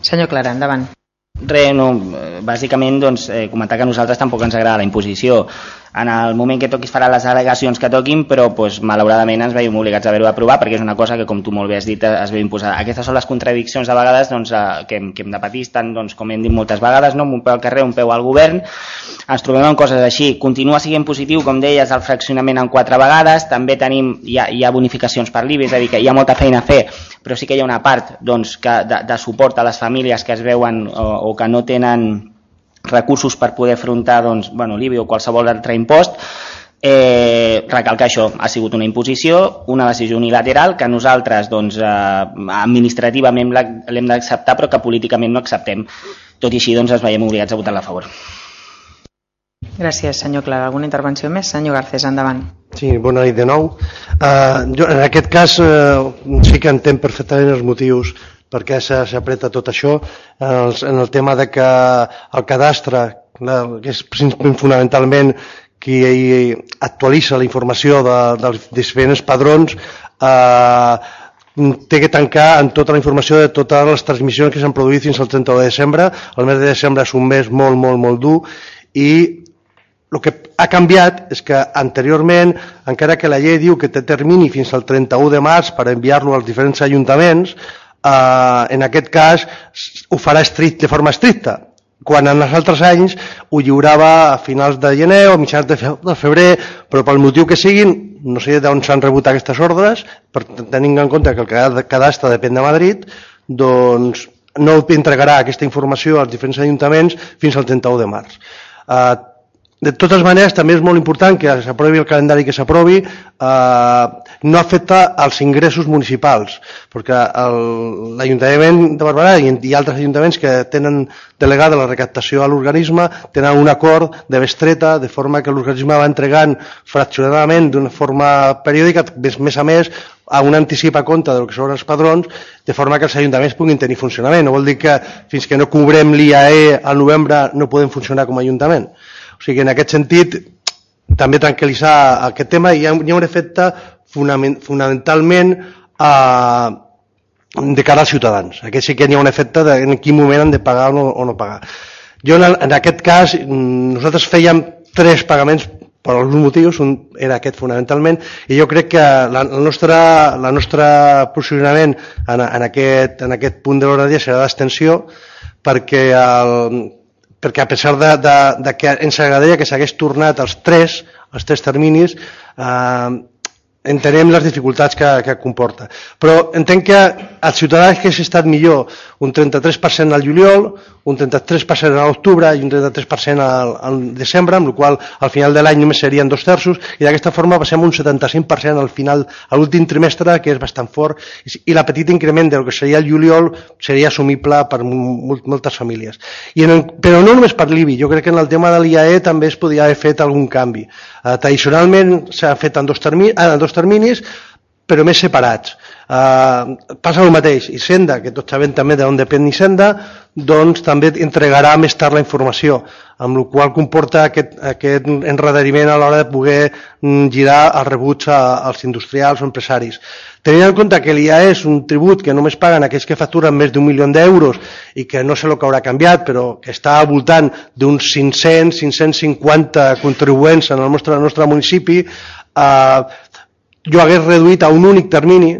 Senyor Clara, endavant. Re, no, bàsicament doncs, eh, comentar que a nosaltres tampoc ens agrada la imposició en el moment que toquis farà les al·legacions que toquin, però pues, malauradament ens veiem obligats a haver-ho d'aprovar perquè és una cosa que, com tu molt bé has dit, es veu imposada. Aquestes són les contradiccions de vegades doncs, eh, que, hem, que hem de patir, tant, doncs, com hem dit moltes vegades, no? un peu al carrer, un peu al govern, ens trobem amb coses així. Continua sent positiu, com deies, el fraccionament en quatre vegades, també tenim, hi ha, hi ha bonificacions per l'IBI, és a dir, que hi ha molta feina a fer, però sí que hi ha una part doncs, que, de, de suport a les famílies que es veuen o, o que no tenen recursos per poder afrontar doncs, bueno, l'IBI o qualsevol altre impost, Eh, recalcar això, ha sigut una imposició, una decisió unilateral que nosaltres doncs, eh, administrativament l'hem d'acceptar però que políticament no acceptem. Tot i així doncs, ens veiem obligats a votar-la a favor. Gràcies, senyor Clara. Alguna intervenció més? Senyor Garcés, endavant. Sí, bona nit de nou. Uh, jo, en aquest cas uh, sí que entenc perfectament els motius per què s'apreta tot això en el, en el tema de que el cadastre, que és fonamentalment qui actualitza la informació de, dels diferents padrons eh, té que tancar en tota la informació de totes les transmissions que s'han produït fins al 30 de desembre. El mes de desembre és un mes molt, molt, molt dur i el que ha canviat és que anteriorment, encara que la llei diu que té termini fins al 31 de març per enviar-lo als diferents ajuntaments, eh, en aquest cas ho farà estrict, de forma estricta quan en els altres anys ho lliurava a finals de gener o mitjans de febrer, però pel motiu que siguin, no sé d'on s'han rebut aquestes ordres, per tenint en compte que el cadastre depèn de Madrid, doncs no entregarà aquesta informació als diferents ajuntaments fins al 31 de març. Eh, de totes maneres, també és molt important que s'aprovi el calendari que s'aprovi, eh, no afecta als ingressos municipals, perquè l'Ajuntament de Barberà i, i altres ajuntaments que tenen delegada la recaptació a l'organisme tenen un acord de bestreta, de forma que l'organisme va entregant fraccionadament d'una forma periòdica, més, més a més, a un anticipa a compte del que són els padrons, de forma que els ajuntaments puguin tenir funcionament. No vol dir que fins que no cobrem l'IAE al novembre no podem funcionar com a ajuntament. O sigui, en aquest sentit, també tranquil·litzar aquest tema i hi ha, hi ha un efecte fonamentalment eh, de cara als ciutadans. Aquest sí que hi ha un efecte de en quin moment han de pagar o no, o no pagar. Jo, en, en aquest cas, nosaltres fèiem tres pagaments per alguns motius, un era aquest fonamentalment, i jo crec que la, la nostra, la nostra posicionament en, en, aquest, en aquest punt de l'horari serà d'extensió perquè el, perquè a pesar de, de, de que ens agradaria que s'hagués tornat els tres, els tres terminis, eh, entenem les dificultats que, que comporta. Però entenc que als ciutadans que s'ha estat millor un 33% al juliol, un 33% a l'octubre i un 33% al, al desembre, amb la qual al final de l'any només serien dos terços, i d'aquesta forma passem un 75% al final, a l'últim trimestre, que és bastant fort, i la petit increment del que seria el juliol seria assumible per moltes famílies. I en, però no només per l'IBI, jo crec que en el tema de l'IAE també es podria haver fet algun canvi. Eh, tradicionalment s'ha fet en dos, terminis, en dos terminis, però més separats. Uh, passa el mateix, Hisenda, que tots sabem també d'on depèn Hisenda, doncs també entregarà més tard la informació, amb la qual comporta aquest, aquest enredariment a l'hora de poder mm, girar els rebuts a, als industrials o empresaris. Tenint en compte que l'IA és un tribut que només paguen aquells que facturen més d'un milió d'euros i que no sé el que haurà canviat, però que està al voltant d'uns 500-550 contribuents en el nostre, el nostre municipi, eh, jo hagués reduït a un únic termini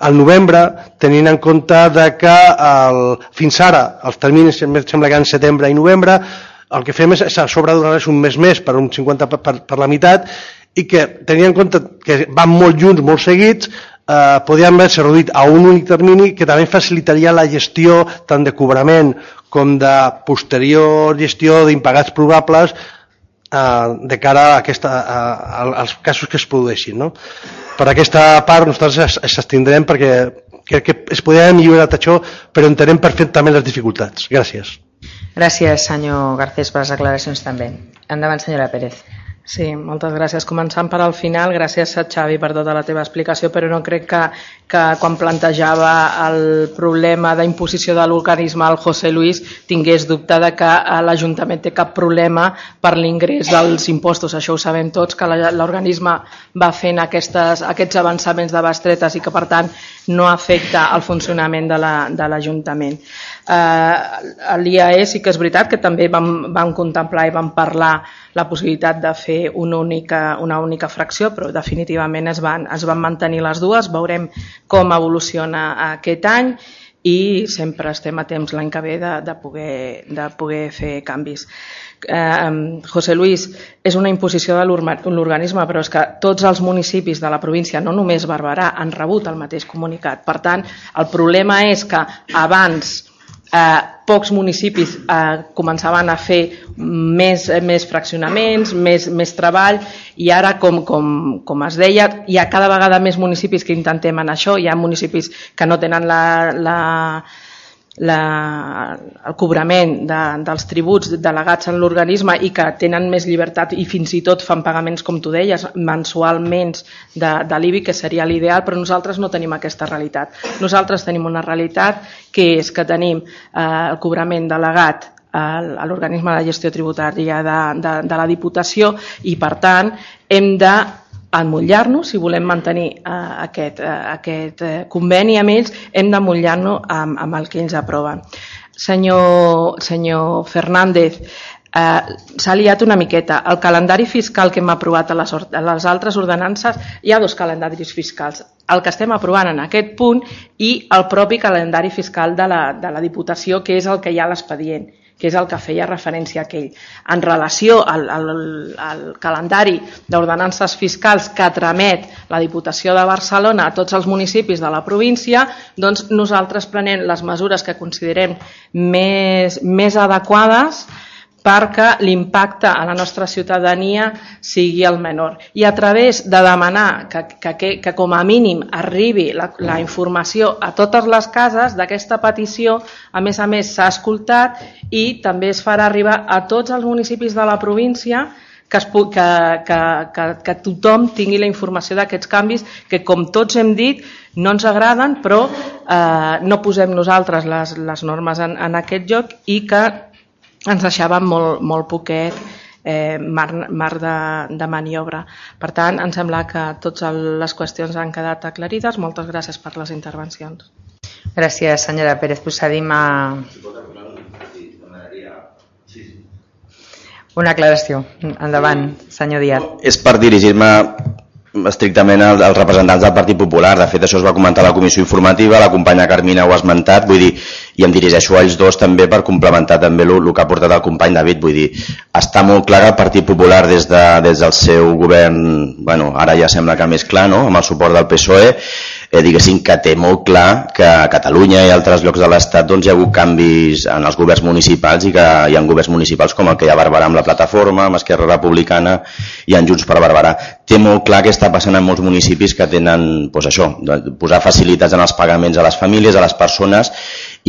al novembre, tenint en compte de que el, fins ara els terminis sembla que en setembre i novembre, el que fem és, és a sobre donar-les un mes més per un 50 per, per, per la meitat i que tenint en compte que van molt junts, molt seguits, eh, podien haver-se reduït a un únic termini que també facilitaria la gestió tant de cobrament com de posterior gestió d'impagats probables de cara a aquesta, a, a, als casos que es produeixin. No? Per aquesta part nosaltres s'estindrem perquè crec que es podria millorar això, però entenem perfectament les dificultats. Gràcies. Gràcies, senyor Garcés, per les aclaracions també. Endavant, senyora Pérez. Sí, moltes gràcies. Començant per al final, gràcies a Xavi per tota la teva explicació, però no crec que, que quan plantejava el problema d'imposició de l'organisme al José Luis tingués dubte de que eh, l'Ajuntament té cap problema per l'ingrés dels impostos. Això ho sabem tots, que l'organisme va fent aquestes, aquests avançaments de bestretes i que per tant no afecta el funcionament de l'Ajuntament. La, eh, L'IAE sí que és veritat que també vam, vam contemplar i vam parlar la possibilitat de fer una única, una única fracció, però definitivament es van, es van mantenir les dues. Veurem com evoluciona aquest any i sempre estem a temps l'any que ve de, de, poder, de poder fer canvis. Eh, José Luis, és una imposició de l'organisme, però és que tots els municipis de la província, no només Barberà, han rebut el mateix comunicat. Per tant, el problema és que abans eh, pocs municipis eh, començaven a fer més, més fraccionaments, més, més treball i ara, com, com, com es deia, hi ha cada vegada més municipis que intentem en això, hi ha municipis que no tenen la, la, la, el cobrament de, dels tributs delegats en l'organisme i que tenen més llibertat i fins i tot fan pagaments, com tu deies, mensualment de, de l'IBI, que seria l'ideal, però nosaltres no tenim aquesta realitat. Nosaltres tenim una realitat que és que tenim eh, el cobrament delegat a l'organisme de gestió tributària de, de, de la Diputació i, per tant, hem de emmotllar-nos, si volem mantenir eh, aquest, eh, aquest eh, conveni amb ells, hem d'emmotllar-nos amb, amb el que ells aproven. Senyor, senyor Fernández, eh, s'ha liat una miqueta. El calendari fiscal que hem aprovat a les, a les altres ordenances, hi ha dos calendaris fiscals. El que estem aprovant en aquest punt i el propi calendari fiscal de la, de la Diputació, que és el que hi ha a l'expedient que és el que feia referència a aquell. En relació al, al, al calendari d'ordenances fiscals que tramet la Diputació de Barcelona a tots els municipis de la província, doncs nosaltres prenem les mesures que considerem més, més adequades perquè l'impacte a la nostra ciutadania sigui el menor. I a través de demanar que, que, que com a mínim arribi la, la informació a totes les cases d'aquesta petició, a més a més s'ha escoltat i també es farà arribar a tots els municipis de la província que, es, que, que, que, que tothom tingui la informació d'aquests canvis que, com tots hem dit, no ens agraden, però eh, no posem nosaltres les, les normes en, en aquest lloc i que ens deixava molt, molt poquet eh, mar, mar de, de maniobra. Per tant, em sembla que totes les qüestions han quedat aclarides. Moltes gràcies per les intervencions. Gràcies, senyora Pérez. Procedim a... Una aclaració. Endavant, senyor Díaz. És per dirigir-me estrictament als representants del Partit Popular. De fet, això es va comentar a la comissió informativa, la companya Carmina ho ha esmentat, vull dir, i em dirigeixo a ells dos també per complementar també el, el que ha portat el company David, vull dir, està molt clar que el Partit Popular des, de, des del seu govern, bueno, ara ja sembla que més clar, no?, amb el suport del PSOE, eh, diguéssim que té molt clar que a Catalunya i altres llocs de l'Estat doncs, hi ha hagut canvis en els governs municipals i que hi ha governs municipals com el que hi ha a Barberà amb la plataforma, amb Esquerra Republicana i en Junts per Barberà. Té molt clar que està passant en molts municipis que tenen doncs això, posar facilitats en els pagaments a les famílies, a les persones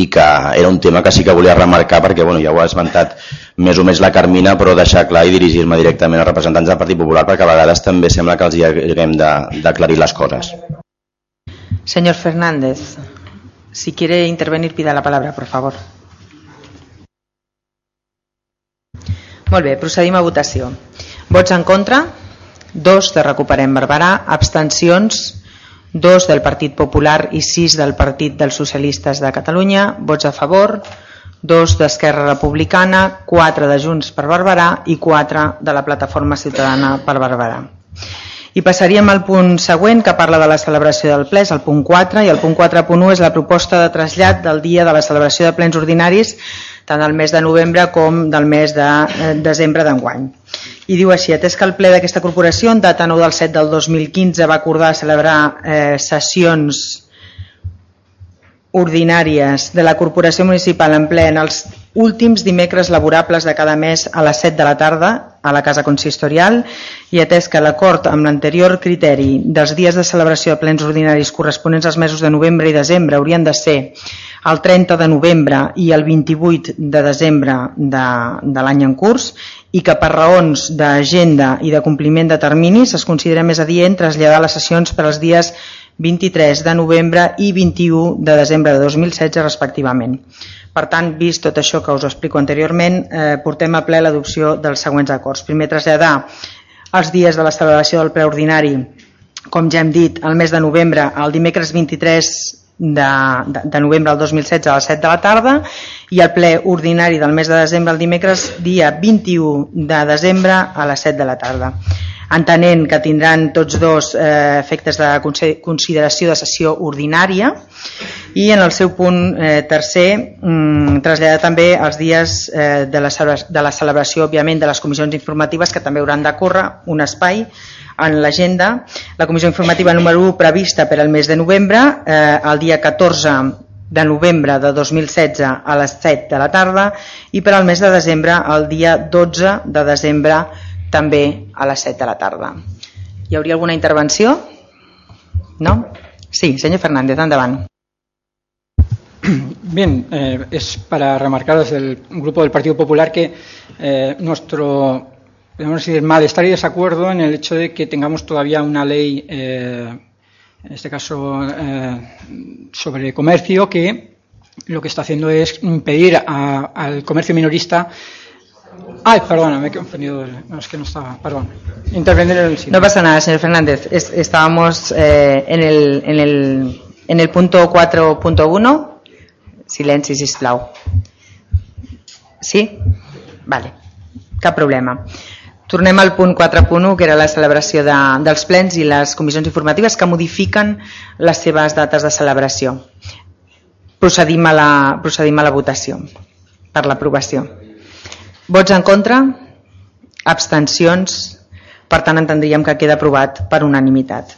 i que era un tema que sí que volia remarcar perquè bueno, ja ho ha esmentat més o més la Carmina però deixar clar i dirigir-me directament als representants del Partit Popular perquè a vegades també sembla que els hi haguem d'aclarir les coses. Señor Fernández, si quiere intervenir, pida la palabra, por favor. Molt bé, procedim a votació. Vots en contra? Dos de Recuperem Barberà. Abstencions? Dos del Partit Popular i sis del Partit dels Socialistes de Catalunya. Vots a favor? Dos d'Esquerra Republicana, quatre de Junts per Barberà i quatre de la Plataforma Ciutadana per Barberà. I passaríem al punt següent que parla de la celebració del ple, és el punt 4, i el punt 4.1 és la proposta de trasllat del dia de la celebració de plens ordinaris tant del mes de novembre com del mes de eh, desembre d'enguany. I diu així, atès que el ple d'aquesta corporació en data 9 del 7 del 2015 va acordar celebrar eh, sessions ordinàries de la Corporació Municipal en ple en els últims dimecres laborables de cada mes a les 7 de la tarda a la Casa Consistorial i atès que l'acord amb l'anterior criteri dels dies de celebració de plens ordinaris corresponents als mesos de novembre i desembre haurien de ser el 30 de novembre i el 28 de desembre de, de l'any en curs i que per raons d'agenda i de compliment de terminis es considera més adient traslladar les sessions per als dies 23 de novembre i 21 de desembre de 2016 respectivament. Per tant, vist tot això que us explico anteriorment, eh, portem a ple l'adopció dels següents acords. Primer, traslladar els dies de la celebració del ple ordinari, com ja hem dit, el mes de novembre, el dimecres 23 de, de, de novembre del 2016 a les 7 de la tarda i el ple ordinari del mes de desembre el dimecres dia 21 de desembre a les 7 de la tarda entenent que tindran tots dos eh, efectes de consideració de sessió ordinària i en el seu punt eh, tercer mm, traslladar també els dies eh, de, la de la celebració òbviament de les comissions informatives que també hauran de córrer un espai en l'agenda. La comissió informativa número 1 prevista per al mes de novembre, eh, el dia 14 de novembre de 2016 a les 7 de la tarda i per al mes de desembre el dia 12 de desembre també a les 7 de la tarda. Hi hauria alguna intervenció? No? Sí, senyor Fernández, endavant. Bien, eh, es para remarcar desde el Grupo del Partido Popular que eh, nuestro podemos decir, malestar y desacuerdo en el hecho de que tengamos todavía una ley, eh, en este caso eh, sobre comercio, que lo que está haciendo es impedir a, al comercio minorista. Ay, perdona, me he confundido. No, es que no estaba. Perdón. Intervenir en el sitio. No pasa nada, señor Fernández. Es, estábamos eh, en, el, en, el, en el punto 4.1. Silenci, sisplau. Sí? Vale. Cap problema. Tornem al punt 4.1, que era la celebració de, dels plens i les comissions informatives que modifiquen les seves dates de celebració. Procedim a la, procedim a la votació per l'aprovació. Vots en contra? Abstencions? Per tant, entendríem que queda aprovat per unanimitat.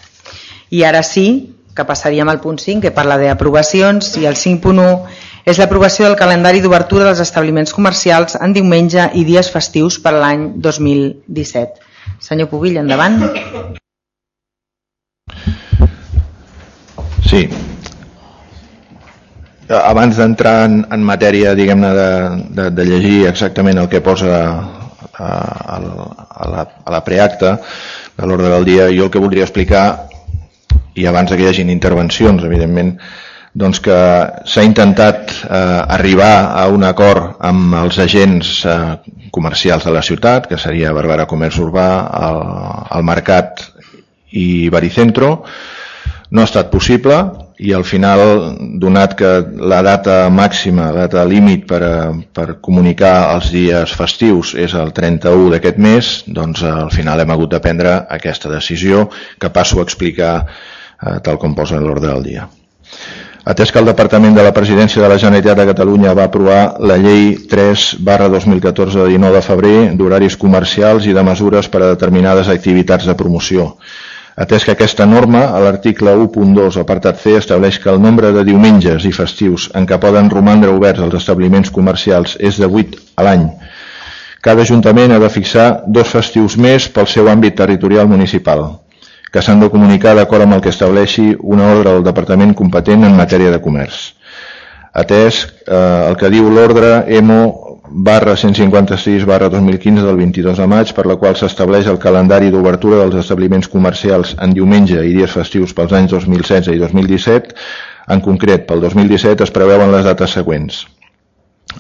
I ara sí, que passaríem al punt 5, que parla d'aprovacions, i el 5.1 és l'aprovació del calendari d'obertura dels establiments comercials en diumenge i dies festius per l'any 2017. Senyor Pubill, endavant. Sí. Abans d'entrar en, en matèria, diguem-ne, de, de, de llegir exactament el que posa a, a, a la, a la preacta de l'ordre del dia, jo el que voldria explicar, i abans que hi hagin intervencions, evidentment, doncs que s'ha intentat eh, arribar a un acord amb els agents eh, comercials de la ciutat, que seria Barbara Comerç Urbà, el, el Mercat i Baricentro. No ha estat possible i al final, donat que la data màxima, la data límit per, a, per comunicar els dies festius és el 31 d'aquest mes, doncs al final hem hagut de prendre aquesta decisió que passo a explicar eh, tal com posa l'ordre del dia. Atès que el Departament de la Presidència de la Generalitat de Catalunya va aprovar la Llei 3 barra 2014 de 19 de febrer d'horaris comercials i de mesures per a determinades activitats de promoció. Atès que aquesta norma, a l'article 1.2, apartat C, estableix que el nombre de diumenges i festius en què poden romandre oberts els establiments comercials és de 8 a l'any. Cada Ajuntament ha de fixar dos festius més pel seu àmbit territorial municipal que s'han de comunicar d'acord amb el que estableixi una ordre del Departament competent en matèria de comerç. Atès eh, el que diu l'ordre EMO barra 156 barra 2015 del 22 de maig per la qual s'estableix el calendari d'obertura dels establiments comercials en diumenge i dies festius pels anys 2016 i 2017 en concret pel 2017 es preveuen les dates següents.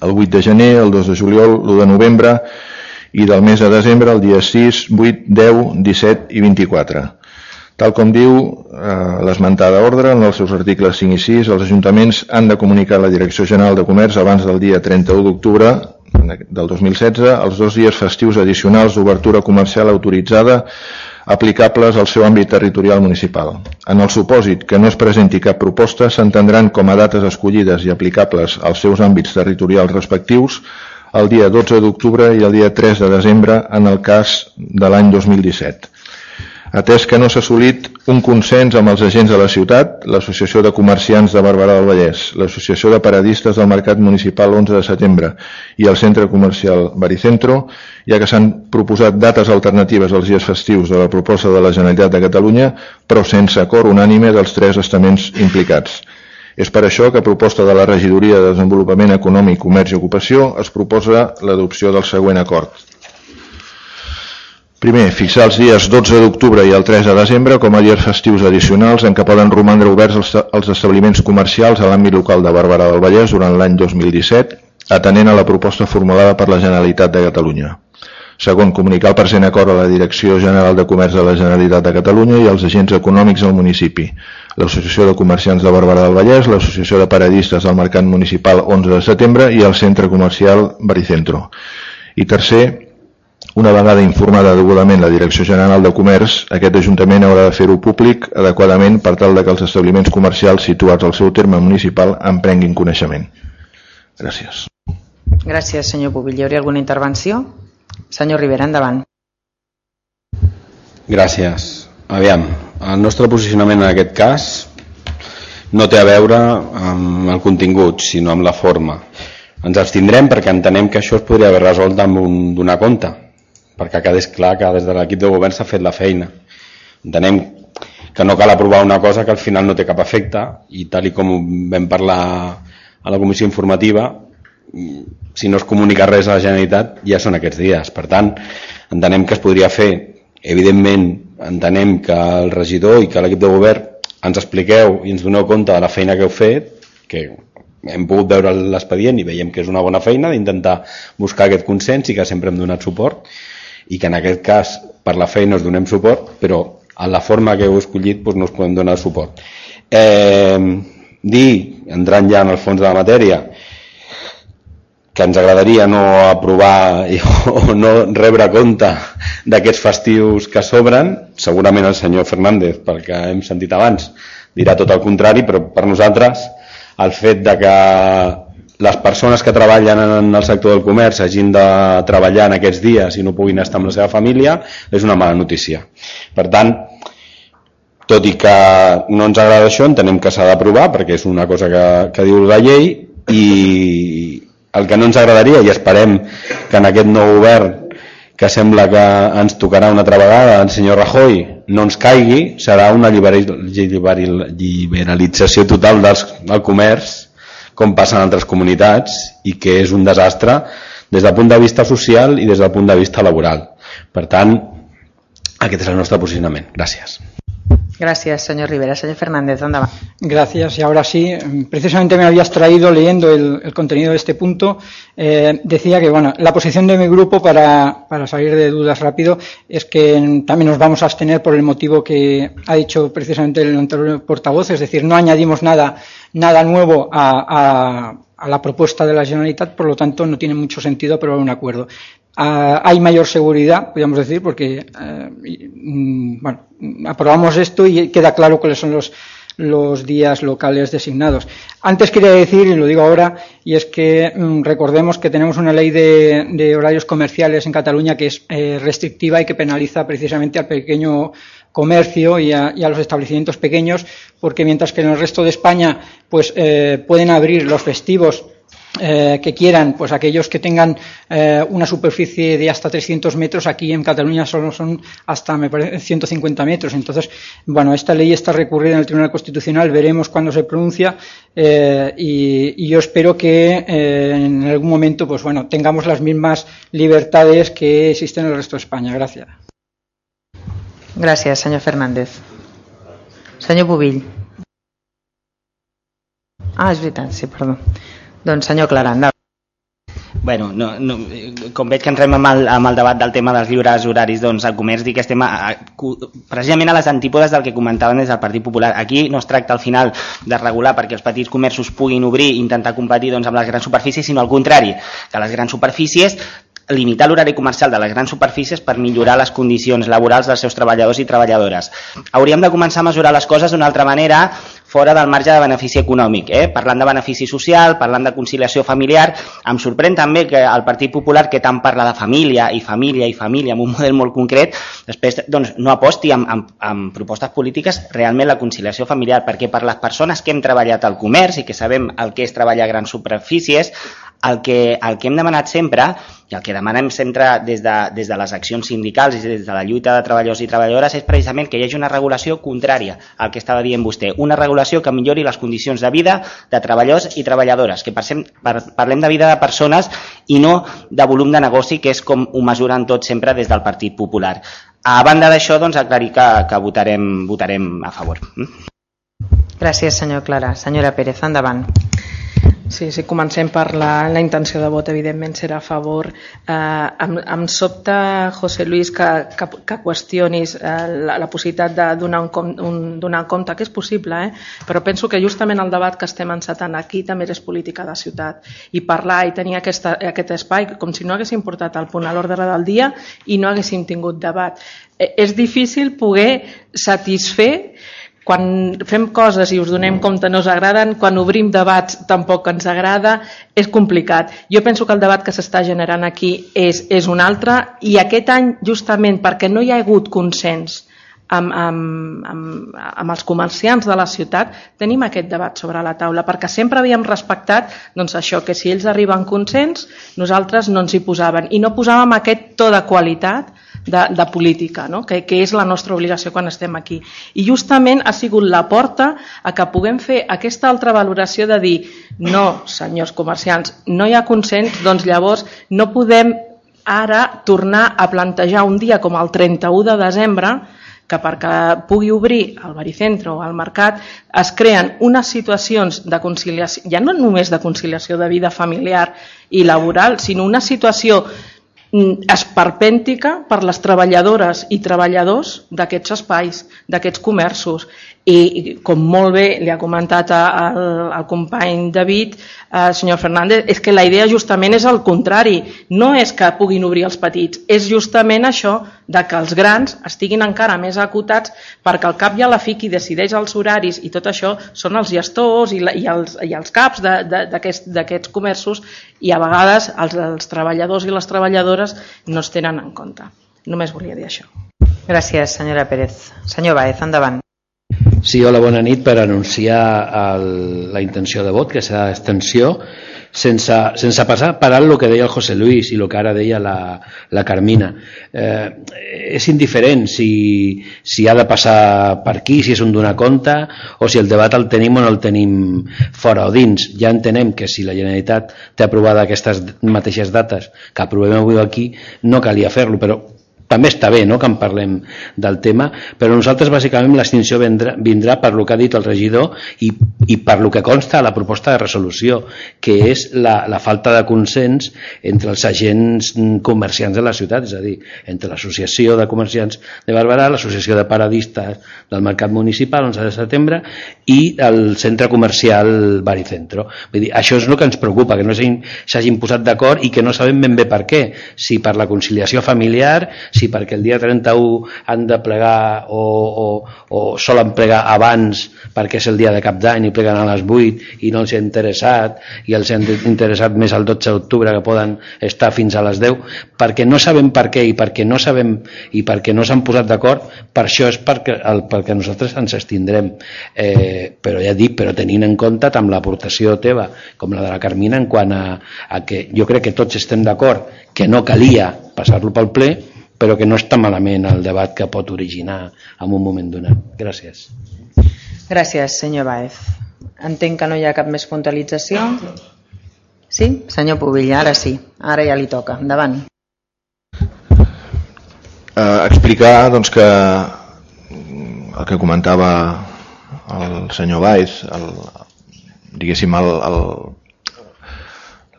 El 8 de gener, el 2 de juliol, l'1 de novembre i del mes de desembre el dia 6, 8, 10, 17 i 24 tal com diu eh, l'esmentada ordre, en els seus articles 5 i 6, els ajuntaments han de comunicar a la Direcció General de Comerç abans del dia 31 d'octubre del 2016 els dos dies festius addicionals d'obertura comercial autoritzada aplicables al seu àmbit territorial municipal. En el supòsit que no es presenti cap proposta, s'entendran com a dates escollides i aplicables als seus àmbits territorials respectius el dia 12 d'octubre i el dia 3 de desembre en el cas de l'any 2017 Atès que no s'ha assolit un consens amb els agents de la ciutat, l'Associació de Comerciants de Barberà del Vallès, l'Associació de Paradistes del Mercat Municipal 11 de setembre i el Centre Comercial Baricentro, ja que s'han proposat dates alternatives als dies festius de la proposta de la Generalitat de Catalunya, però sense acord unànime dels tres estaments implicats. És per això que a proposta de la Regidoria de Desenvolupament Econòmic, Comerç i Ocupació es proposa l'adopció del següent acord. Primer, fixar els dies 12 d'octubre i el 3 de desembre com a dies festius addicionals en què poden romandre oberts els, els establiments comercials a l'àmbit local de Barberà del Vallès durant l'any 2017, atenent a la proposta formulada per la Generalitat de Catalunya. Segon, comunicar el present acord a la Direcció General de Comerç de la Generalitat de Catalunya i als agents econòmics del municipi, l'Associació de Comerciants de Barberà del Vallès, l'Associació de Paradistes del Mercat Municipal 11 de setembre i el Centre Comercial Baricentro. I tercer, una vegada informada degudament la Direcció General de Comerç, aquest Ajuntament haurà de fer-ho públic adequadament per tal de que els establiments comercials situats al seu terme municipal en prenguin coneixement. Gràcies. Gràcies, senyor Pubill. Hi hauria alguna intervenció? Senyor Rivera, endavant. Gràcies. Aviam, el nostre posicionament en aquest cas no té a veure amb el contingut, sinó amb la forma. Ens abstindrem perquè entenem que això es podria haver resolt amb un donar compte, perquè quedés clar que des de l'equip de govern s'ha fet la feina. Entenem que no cal aprovar una cosa que al final no té cap efecte i tal i com vam parlar a la comissió informativa, si no es comunica res a la Generalitat ja són aquests dies. Per tant, entenem que es podria fer. Evidentment, entenem que el regidor i que l'equip de govern ens expliqueu i ens doneu compte de la feina que heu fet, que hem pogut veure l'expedient i veiem que és una bona feina d'intentar buscar aquest consens i que sempre hem donat suport i que en aquest cas per la feina us donem suport però a la forma que heu escollit doncs no us podem donar suport. Eh, dir, entrant ja en el fons de la matèria que ens agradaria no aprovar o no rebre compte d'aquests festius que s'obren, segurament el senyor Fernández, pel que hem sentit abans, dirà tot el contrari, però per nosaltres el fet de que les persones que treballen en el sector del comerç hagin de treballar en aquests dies i no puguin estar amb la seva família és una mala notícia. Per tant, tot i que no ens agrada això, entenem que s'ha d'aprovar perquè és una cosa que, que diu la llei i, el que no ens agradaria, i esperem que en aquest nou govern que sembla que ens tocarà una altra vegada el senyor Rajoy no ens caigui, serà una liberalització total del, del comerç com passa en altres comunitats i que és un desastre des del punt de vista social i des del punt de vista laboral. Per tant, aquest és el nostre posicionament. Gràcies. Gracias, señor Rivera. Señor Fernández, ¿dónde va? Gracias. Y ahora sí, precisamente me habías traído leyendo el, el contenido de este punto. Eh, decía que, bueno, la posición de mi grupo para, para, salir de dudas rápido es que también nos vamos a abstener por el motivo que ha dicho precisamente el anterior portavoz, es decir, no añadimos nada, nada nuevo a, a, a la propuesta de la Generalitat, por lo tanto no tiene mucho sentido aprobar un acuerdo. Uh, hay mayor seguridad, podríamos decir, porque y, mm, bueno, aprobamos esto y queda claro cuáles son los, los días locales designados. Antes quería decir, y lo digo ahora, y es que mm, recordemos que tenemos una ley de, de, horarios comerciales en Cataluña que es eh, restrictiva y que penaliza precisamente al pequeño comercio y a, y a, los establecimientos pequeños, porque mientras que en el resto de España pues eh, pueden abrir los festivos eh, que quieran, pues aquellos que tengan eh, una superficie de hasta 300 metros, aquí en Cataluña solo son hasta, me parece, 150 metros. Entonces, bueno, esta ley está recurrida en el Tribunal Constitucional, veremos cuándo se pronuncia eh, y, y, yo espero que eh, en algún momento, pues bueno, tengamos las mismas libertades que existen en el resto de España. Gracias. Gracias, señor Fernández. Senyor Bubill. Ah, és veritat, sí, perdó. Doncs senyor Clara, endavant. Bueno, no, no, com veig que entrem amb el, amb el debat del tema dels lliures horaris doncs, al comerç, dic que estem a, a, precisament a les antípodes del que comentaven des del Partit Popular. Aquí no es tracta al final de regular perquè els petits comerços puguin obrir i intentar competir doncs, amb les grans superfícies, sinó al contrari, que les grans superfícies limitar l'horari comercial de les grans superfícies per millorar les condicions laborals dels seus treballadors i treballadores. Hauríem de començar a mesurar les coses d'una altra manera fora del marge de benefici econòmic, eh? parlant de benefici social, parlant de conciliació familiar. Em sorprèn també que el Partit Popular, que tant parla de família i família i família amb un model molt concret, després doncs, no aposti amb, amb, amb propostes polítiques realment la conciliació familiar, perquè per les persones que hem treballat al comerç i que sabem el que és treballar a grans superfícies, el que, el que hem demanat sempre i el que demanem sempre des de, des de les accions sindicals i des de la lluita de treballadors i treballadores és precisament que hi hagi una regulació contrària al que estava dient vostè, una regulació que millori les condicions de vida de treballadors i treballadores, que passem, par, parlem de vida de persones i no de volum de negoci, que és com ho mesuren tot sempre des del Partit Popular. A banda d'això, doncs, aclarir que, que votarem, votarem a favor. Gràcies, senyor Clara. Senyora Pérez, endavant. Sí, si comencem per la, la intenció de vot, evidentment serà a favor. Eh, em, em sobta, José Luis, que, que, que qüestionis eh, la, la possibilitat de donar un, com, un, donar compte, que és possible, eh? però penso que justament el debat que estem encetant aquí també és política de ciutat. I parlar i tenir aquesta, aquest espai com si no haguéssim portat el punt a l'ordre del dia i no haguéssim tingut debat. Eh, és difícil poder satisfer quan fem coses i us donem compte no us agraden, quan obrim debats tampoc ens agrada, és complicat. Jo penso que el debat que s'està generant aquí és, és un altre i aquest any, justament perquè no hi ha hagut consens amb, amb, amb, amb els comerciants de la ciutat, tenim aquest debat sobre la taula, perquè sempre havíem respectat doncs, això, que si ells arriben consens, nosaltres no ens hi posaven, i no posàvem aquest to de qualitat de, de política, no? que, que és la nostra obligació quan estem aquí. I justament ha sigut la porta a que puguem fer aquesta altra valoració de dir no, senyors comerciants, no hi ha consens, doncs llavors no podem ara tornar a plantejar un dia com el 31 de desembre que perquè pugui obrir el baricentro o el mercat es creen unes situacions de conciliació, ja no només de conciliació de vida familiar i laboral, sinó una situació esperpèntica per les treballadores i treballadors d'aquests espais, d'aquests comerços i com molt bé li ha comentat al, al company David, eh, senyor Fernández, és que la idea justament és el contrari, no és que puguin obrir els petits, és justament això de que els grans estiguin encara més acotats perquè al cap i a la fi qui decideix els horaris i tot això són els gestors i, la, i, els, i els caps d'aquests comerços i a vegades els, els treballadors i les treballadores no es tenen en compte. Només volia dir això. Gràcies, senyora Pérez. Senyor Baez, endavant. Sí, hola, bona nit per anunciar el, la intenció de vot, que serà extensió, sense, sense passar per el que deia el José Luis i el que ara deia la, la Carmina. Eh, és indiferent si, si ha de passar per aquí, si és un donar compte, o si el debat el tenim o no el tenim fora o dins. Ja entenem que si la Generalitat té aprovada aquestes mateixes dates que aprovem avui aquí, no calia fer-lo, però també està bé no, que en parlem del tema, però nosaltres bàsicament l'extinció vindrà, vindrà per lo que ha dit el regidor i, i per lo que consta a la proposta de resolució, que és la, la falta de consens entre els agents comerciants de la ciutat, és a dir, entre l'Associació de Comerciants de Barberà, l'Associació de Paradistes del Mercat Municipal, 11 de setembre, i el centre comercial Baricentro. Vull dir, això és el que ens preocupa, que no s'hagin posat d'acord i que no sabem ben bé per què, si per la conciliació familiar, si perquè el dia 31 han de plegar o, o, o solen plegar abans perquè és el dia de cap d'any i pleguen a les 8 i no els ha interessat i els ha interessat més el 12 d'octubre que poden estar fins a les 10 perquè no sabem per què i perquè no sabem i perquè no s'han posat d'acord per això és perquè, el, perquè nosaltres ens estindrem eh, però ja dic, però tenint en compte amb l'aportació teva com la de la Carmina en quant a, a que jo crec que tots estem d'acord que no calia passar-lo pel ple però que no està malament el debat que pot originar en un moment donat. Gràcies. Gràcies, senyor Baez. Entenc que no hi ha cap més puntualització. Sí? Senyor Pubilla, ara sí. Ara ja li toca. Endavant. Eh, explicar doncs, que el que comentava el senyor Baez, el, diguéssim, el, el,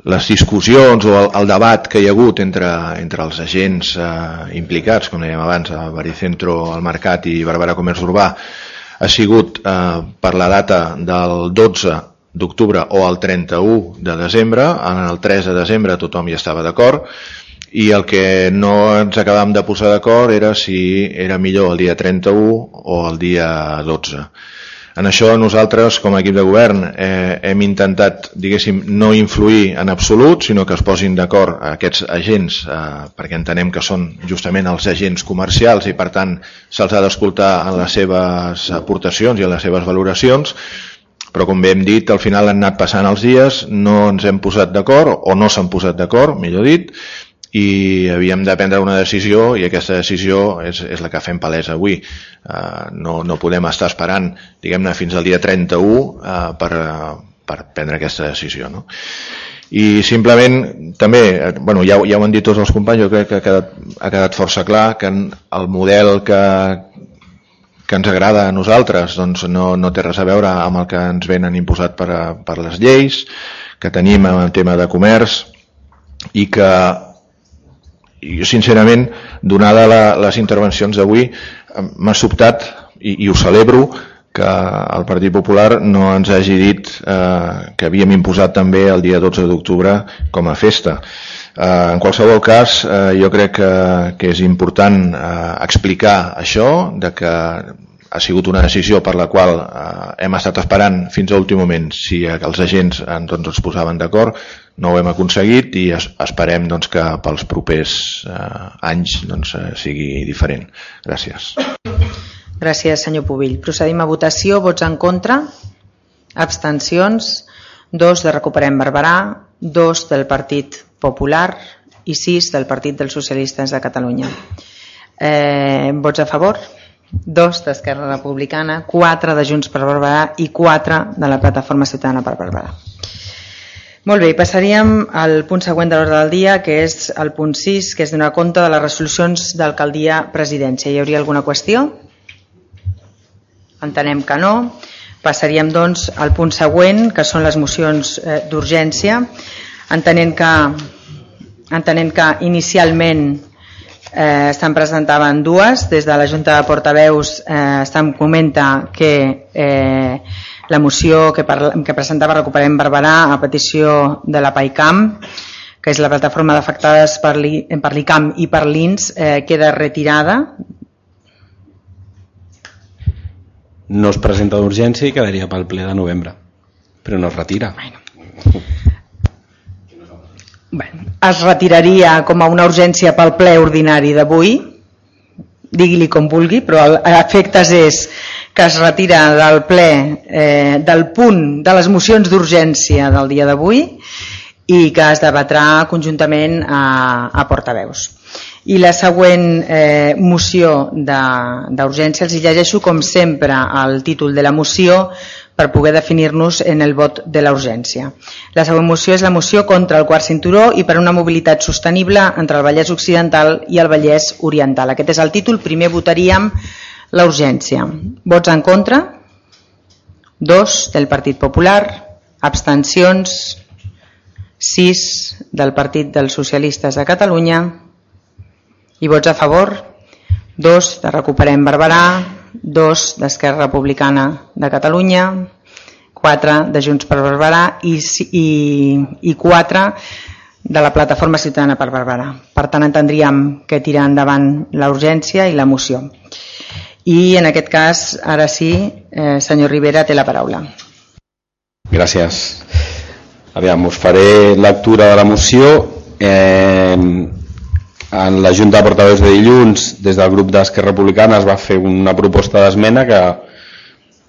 les discussions o el, el debat que hi ha hagut entre, entre els agents eh, implicats, com dèiem abans, a Baricentro, al Mercat i Barberà Comerç Urbà, ha sigut eh, per la data del 12 d'octubre o el 31 de desembre, en el 3 de desembre tothom hi estava d'acord, i el que no ens acabàvem de posar d'acord era si era millor el dia 31 o el dia 12 en això nosaltres, com a equip de govern, eh, hem intentat, diguéssim, no influir en absolut, sinó que es posin d'acord aquests agents, eh, perquè entenem que són justament els agents comercials i, per tant, se'ls ha d'escoltar en les seves aportacions i en les seves valoracions, però com bé hem dit, al final han anat passant els dies, no ens hem posat d'acord, o no s'han posat d'acord, millor dit, i havíem de prendre una decisió i aquesta decisió és, és la que fem palès avui. Uh, no, no podem estar esperant diguem-ne fins al dia 31 uh, per, uh, per prendre aquesta decisió. No? I simplement també, bueno, ja, ja ho han dit tots els companys, jo crec que ha quedat, ha quedat força clar que el model que, que ens agrada a nosaltres doncs no, no té res a veure amb el que ens venen imposat per, a, per les lleis que tenim en el tema de comerç i que jo sincerament, donada la, les intervencions d'avui, m'ha sobtat, i, i ho celebro, que el Partit Popular no ens hagi dit eh, que havíem imposat també el dia 12 d'octubre com a festa. Eh, en qualsevol cas, eh, jo crec que, que és important eh, explicar això, de que ha sigut una decisió per la qual eh, hem estat esperant fins a últim moment si els agents eh, doncs, posaven d'acord, no ho hem aconseguit i es, esperem doncs, que pels propers eh, anys doncs, eh, sigui diferent. Gràcies. Gràcies, senyor Pubill. Procedim a votació. Vots en contra? Abstencions? Dos de Recuperem Barberà, dos del Partit Popular i sis del Partit dels Socialistes de Catalunya. Eh, vots a favor? Dos d'Esquerra Republicana, quatre de Junts per Barberà i quatre de la Plataforma Ciutadana per Barberà. Molt bé, passaríem al punt següent de l'ordre del dia, que és el punt 6, que és donar compte de les resolucions d'alcaldia presidència. Hi hauria alguna qüestió? Entenem que no. Passaríem doncs al punt següent, que són les mocions eh, d'urgència, entenent que, entenent que inicialment eh, estan presentaven dues, des de la Junta de Portaveus eh, estan comenta que eh, la moció que, parla, que presentava Recuperem Barberà a petició de la PAICAM, que és la plataforma d'afectades per l'ICAM i per l'INS, eh, queda retirada no es presenta d'urgència i quedaria pel ple de novembre però no es retira bueno. Bueno, es retiraria com a una urgència pel ple ordinari d'avui digui-li com vulgui però l'efectes és que es retira del ple eh, del punt de les mocions d'urgència del dia d'avui i que es debatrà conjuntament a, a portaveus i la següent eh, moció d'urgència els llegeixo com sempre el títol de la moció per poder definir-nos en el vot de la urgència. La següent moció és la moció contra el quart cinturó i per una mobilitat sostenible entre el Vallès Occidental i el Vallès Oriental. Aquest és el títol. Primer votaríem la urgència. Vots en contra? Dos del Partit Popular. Abstencions? Sis del Partit dels Socialistes de Catalunya i vots a favor, dos de Recuperem Barberà, dos d'Esquerra Republicana de Catalunya, quatre de Junts per Barberà i, i, i quatre de la Plataforma Ciutadana per Barberà. Per tant, entendríem que tira endavant la urgència i la moció. I en aquest cas, ara sí, eh, senyor Rivera, té la paraula. Gràcies. Aviam, us faré lectura de la moció. Eh, en la Junta de Portaveus de dilluns, des del grup d'Esquerra Republicana es va fer una proposta d'esmena que,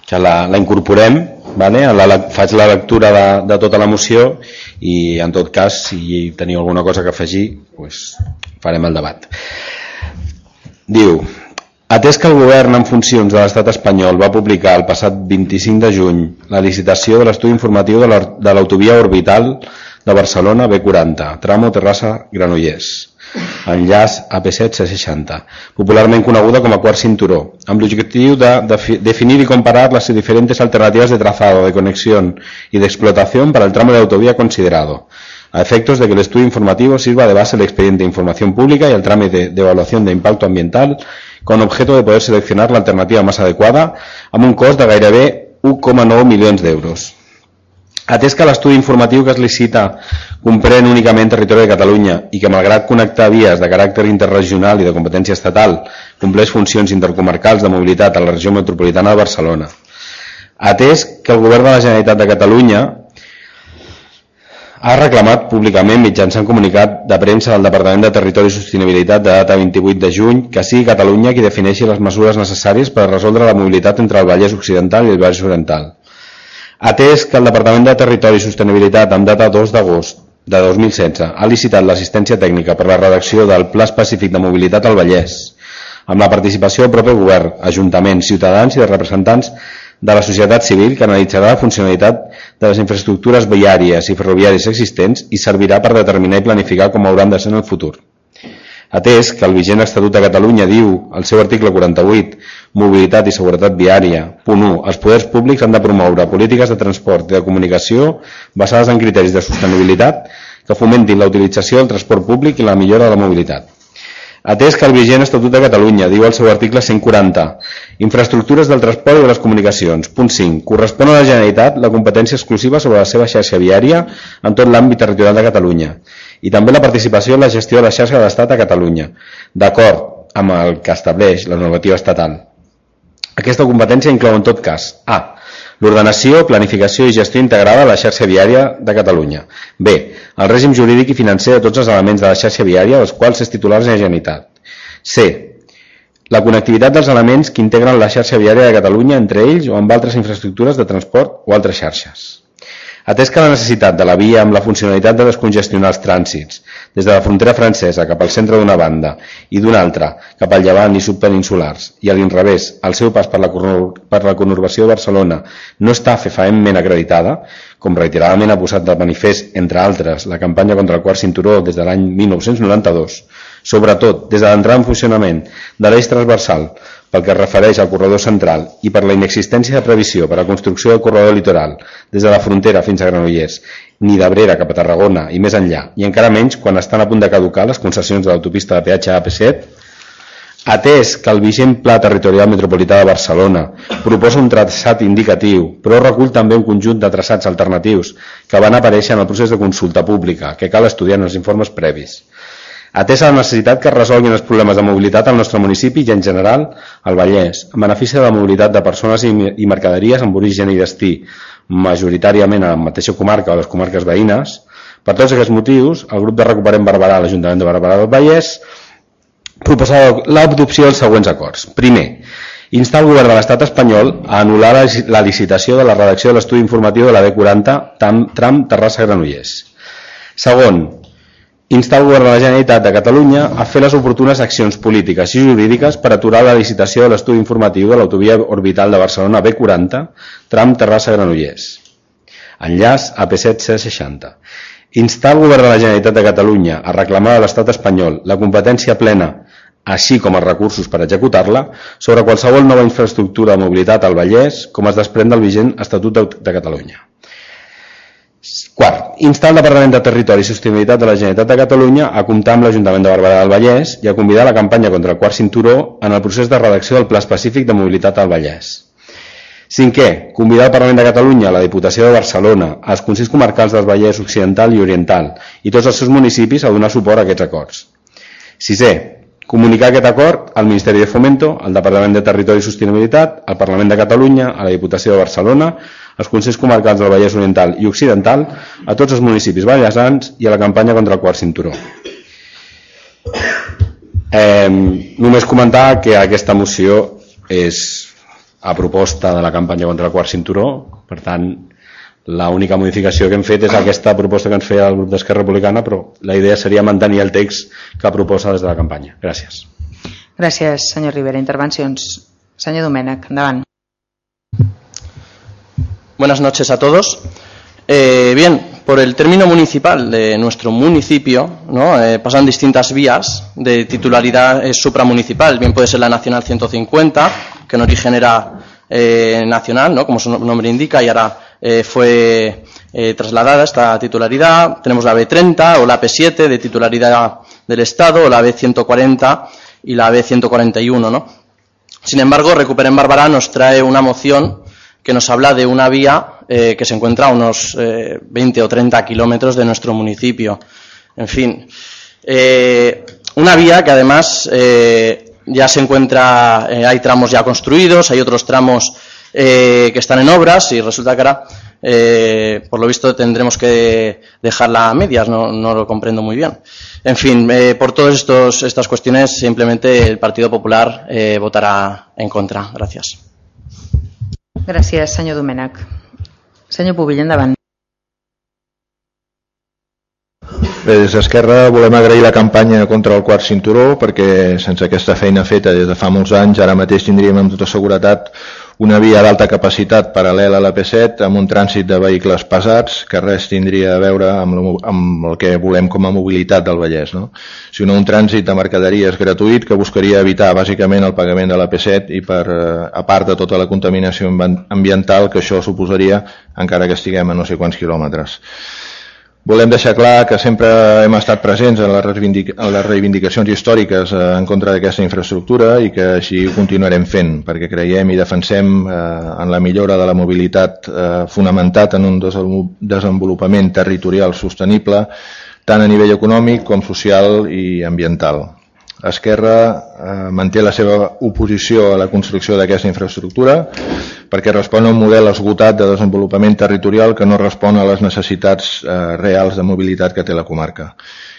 que la, la incorporem, vale? la, faig la lectura de, de tota la moció i en tot cas, si teniu alguna cosa que afegir, pues, farem el debat. Diu, Atès que el govern en funcions de l'estat espanyol va publicar el passat 25 de juny la licitació de l'estudi informatiu de l'autovia orbital de Barcelona B40, tramo Terrassa-Granollers, enllaç AP7-C60, popularment coneguda com a quart cinturó, amb l'objectiu de, de definir y comparar las diferentes alternativas de trazado, de conexión y de explotación para el tramo de autovía considerado, a efectos de que el estudio informativo sirva de base al expediente de pública y al trámite de evaluación de ambiental con objeto de poder seleccionar la alternativa más adecuada amb un cost de gairebé 1,9 milions d'euros. Atès que l'estudi informatiu que es licita comprèn únicament territori de Catalunya i que malgrat connectar vies de caràcter interregional i de competència estatal compleix funcions intercomarcals de mobilitat a la regió metropolitana de Barcelona. Atès que el govern de la Generalitat de Catalunya ha reclamat públicament mitjançant comunicat de premsa del Departament de Territori i Sostenibilitat de data 28 de juny que sigui Catalunya qui defineixi les mesures necessàries per resoldre la mobilitat entre el Vallès Occidental i el Vallès Oriental. Atès que el Departament de Territori i Sostenibilitat, amb data 2 d'agost de 2016, ha licitat l'assistència tècnica per la redacció del Pla Específic de Mobilitat al Vallès, amb la participació del propi govern, ajuntaments, ciutadans i de representants de la societat civil que analitzarà la funcionalitat de les infraestructures viàries i ferroviàries existents i servirà per determinar i planificar com hauran de ser en el futur. Atès que el vigent Estatut de Catalunya diu, al seu article 48, mobilitat i seguretat viària, punt 1, els poders públics han de promoure polítiques de transport i de comunicació basades en criteris de sostenibilitat que fomentin la utilització del transport públic i la millora de la mobilitat. Atès que el vigent Estatut de Catalunya diu al seu article 140 Infraestructures del transport i de les comunicacions. Punt 5. Correspon a la Generalitat la competència exclusiva sobre la seva xarxa viària en tot l'àmbit territorial de Catalunya i també la participació en la gestió de la xarxa de l'Estat a Catalunya, d'acord amb el que estableix la normativa estatal. Aquesta competència inclou en tot cas A. L'ordenació, planificació i gestió integrada de la xarxa viària de Catalunya. B. El règim jurídic i financer de tots els elements de la xarxa viària dels quals és titular la Generalitat. C. la connectivitat dels elements que integren la xarxa viària de Catalunya entre ells o amb altres infraestructures de transport o altres xarxes. Atès que la necessitat de la via amb la funcionalitat de descongestionar els trànsits des de la frontera francesa cap al centre d'una banda i d'una altra cap al llevant i subpeninsulars i a l'inrevés, el seu pas per la, per la conurbació de Barcelona no està fefaentment acreditada, com reiteradament ha posat de manifest, entre altres, la campanya contra el quart cinturó des de l'any 1992, sobretot des de l'entrada en funcionament de l'eix transversal pel que es refereix al corredor central i per la inexistència de previsió per a la construcció del corredor litoral des de la frontera fins a Granollers, ni d'Abrera cap a Tarragona i més enllà, i encara menys quan estan a punt de caducar les concessions de l'autopista de peatge AP7, Atès que el vigent Pla Territorial Metropolità de Barcelona proposa un traçat indicatiu, però recull també un conjunt de traçats alternatius que van aparèixer en el procés de consulta pública, que cal estudiar en els informes previs. Atesa la necessitat que es resolguin els problemes de mobilitat al nostre municipi i en general al Vallès, en benefici de la mobilitat de persones i mercaderies amb origen i destí, majoritàriament a la mateixa comarca o les comarques veïnes, per tots aquests motius, el grup de Recuperem Barberà, l'Ajuntament de Barberà del Vallès, proposava l'adopció dels següents acords. Primer, instar el govern de l'estat espanyol a anul·lar la licitació de la redacció de l'estudi informatiu de la B40 tram Terrassa-Granollers. Segon, instar el govern de la Generalitat de Catalunya a fer les oportunes accions polítiques i jurídiques per aturar la licitació de l'estudi informatiu de l'autovia orbital de Barcelona B40, tram Terrassa-Granollers. Enllaç AP7-C60. Instar el govern de la Generalitat de Catalunya a reclamar a l'estat espanyol la competència plena així com els recursos per executar-la, sobre qualsevol nova infraestructura de mobilitat al Vallès, com es desprèn del vigent Estatut de Catalunya. Quart, instar el Departament de Territori i Sostenibilitat de la Generalitat de Catalunya a comptar amb l'Ajuntament de Barberà del Vallès i a convidar la campanya contra el quart cinturó en el procés de redacció del Pla Específic de Mobilitat al Vallès. Cinquè, convidar el Parlament de Catalunya, la Diputació de Barcelona, els Consells Comarcals del Vallès Occidental i Oriental i tots els seus municipis a donar suport a aquests acords. Sisè, comunicar aquest acord al Ministeri de Fomento, al Departament de Territori i Sostenibilitat, al Parlament de Catalunya, a la Diputació de Barcelona, als Consells Comarcals del Vallès Oriental i Occidental, a tots els municipis ballesans i a la campanya contra el quart cinturó. Eh, només comentar que aquesta moció és a proposta de la campanya contra el quart cinturó, per tant, l'única modificació que hem fet és aquesta proposta que ens feia el grup d'Esquerra Republicana, però la idea seria mantenir el text que proposa des de la campanya. Gràcies. Gràcies, senyor Rivera. Intervencions. Senyor Domènech, endavant. Buenas noches a todos. Eh, bien, por el término municipal de nuestro municipio, ¿no? Eh, pasan distintas vías de titularidad supramunicipal. Bien puede ser la Nacional 150, que en origen era eh, nacional, ¿no? como su nombre indica, y ahora fue trasladada esta titularidad. Tenemos la B30 o la P7 de titularidad del Estado, o la B140 y la B141. ¿no? Sin embargo, Recuperen Bárbara nos trae una moción que nos habla de una vía eh, que se encuentra a unos 20 eh, o 30 kilómetros de nuestro municipio. En fin, eh, una vía que además ya se encuentra, hay tramos ya construidos, hay otros tramos que están en obras y resulta que ahora, por lo visto, tendremos que dejarla a medias, no, no lo comprendo muy bien. En fin, por todas estas cuestiones, simplemente el Partido Popular votará en contra. Gracias. Gràcies, senyor Domènech. Senyor Pubill, endavant. Des d'Esquerra volem agrair la campanya contra el quart cinturó perquè sense aquesta feina feta des de fa molts anys ara mateix tindríem amb tota seguretat una via d'alta capacitat paral·lela a la P7 amb un trànsit de vehicles pesats que res tindria a veure amb, la, amb el que volem com a mobilitat del Vallès, no? sinó un trànsit de mercaderies gratuït que buscaria evitar bàsicament el pagament de la P7 i per, eh, a part de tota la contaminació ambiental que això suposaria encara que estiguem a no sé quants quilòmetres. Volem deixar clar que sempre hem estat presents en les, en les reivindicacions històriques eh, en contra d'aquesta infraestructura i que així ho continuarem fent, perquè creiem i defensem eh, en la millora de la mobilitat eh, fonamentat en un desenvolupament territorial sostenible tant a nivell econòmic com social i ambiental. Esquerra eh, manté la seva oposició a la construcció d'aquesta infraestructura perquè respon a un model esgotat de desenvolupament territorial que no respon a les necessitats eh, reals de mobilitat que té la comarca.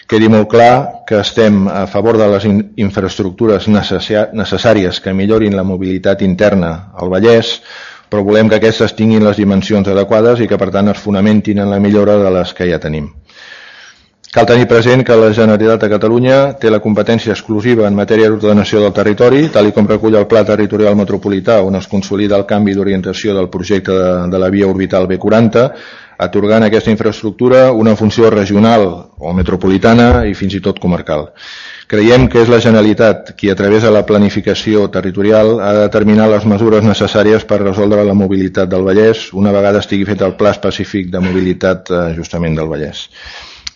quedi molt clar que estem a favor de les infraestructures necessàries que millorin la mobilitat interna al Vallès, però volem que aquestes tinguin les dimensions adequades i que per tant es fonamentin en la millora de les que ja tenim. Cal tenir present que la Generalitat de Catalunya té la competència exclusiva en matèria d'ordenació del territori, tal i com recull el Pla Territorial Metropolità, on es consolida el canvi d'orientació del projecte de, de la via orbital B40, atorgant a aquesta infraestructura una funció regional o metropolitana i fins i tot comarcal. Creiem que és la Generalitat qui, a través de la planificació territorial, ha de determinar les mesures necessàries per resoldre la mobilitat del Vallès una vegada estigui fet el pla específic de mobilitat eh, justament del Vallès.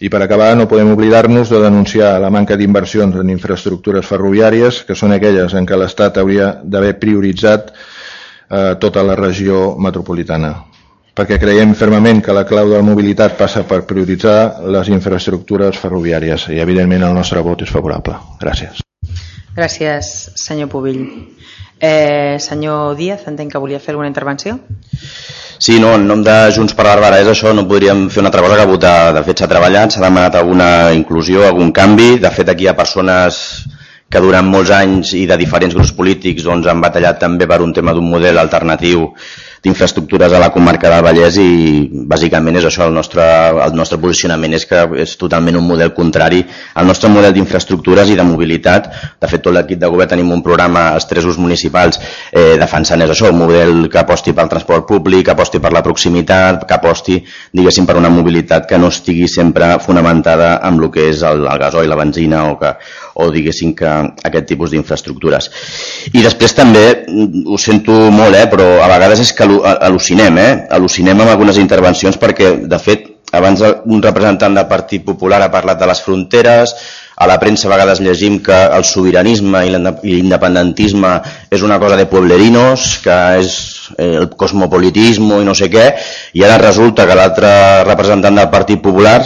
I per acabar, no podem oblidar-nos de denunciar la manca d'inversions en infraestructures ferroviàries, que són aquelles en què l'Estat hauria d'haver prioritzat eh, tota la regió metropolitana perquè creiem fermament que la clau de la mobilitat passa per prioritzar les infraestructures ferroviàries i evidentment el nostre vot és favorable. Gràcies. Gràcies, senyor Pubill. Eh, senyor Díaz, entenc que volia fer alguna intervenció. Sí, no, en nom de Junts per Barberà és això, no podríem fer una altra cosa que votar. De fet, s'ha treballat, s'ha demanat alguna inclusió, algun canvi. De fet, aquí hi ha persones que durant molts anys i de diferents grups polítics doncs, han batallat també per un tema d'un model alternatiu d'infraestructures a la comarca del Vallès i bàsicament és això, el nostre, el nostre posicionament és que és totalment un model contrari al nostre model d'infraestructures i de mobilitat. De fet, tot l'equip de govern tenim un programa als tres ús municipals eh, defensant és això, un model que aposti pel transport públic, que aposti per la proximitat, que aposti, diguéssim, per una mobilitat que no estigui sempre fonamentada amb el que és el, el gasoil, la benzina o, que, o diguéssim que aquest tipus d'infraestructures. I després també, ho sento molt, eh, però a vegades és que al·lucinem, eh? al·lucinem amb algunes intervencions perquè, de fet, abans un representant del Partit Popular ha parlat de les fronteres, a la premsa a vegades llegim que el sobiranisme i l'independentisme és una cosa de pueblerinos, que és eh, el cosmopolitisme i no sé què, i ara resulta que l'altre representant del Partit Popular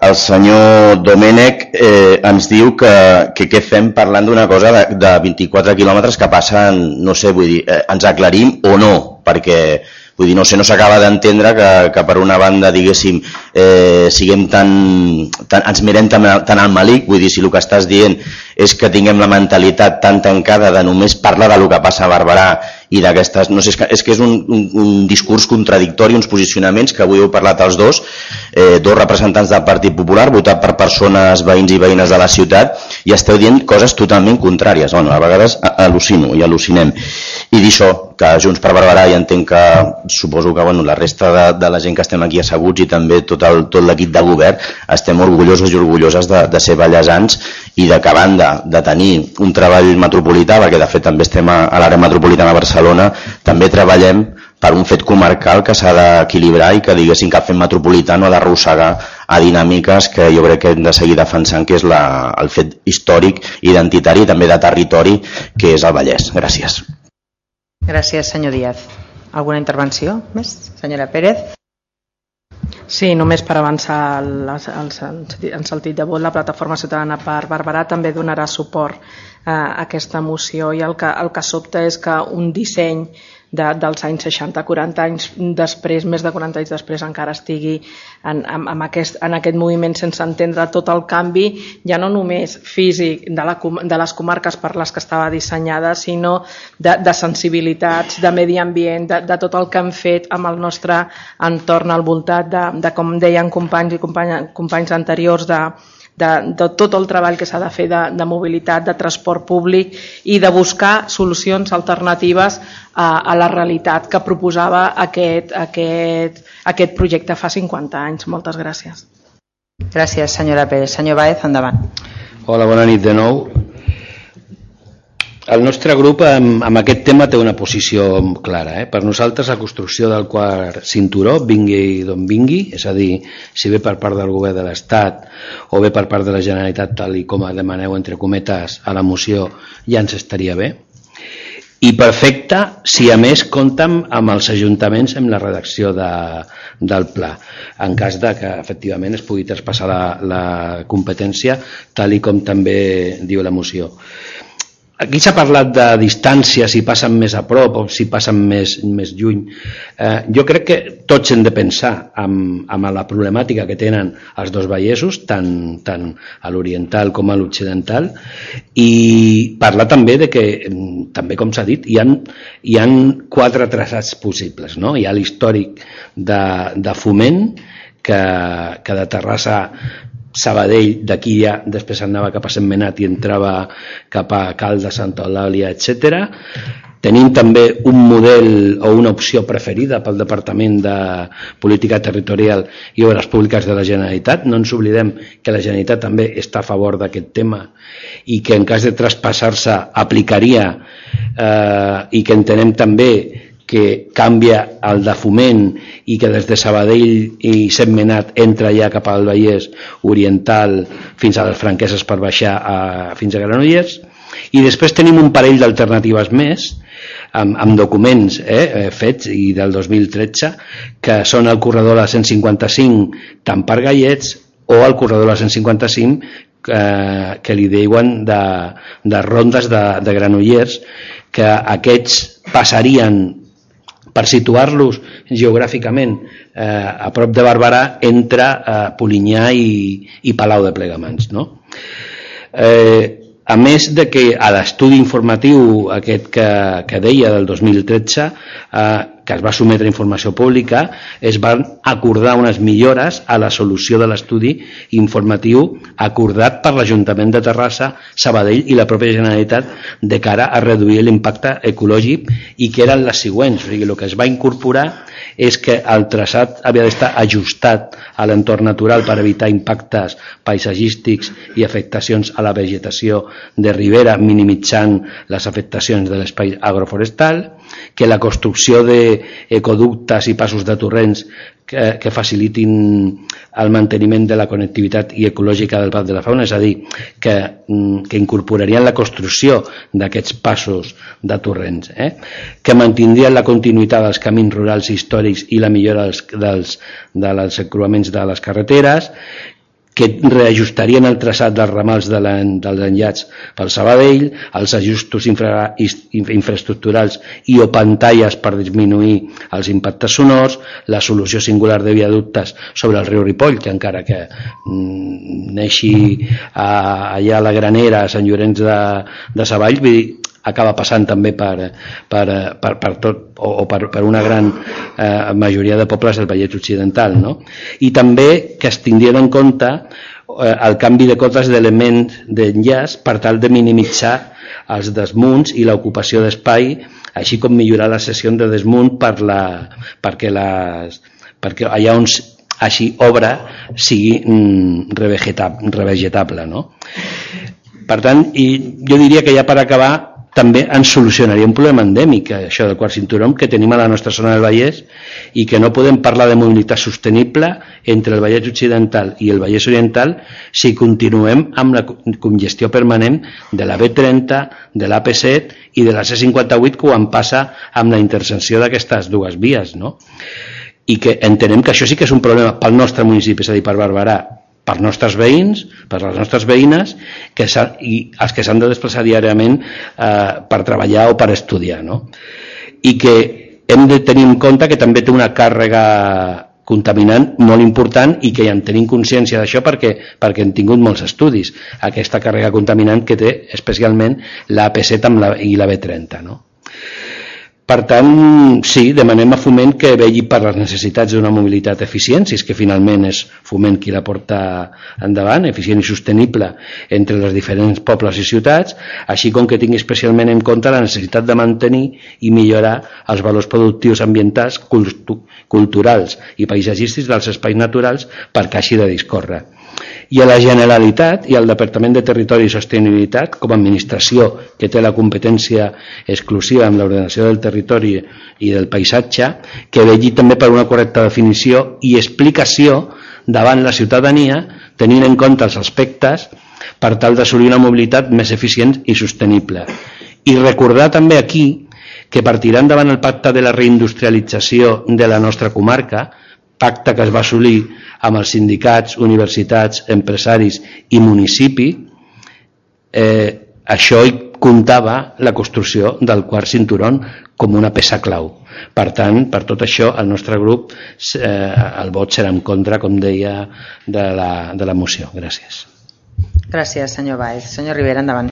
el senyor Domènech eh, ens diu que, que què fem parlant d'una cosa de, de 24 quilòmetres que passen, no sé, vull dir, eh, ens aclarim o no, perquè vull dir, no sé, no s'acaba d'entendre que, que per una banda, diguéssim, eh, siguem tan, tan, ens mirem tan, tan al malic, vull dir, si el que estàs dient és que tinguem la mentalitat tan tancada de només parlar de lo que passa a Barberà i d'aquestes, no sé, és que, és que és un, un, un discurs contradictori, uns posicionaments que avui heu parlat els dos, eh, dos representants del Partit Popular, votat per persones veïns i veïnes de la ciutat, i esteu dient coses totalment contràries. Bueno, a vegades al·lucino i al·lucinem. I d'això, que Junts per Barberà i entenc que suposo que bueno, la resta de, de la gent que estem aquí asseguts i també tot l'equip tot de govern estem orgullosos i orgulloses de, de ser ballesans i de que banda de tenir un treball metropolità, perquè de fet també estem a, a l'àrea metropolitana de Barcelona també treballem per un fet comarcal que s'ha d'equilibrar i que diguéssim que el fet metropolità no ha d'arrossegar a dinàmiques que jo crec que hem de seguir defensant que és la, el fet històric, identitari i també de territori que és el Vallès. Gràcies. Gràcies, senyor Díaz. Alguna intervenció més? Senyora Pérez. Sí, només per avançar en sentit de vot, la plataforma ciutadana per Barberà també donarà suport a aquesta moció i el que, el que sobta és que un disseny de, dels anys 60, 40 anys després, més de 40 anys després encara estigui en, en, en, aquest, en aquest moviment sense entendre tot el canvi, ja no només físic de, la, de les comarques per les que estava dissenyada, sinó de, de sensibilitats, de medi ambient, de, de tot el que hem fet amb el nostre entorn al voltant de, de com deien companys i companys, companys anteriors, de, de, de tot el treball que s'ha de fer de, de mobilitat, de transport públic i de buscar solucions alternatives a, a la realitat que proposava aquest, aquest, aquest projecte fa 50 anys. Moltes gràcies. Gràcies, senyora Pérez. Senyor Baez, endavant. Hola, bona nit de nou. El nostre grup amb, amb aquest tema té una posició clara. Eh? Per nosaltres la construcció del quart cinturó, vingui d'on vingui, és a dir, si ve per part del govern de l'Estat o ve per part de la Generalitat tal i com demaneu entre cometes a la moció, ja ens estaria bé. I perfecte si a més compten amb els ajuntaments en la redacció de, del pla, en cas de que efectivament es pugui traspassar la, la competència tal i com també diu la moció. Aquí s'ha parlat de distància, si passen més a prop o si passen més, més lluny. Eh, jo crec que tots hem de pensar amb, amb la problemàtica que tenen els dos vallesos, tant, tant a l'oriental com a l'occidental, i parlar també de que, també com s'ha dit, hi ha, hi ha quatre traçats possibles. No? Hi ha l'històric de, de foment, que, que de Terrassa Sabadell, d'aquí ja després anava cap a Sant Menat i entrava cap a Calda, Santa Eulàlia, etc. Tenim també un model o una opció preferida pel Departament de Política Territorial i Obres Públiques de la Generalitat. No ens oblidem que la Generalitat també està a favor d'aquest tema i que en cas de traspassar-se aplicaria eh, i que entenem també que canvia el de foment i que des de Sabadell i Setmenat entra ja cap al Vallès Oriental fins a les Franqueses per baixar a, fins a Granollers. I després tenim un parell d'alternatives més amb, amb documents eh, eh fets i del 2013 que són el corredor de la 155 tant per Gallets o el corredor de la 155 eh, que li diuen de, de rondes de, de Granollers que aquests passarien per situar-los geogràficament eh, a prop de Barberà entre eh, Polinyà i, i Palau de Plegamans. No? Eh, a més de que a l'estudi informatiu aquest que, que deia del 2013 eh, que es va sometre a informació pública, es van acordar unes millores a la solució de l'estudi informatiu acordat per l'Ajuntament de Terrassa, Sabadell i la pròpia Generalitat de cara a reduir l'impacte ecològic i que eren les següents. O sigui, el que es va incorporar és que el traçat havia d'estar ajustat a l'entorn natural per evitar impactes paisatgístics i afectacions a la vegetació de ribera, minimitzant les afectacions de l'espai agroforestal, que la construcció d'ecoductes i passos de torrents que, que facilitin el manteniment de la connectivitat i ecològica del Parc de la Fauna, és a dir, que, mm, que incorporarien la construcció d'aquests passos de torrents, eh? que mantindrien la continuïtat dels camins rurals històrics i la millora dels, dels, dels encruaments de les carreteres, que reajustarien el traçat dels ramals de dels enllats pel Sabadell, els ajustos infra, infraestructurals i o pantalles per disminuir els impactes sonors, la solució singular de viaductes sobre el riu Ripoll, que encara que mm, neixi a, allà a la Granera, a Sant Llorenç de, de Savall, acaba passant també per, per, per, per tot o, o per, per una gran eh, majoria de pobles del Vallès Occidental no? i també que es tindrien en compte eh, el canvi de cotes d'elements d'enllaç per tal de minimitzar els desmunts i l'ocupació d'espai així com millorar la sessió de desmunt per la, perquè, les, perquè allà on així obra sigui mm, revegetable no? per tant, i jo diria que ja per acabar també ens solucionaria un problema endèmic, això del quart cinturó que tenim a la nostra zona del Vallès i que no podem parlar de mobilitat sostenible entre el Vallès Occidental i el Vallès Oriental si continuem amb la congestió permanent de la B30, de l'AP7 i de la C58 quan passa amb la intersecció d'aquestes dues vies. No? i que entenem que això sí que és un problema pel nostre municipi, és a dir, per Barberà, per nostres veïns, per les nostres veïnes que i els que s'han de desplaçar diàriament eh, per treballar o per estudiar. No? I que hem de tenir en compte que també té una càrrega contaminant molt important i que ja en tenim consciència d'això perquè, perquè hem tingut molts estudis, aquesta càrrega contaminant que té especialment l'AP7 la, i la B30. No? Per tant, sí, demanem a Foment que vegi per les necessitats d'una mobilitat eficient, si és que finalment és Foment qui la porta endavant, eficient i sostenible entre les diferents pobles i ciutats, així com que tingui especialment en compte la necessitat de mantenir i millorar els valors productius ambientals, culturals i paisatgístics dels espais naturals perquè així de discórrer i a la Generalitat i al Departament de Territori i Sostenibilitat com a administració que té la competència exclusiva en l'ordenació del territori i del paisatge que vegi també per una correcta definició i explicació davant la ciutadania tenint en compte els aspectes per tal d'assolir una mobilitat més eficient i sostenible. I recordar també aquí que partiran davant el pacte de la reindustrialització de la nostra comarca, pacte que es va assolir amb els sindicats, universitats, empresaris i municipi, eh, això comptava la construcció del quart cinturon com una peça clau. Per tant, per tot això, el nostre grup, eh, el vot serà en contra, com deia, de la, de la moció. Gràcies. Gràcies, senyor Baez. Senyor Rivera, endavant.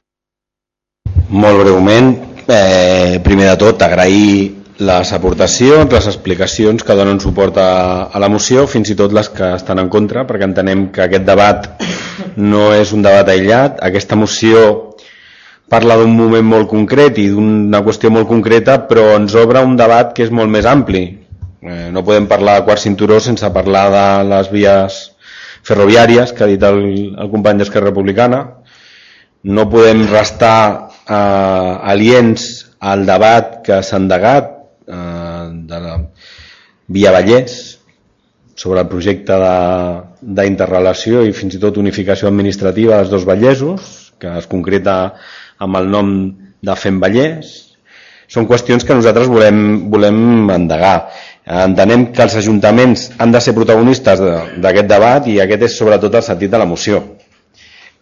Molt breument, eh, primer de tot, agrair les aportacions, les explicacions que donen suport a, a la moció, fins i tot les que estan en contra, perquè entenem que aquest debat no és un debat aïllat. Aquesta moció parla d'un moment molt concret i d'una qüestió molt concreta, però ens obre un debat que és molt més ampli. Eh, no podem parlar de quart cinturó sense parlar de les vies ferroviàries, que ha dit el, el company d'Esquerra Republicana. No podem restar eh, aliens al debat que s'ha endegat eh, de la Via Vallès sobre el projecte d'interrelació i fins i tot unificació administrativa dels dos Vallesos, que es concreta amb el nom de Fem Vallès. Són qüestions que nosaltres volem, volem endegar. Entenem que els ajuntaments han de ser protagonistes d'aquest debat i aquest és sobretot el sentit de la moció.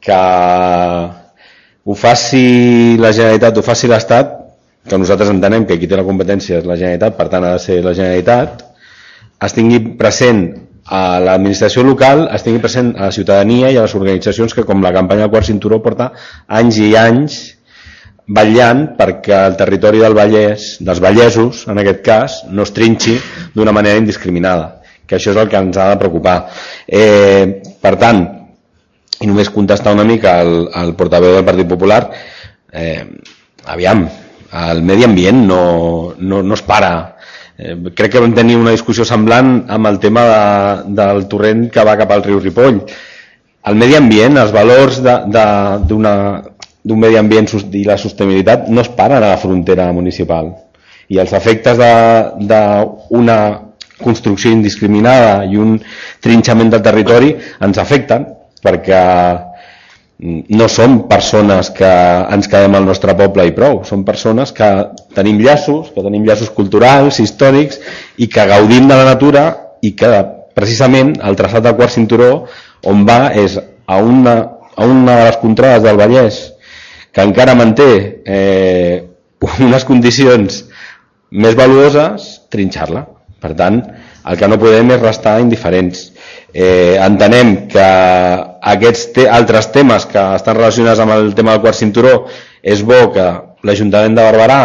Que ho faci la Generalitat, ho faci l'Estat, que nosaltres entenem que qui té la competència és la Generalitat, per tant ha de ser la Generalitat, es tingui present a l'administració local, es tingui present a la ciutadania i a les organitzacions que com la campanya del quart cinturó porta anys i anys vetllant perquè el territori del Vallès, dels Vallesos, en aquest cas, no es trinxi d'una manera indiscriminada, que això és el que ens ha de preocupar. Eh, per tant, i només contestar una mica al, al portaveu del Partit Popular, eh, aviam, el medi ambient no, no, no es para. Eh, crec que vam tenir una discussió semblant amb el tema de, del torrent que va cap al riu Ripoll. El medi ambient, els valors d'un medi ambient i la sostenibilitat no es paren a la frontera municipal. I els efectes d'una construcció indiscriminada i un trinxament del territori ens afecten perquè no som persones que ens quedem al nostre poble i prou, som persones que tenim llaços, que tenim llaços culturals, històrics i que gaudim de la natura i que precisament el traçat del quart cinturó on va és a una, a una de les contrades del Vallès que encara manté eh, unes condicions més valuoses, trinxar-la. Per tant, el que no podem és restar indiferents. Eh, entenem que aquests te altres temes que estan relacionats amb el tema del quart cinturó és bo que l'Ajuntament de Barberà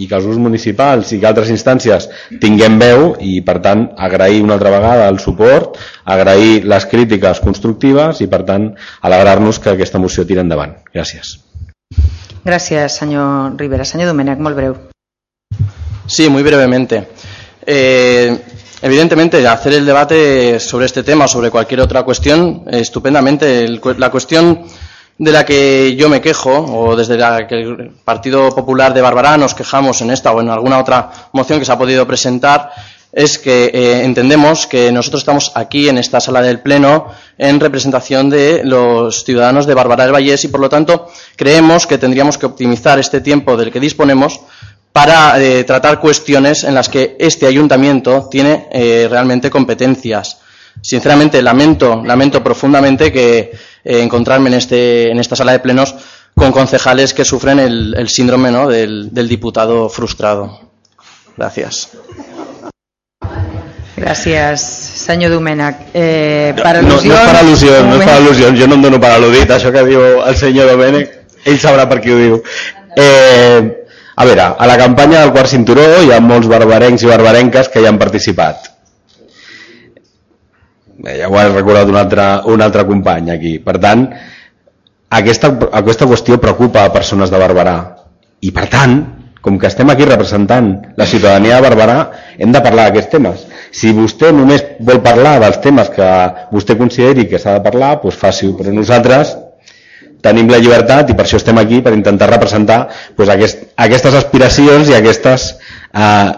i que els grups municipals i que altres instàncies tinguem veu i per tant agrair una altra vegada el suport, agrair les crítiques constructives i per tant alegrar-nos que aquesta moció tira endavant. Gràcies. Gràcies, senyor Rivera. Senyor Domènech, molt breu. Sí, muy brevemente. Eh, Evidentemente, hacer el debate sobre este tema o sobre cualquier otra cuestión, estupendamente. la cuestión de la que yo me quejo, o desde la que el Partido Popular de Barbará nos quejamos en esta o en alguna otra moción que se ha podido presentar, es que eh, entendemos que nosotros estamos aquí en esta sala del Pleno en representación de los ciudadanos de Barbará del Vallés y, por lo tanto, creemos que tendríamos que optimizar este tiempo del que disponemos para eh, tratar cuestiones en las que este ayuntamiento tiene eh, realmente competencias. Sinceramente, lamento, lamento profundamente que eh, encontrarme en, este, en esta sala de plenos con concejales que sufren el, el síndrome ¿no? del, del diputado frustrado. Gracias. Gràcies, senyor Domènech. Eh, per al·lusions... No, no és per al·lusions, no és per al·lusions, jo no em dono per al·ludit, això que diu el senyor Domènech, ell sabrà per qui ho diu. Eh, a veure, a la campanya del quart cinturó hi ha molts barbarencs i barbarenques que hi han participat. Bé, ja ho ha recordat un altre, un altre company aquí. Per tant, aquesta, aquesta qüestió preocupa a persones de Barberà. I per tant, com que estem aquí representant la ciutadania de Barberà, hem de parlar d'aquests temes. Si vostè només vol parlar dels temes que vostè consideri que s'ha de parlar, doncs faci-ho, però nosaltres tenim la llibertat i per això estem aquí, per intentar representar doncs, aquest, aquestes aspiracions i aquestes eh,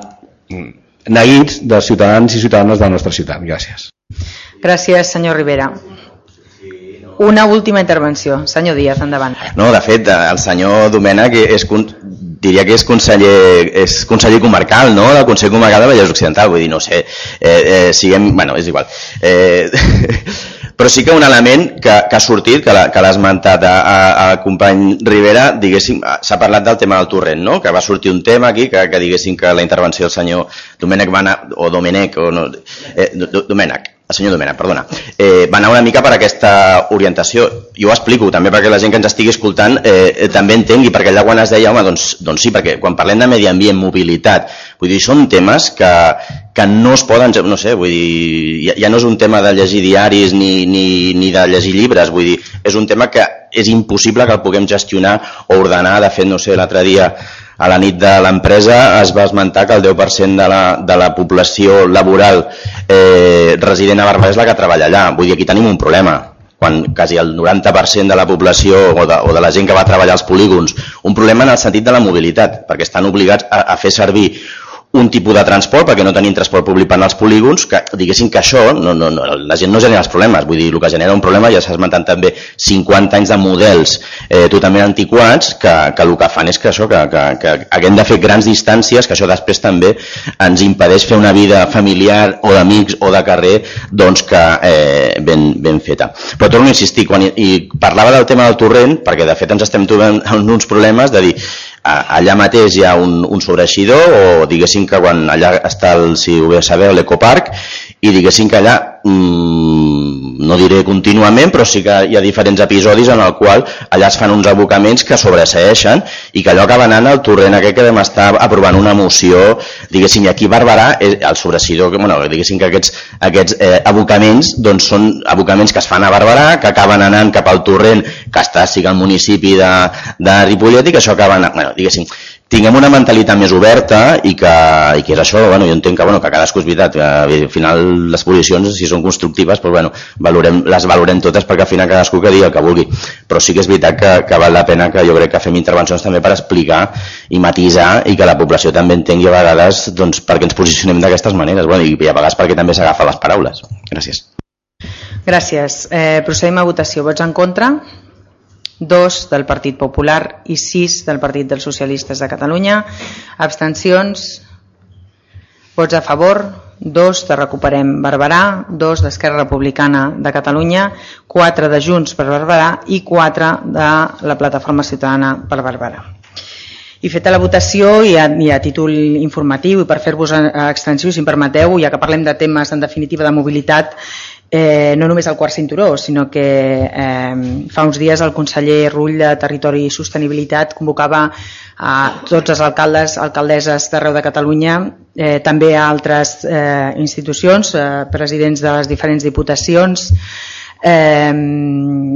neguits dels ciutadans i ciutadanes de la nostra ciutat. Gràcies. Gràcies, senyor Rivera. Una última intervenció. Senyor Díaz, endavant. No, de fet, el senyor Domènech és, diria que és conseller, és conseller comarcal, no?, del Consell Comarcal de Vallès Occidental, vull dir, no sé, eh, eh, siguem, bueno, és igual. Eh, però sí que un element que, que ha sortit, que l'ha esmentat al company Rivera, diguéssim, s'ha parlat del tema del torrent, no? que va sortir un tema aquí, que, que diguéssim que la intervenció del senyor Domènec Bana, o Domènec, o no, eh, Domènec, el senyor Domènech, perdona, eh, va anar una mica per aquesta orientació. Jo ho explico també perquè la gent que ens estigui escoltant eh, eh, també entengui, perquè allà quan es deia, home, doncs, doncs sí, perquè quan parlem de medi ambient, mobilitat, vull dir, són temes que, que no es poden, no sé, vull dir, ja, ja no és un tema de llegir diaris ni, ni, ni de llegir llibres, vull dir, és un tema que és impossible que el puguem gestionar o ordenar, de fet, no sé, l'altre dia a la nit de l'empresa es va esmentar que el 10% de la, de la població laboral eh, resident a Barberà és la que treballa allà. Vull dir, aquí tenim un problema quan quasi el 90% de la població o de, o de la gent que va treballar als polígons, un problema en el sentit de la mobilitat, perquè estan obligats a, a fer servir un tipus de transport, perquè no tenim transport públic per als polígons, que diguessin que això, no, no, no, la gent no genera els problemes, vull dir, el que genera un problema, ja s'ha esmentat també 50 anys de models eh, totalment antiquats, que, que el que fan és que això, que, que, que haguem de fer grans distàncies, que això després també ens impedeix fer una vida familiar o d'amics o de carrer, doncs que eh, ben, ben feta. Però torno a insistir, quan i, i parlava del tema del torrent, perquè de fet ens estem trobant uns problemes de dir, allà mateix hi ha un, un sobreeixidor o diguéssim que quan allà està el, si ho ve saber, l'ecoparc i diguéssim que allà mmm, no diré contínuament però sí que hi ha diferents episodis en el qual allà es fan uns abocaments que sobreseeixen i que allò acaba anant al torrent aquest que vam estar aprovant una moció diguéssim, i aquí Barberà el sobreeixidor, que, bueno, diguéssim que aquests, aquests eh, abocaments doncs són abocaments que es fan a Barberà que acaben anant cap al torrent que està sigui al municipi de, de Ripollet i que això acaba anant, bueno, diguéssim, tinguem una mentalitat més oberta i que, i que és això, bueno, jo entenc que, bueno, que cadascú és veritat, que al final les posicions, si són constructives, doncs, bueno, valorem, les valorem totes perquè al final cadascú que digui el que vulgui, però sí que és veritat que, que val la pena que jo crec que fem intervencions també per explicar i matisar i que la població també entengui a vegades doncs, perquè ens posicionem d'aquestes maneres bueno, i a vegades perquè també s'agafa les paraules. Gràcies. Gràcies. Eh, procedim a votació. Vots en contra? 2 del Partit Popular i 6 del Partit dels Socialistes de Catalunya. Abstencions, vots a favor, 2 de Recuperem Barberà, 2 d'Esquerra Republicana de Catalunya, 4 de Junts per Barberà. I 4 de la Plataforma Ciutadana per Barberà. I feta la votació i a, i a títol informatiu i per fer-vos extensiu, si em permeteu, ja que parlem de temes en definitiva de mobilitat, eh, no només el quart cinturó, sinó que eh, fa uns dies el conseller Rull de Territori i Sostenibilitat convocava a tots els alcaldes, alcaldesses d'arreu de Catalunya, eh, també a altres eh, institucions, eh, presidents de les diferents diputacions, eh,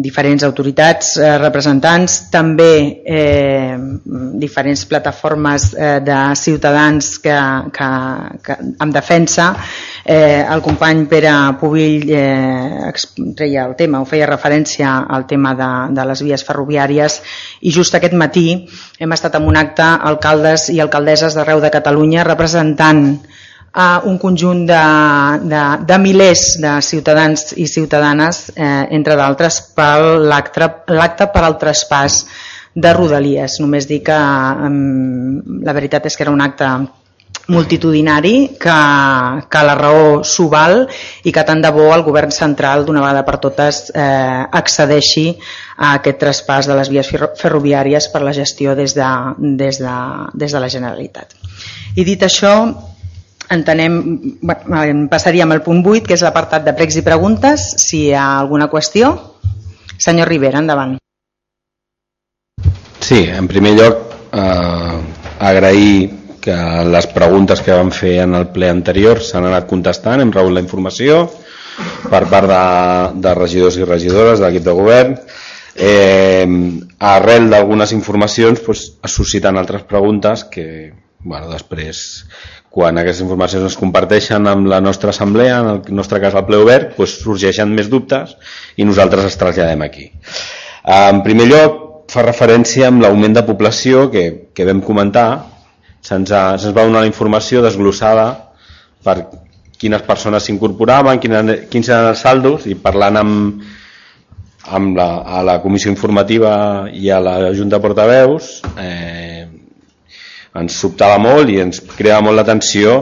diferents autoritats, eh, representants, també eh, diferents plataformes eh, de ciutadans que, que, que en defensa. Eh, el company Pere Pubill eh, treia el tema, o feia referència al tema de, de les vies ferroviàries i just aquest matí hem estat en un acte alcaldes i alcaldesses d'arreu de Catalunya representant a un conjunt de, de, de milers de ciutadans i ciutadanes, eh, entre d'altres, per l'acte per al traspàs de Rodalies. Només dic que eh, la veritat és que era un acte multitudinari que, que la raó s'ho val i que tant de bo el govern central d'una vegada per totes eh, accedeixi a aquest traspàs de les vies ferroviàries per la gestió des de, des de, des de la Generalitat. I dit això, entenem, passaríem al punt 8, que és l'apartat de pregs i preguntes, si hi ha alguna qüestió. Senyor Rivera, endavant. Sí, en primer lloc, eh, agrair que les preguntes que vam fer en el ple anterior s'han anat contestant, hem rebut la informació per part de, de regidors i regidores de l'equip de govern. Eh, arrel d'algunes informacions doncs, es susciten altres preguntes que bueno, després quan aquestes informacions es comparteixen amb la nostra assemblea, en el nostre cas al ple obert, doncs sorgeixen més dubtes i nosaltres els traslladem aquí. En primer lloc, fa referència amb l'augment de població que, que vam comentar, se'ns se va donar la informació desglossada per quines persones s'incorporaven, quins eren els saldos, i parlant amb, amb la, a la comissió informativa i a la Junta de Portaveus, eh, ens sobtava molt i ens creava molt l'atenció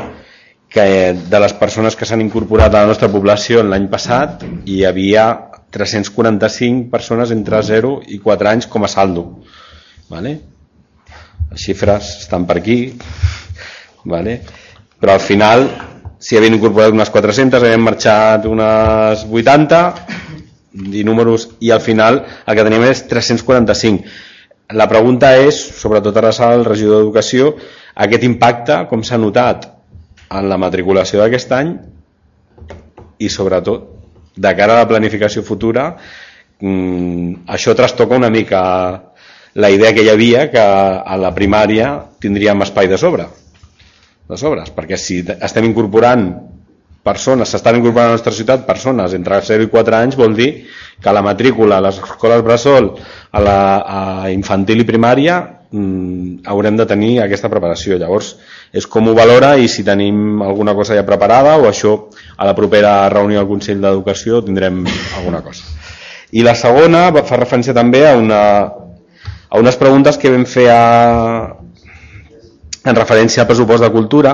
que de les persones que s'han incorporat a la nostra població l'any passat hi havia 345 persones entre 0 i 4 anys com a saldo. Vale? Les xifres estan per aquí, vale? però al final s'hi havien incorporat unes 400, havien marxat unes 80 i números i al final el que tenim és 345. La pregunta és, sobretot ara al regidor d'Educació, aquest impacte com s'ha notat en la matriculació d'aquest any i sobretot de cara a la planificació futura mmm, això trastoca una mica la idea que hi havia que a la primària tindríem espai de sobre de sobres, perquè si estem incorporant persones, s'estan incorporant a la nostra ciutat persones entre 0 i 4 anys vol dir que la matrícula a les escoles Bressol a la a infantil i primària mmm, haurem de tenir aquesta preparació llavors és com ho valora i si tenim alguna cosa ja preparada o això a la propera reunió del Consell d'Educació tindrem alguna cosa. I la segona fa referència també a, una, a unes preguntes que vam fer a, en referència al pressupost de cultura.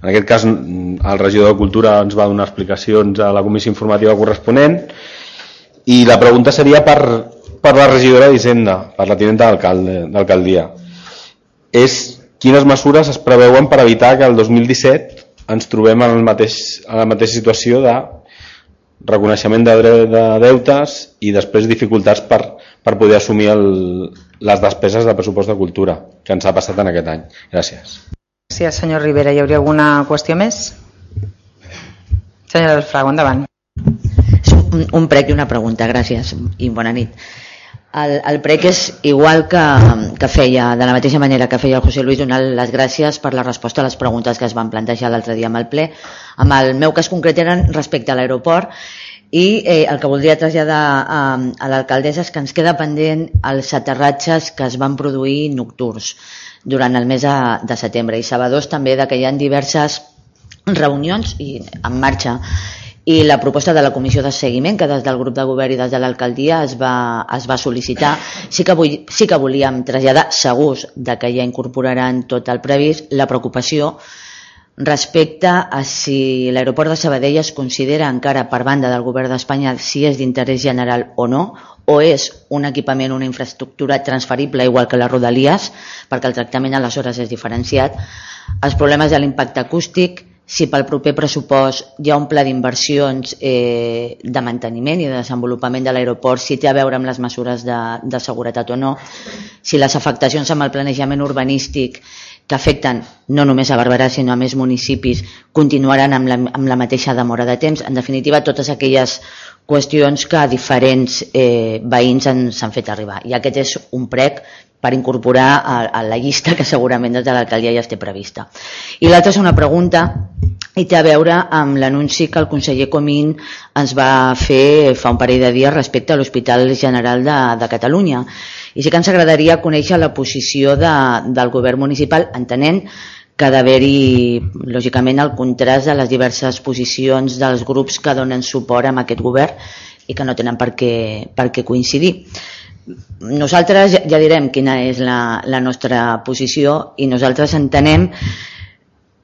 En aquest cas el regidor de Cultura ens va donar explicacions a la comissió informativa corresponent i la pregunta seria per, per la regidora d'Hisenda, per la tinenta d'alcaldia. És quines mesures es preveuen per evitar que el 2017 ens trobem en, el mateix, en la mateixa situació de reconeixement de, de deutes i després dificultats per, per poder assumir el, les despeses de pressupost de cultura que ens ha passat en aquest any. Gràcies. Gràcies, senyor Rivera. Hi hauria alguna qüestió més? Senyora Alfrago, endavant. Un, un prec i una pregunta, gràcies i bona nit. El, el prec és igual que, que feia, de la mateixa manera que feia el José Luis, donar les gràcies per la resposta a les preguntes que es van plantejar l'altre dia amb el ple. Amb el meu cas concret eren respecte a l'aeroport i eh, el que voldria traslladar a, a l'alcaldessa és que ens queda pendent els aterratges que es van produir nocturns durant el mes de, de setembre i sabadors també de que hi ha diverses reunions i en marxa i la proposta de la comissió de seguiment que des del grup de govern i des de l'alcaldia es, va, es va sol·licitar sí que, vull, sí que volíem traslladar segurs de que ja incorporaran tot el previst la preocupació respecte a si l'aeroport de Sabadell es considera encara per banda del govern d'Espanya si és d'interès general o no o és un equipament, una infraestructura transferible igual que les rodalies perquè el tractament aleshores és diferenciat. Els problemes de l'impacte acústic si pel proper pressupost hi ha un pla d'inversions eh, de manteniment i de desenvolupament de l'aeroport, si té a veure amb les mesures de, de seguretat o no, si les afectacions amb el planejament urbanístic que afecten no només a Barberà sinó a més municipis continuaran amb la, amb la mateixa demora de temps. En definitiva, totes aquelles qüestions que diferents eh, veïns ens han fet arribar. I aquest és un prec per incorporar a, a la llista que segurament des de l'alcaldia ja té prevista. I l'altra és una pregunta i té a veure amb l'anunci que el conseller Comín ens va fer fa un parell de dies respecte a l'Hospital General de, de Catalunya. I sí que ens agradaria conèixer la posició de, del govern municipal, entenent que ha d'haver-hi, lògicament, el contrast de les diverses posicions dels grups que donen suport a aquest govern i que no tenen per què, per què coincidir nosaltres ja, direm quina és la, la nostra posició i nosaltres entenem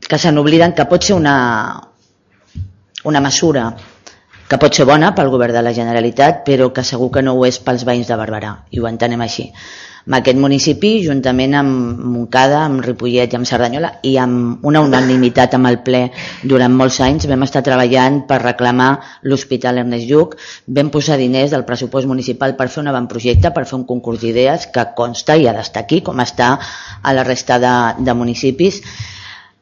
que se n'obliden que pot ser una, una mesura que pot ser bona pel govern de la Generalitat però que segur que no ho és pels veïns de Barberà i ho entenem així amb aquest municipi, juntament amb Montcada, amb Ripollet i amb Cerdanyola i amb una unanimitat amb el ple durant molts anys vam estar treballant per reclamar l'Hospital Ernest Lluc, vam posar diners del pressupost municipal per fer un avantprojecte, per fer un concurs d'idees que consta i ha d'estar aquí, com està a la resta de, de municipis.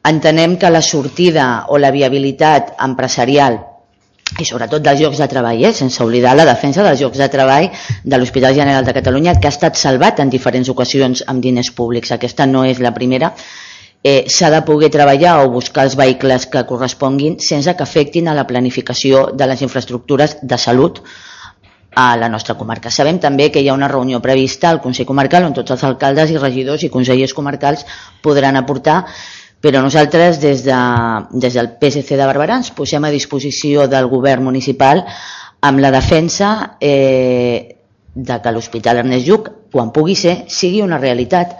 Entenem que la sortida o la viabilitat empresarial i sobretot dels llocs de treball, eh? sense oblidar la defensa dels llocs de treball de l'Hospital General de Catalunya, que ha estat salvat en diferents ocasions amb diners públics. Aquesta no és la primera. Eh, S'ha de poder treballar o buscar els vehicles que corresponguin sense que afectin a la planificació de les infraestructures de salut a la nostra comarca. Sabem també que hi ha una reunió prevista al Consell Comarcal on tots els alcaldes i regidors i consellers comarcals podran aportar però nosaltres des, de, des del PSC de Barberà ens posem a disposició del govern municipal amb la defensa eh, de que l'Hospital Ernest Lluc, quan pugui ser, sigui una realitat.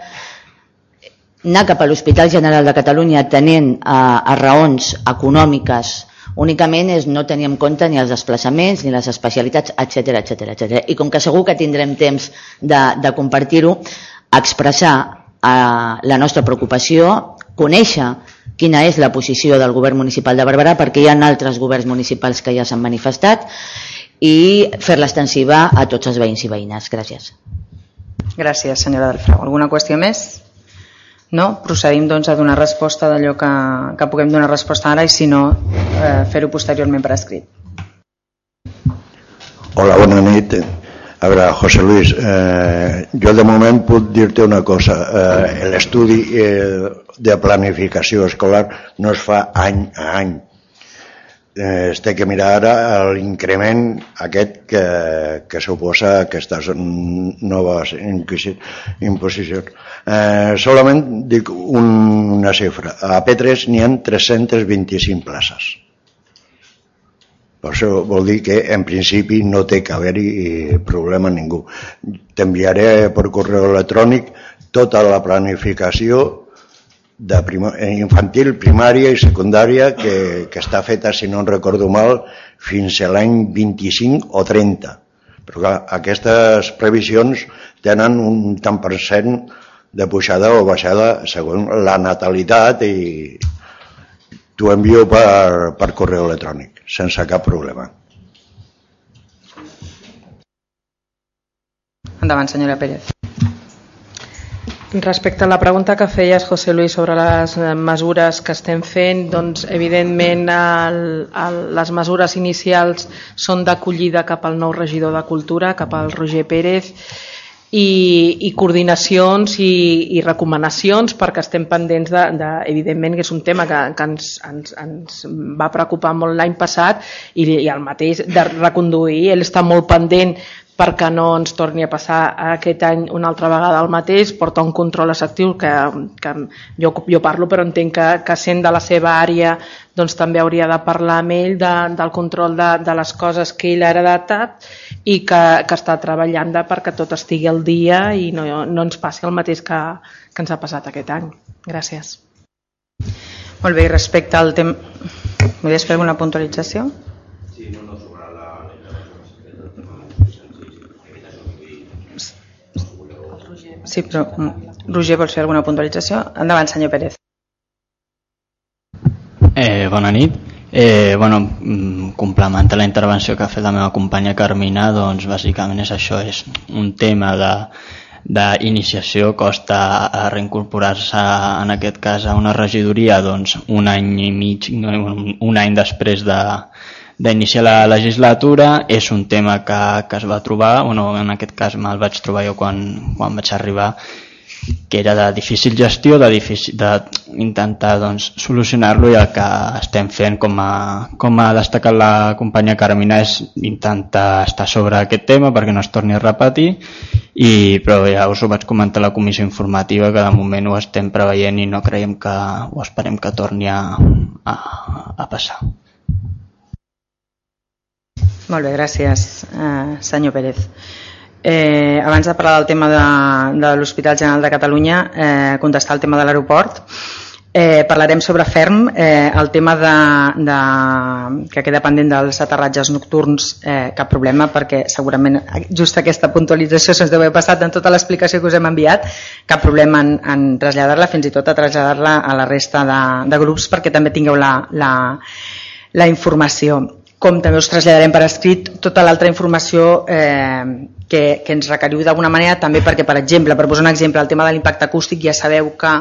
anar cap a l'Hospital General de Catalunya tenint a, a raons econòmiques únicament és no tenir en compte ni els desplaçaments ni les especialitats, etc etc etc. I com que segur que tindrem temps de, de compartir-ho, expressar eh, la nostra preocupació, conèixer quina és la posició del govern municipal de Barberà perquè hi ha altres governs municipals que ja s'han manifestat i fer-la extensiva a tots els veïns i veïnes. Gràcies. Gràcies, senyora Delfrau. Alguna qüestió més? No? Procedim doncs, a donar resposta d'allò que, que puguem donar resposta ara i si no, eh, fer-ho posteriorment per escrit. Hola, bona nit. A veure, José Luis, eh, jo de moment puc dir-te una cosa. Eh, L'estudi eh, de planificació escolar no es fa any a any eh, es té que mirar ara l'increment aquest que, que suposa aquestes noves imposicions. Eh, solament dic un, una xifra. A P3 n'hi ha 325 places. Per això vol dir que en principi no té que haver-hi problema ningú. T'enviaré per correu electrònic tota la planificació de prima, eh, infantil, primària i secundària que, que està feta, si no en recordo mal, fins a l'any 25 o 30. Però clar, aquestes previsions tenen un tant per cent de pujada o baixada segons la natalitat i t'ho envio per, per correu electrònic, sense cap problema. Endavant, senyora Pérez. Respecte a la pregunta que feies, José Luis, sobre les eh, mesures que estem fent, doncs, evidentment el, el, les mesures inicials són d'acollida cap al nou regidor de Cultura, cap al Roger Pérez, i, i coordinacions i, i recomanacions perquè estem pendents de, de evidentment que és un tema que, que ens, ens, ens va preocupar molt l'any passat i, i el mateix de reconduir, ell està molt pendent perquè no ens torni a passar aquest any una altra vegada el mateix, porta un control efectiu que, que jo, jo parlo però entenc que, que sent de la seva àrea doncs també hauria de parlar amb ell de, del control de, de les coses que ell ha heredatat i que, que està treballant de perquè tot estigui al dia i no, no ens passi el mateix que, que ens ha passat aquest any. Gràcies. Molt bé, respecte al tema... Volies fer alguna puntualització? Sí, no, no, Sí, però mm, Roger, vols fer alguna puntualització? Endavant, senyor Pérez. Eh, bona nit. Eh, bueno, mm, complementa la intervenció que ha fet la meva companya Carmina, doncs bàsicament és això, és un tema de d'iniciació costa a reincorporar-se en aquest cas a una regidoria doncs un any i mig un any després de, d'iniciar la legislatura és un tema que, que es va trobar, bueno, en aquest cas me'l vaig trobar jo quan, quan vaig arribar, que era de difícil gestió, d'intentar doncs, solucionar-lo i el que estem fent, com a, com ha destacat la companya Carmina, és intentar estar sobre aquest tema perquè no es torni a repetir, i, però ja us ho vaig comentar a la comissió informativa que de moment ho estem preveient i no creiem que, o esperem que torni a, a, a passar. Molt bé, gràcies, eh, senyor Pérez. Eh, abans de parlar del tema de, de l'Hospital General de Catalunya, eh, contestar el tema de l'aeroport, eh, parlarem sobre ferm, eh, el tema de, de, que queda pendent dels aterratges nocturns, eh, cap problema, perquè segurament just aquesta puntualització se'ns deu haver passat en tota l'explicació que us hem enviat, cap problema en, en traslladar-la, fins i tot a traslladar-la a la resta de, de grups perquè també tingueu la, la, la informació com també us traslladarem per escrit tota l'altra informació eh, que, que ens requeriu d'alguna manera, també perquè, per exemple, per posar un exemple, el tema de l'impacte acústic ja sabeu que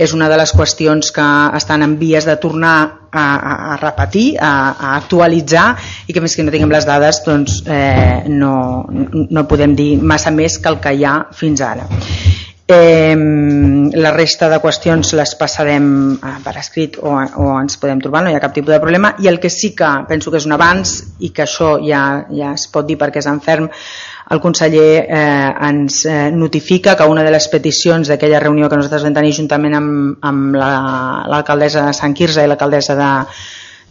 és una de les qüestions que estan en vies de tornar a, a, a repetir, a, a actualitzar i que més que no tinguem les dades doncs, eh, no, no podem dir massa més que el que hi ha fins ara. La resta de qüestions les passarem eh, per escrit o, o ens podem trobar, no hi ha cap tipus de problema. I el que sí que penso que és un avanç i que això ja, ja es pot dir perquè és enferm el conseller eh, ens eh, notifica que una de les peticions d'aquella reunió que nosaltres vam tenir juntament amb, amb l'alcaldessa la, de Sant Quirze i l'alcaldessa de,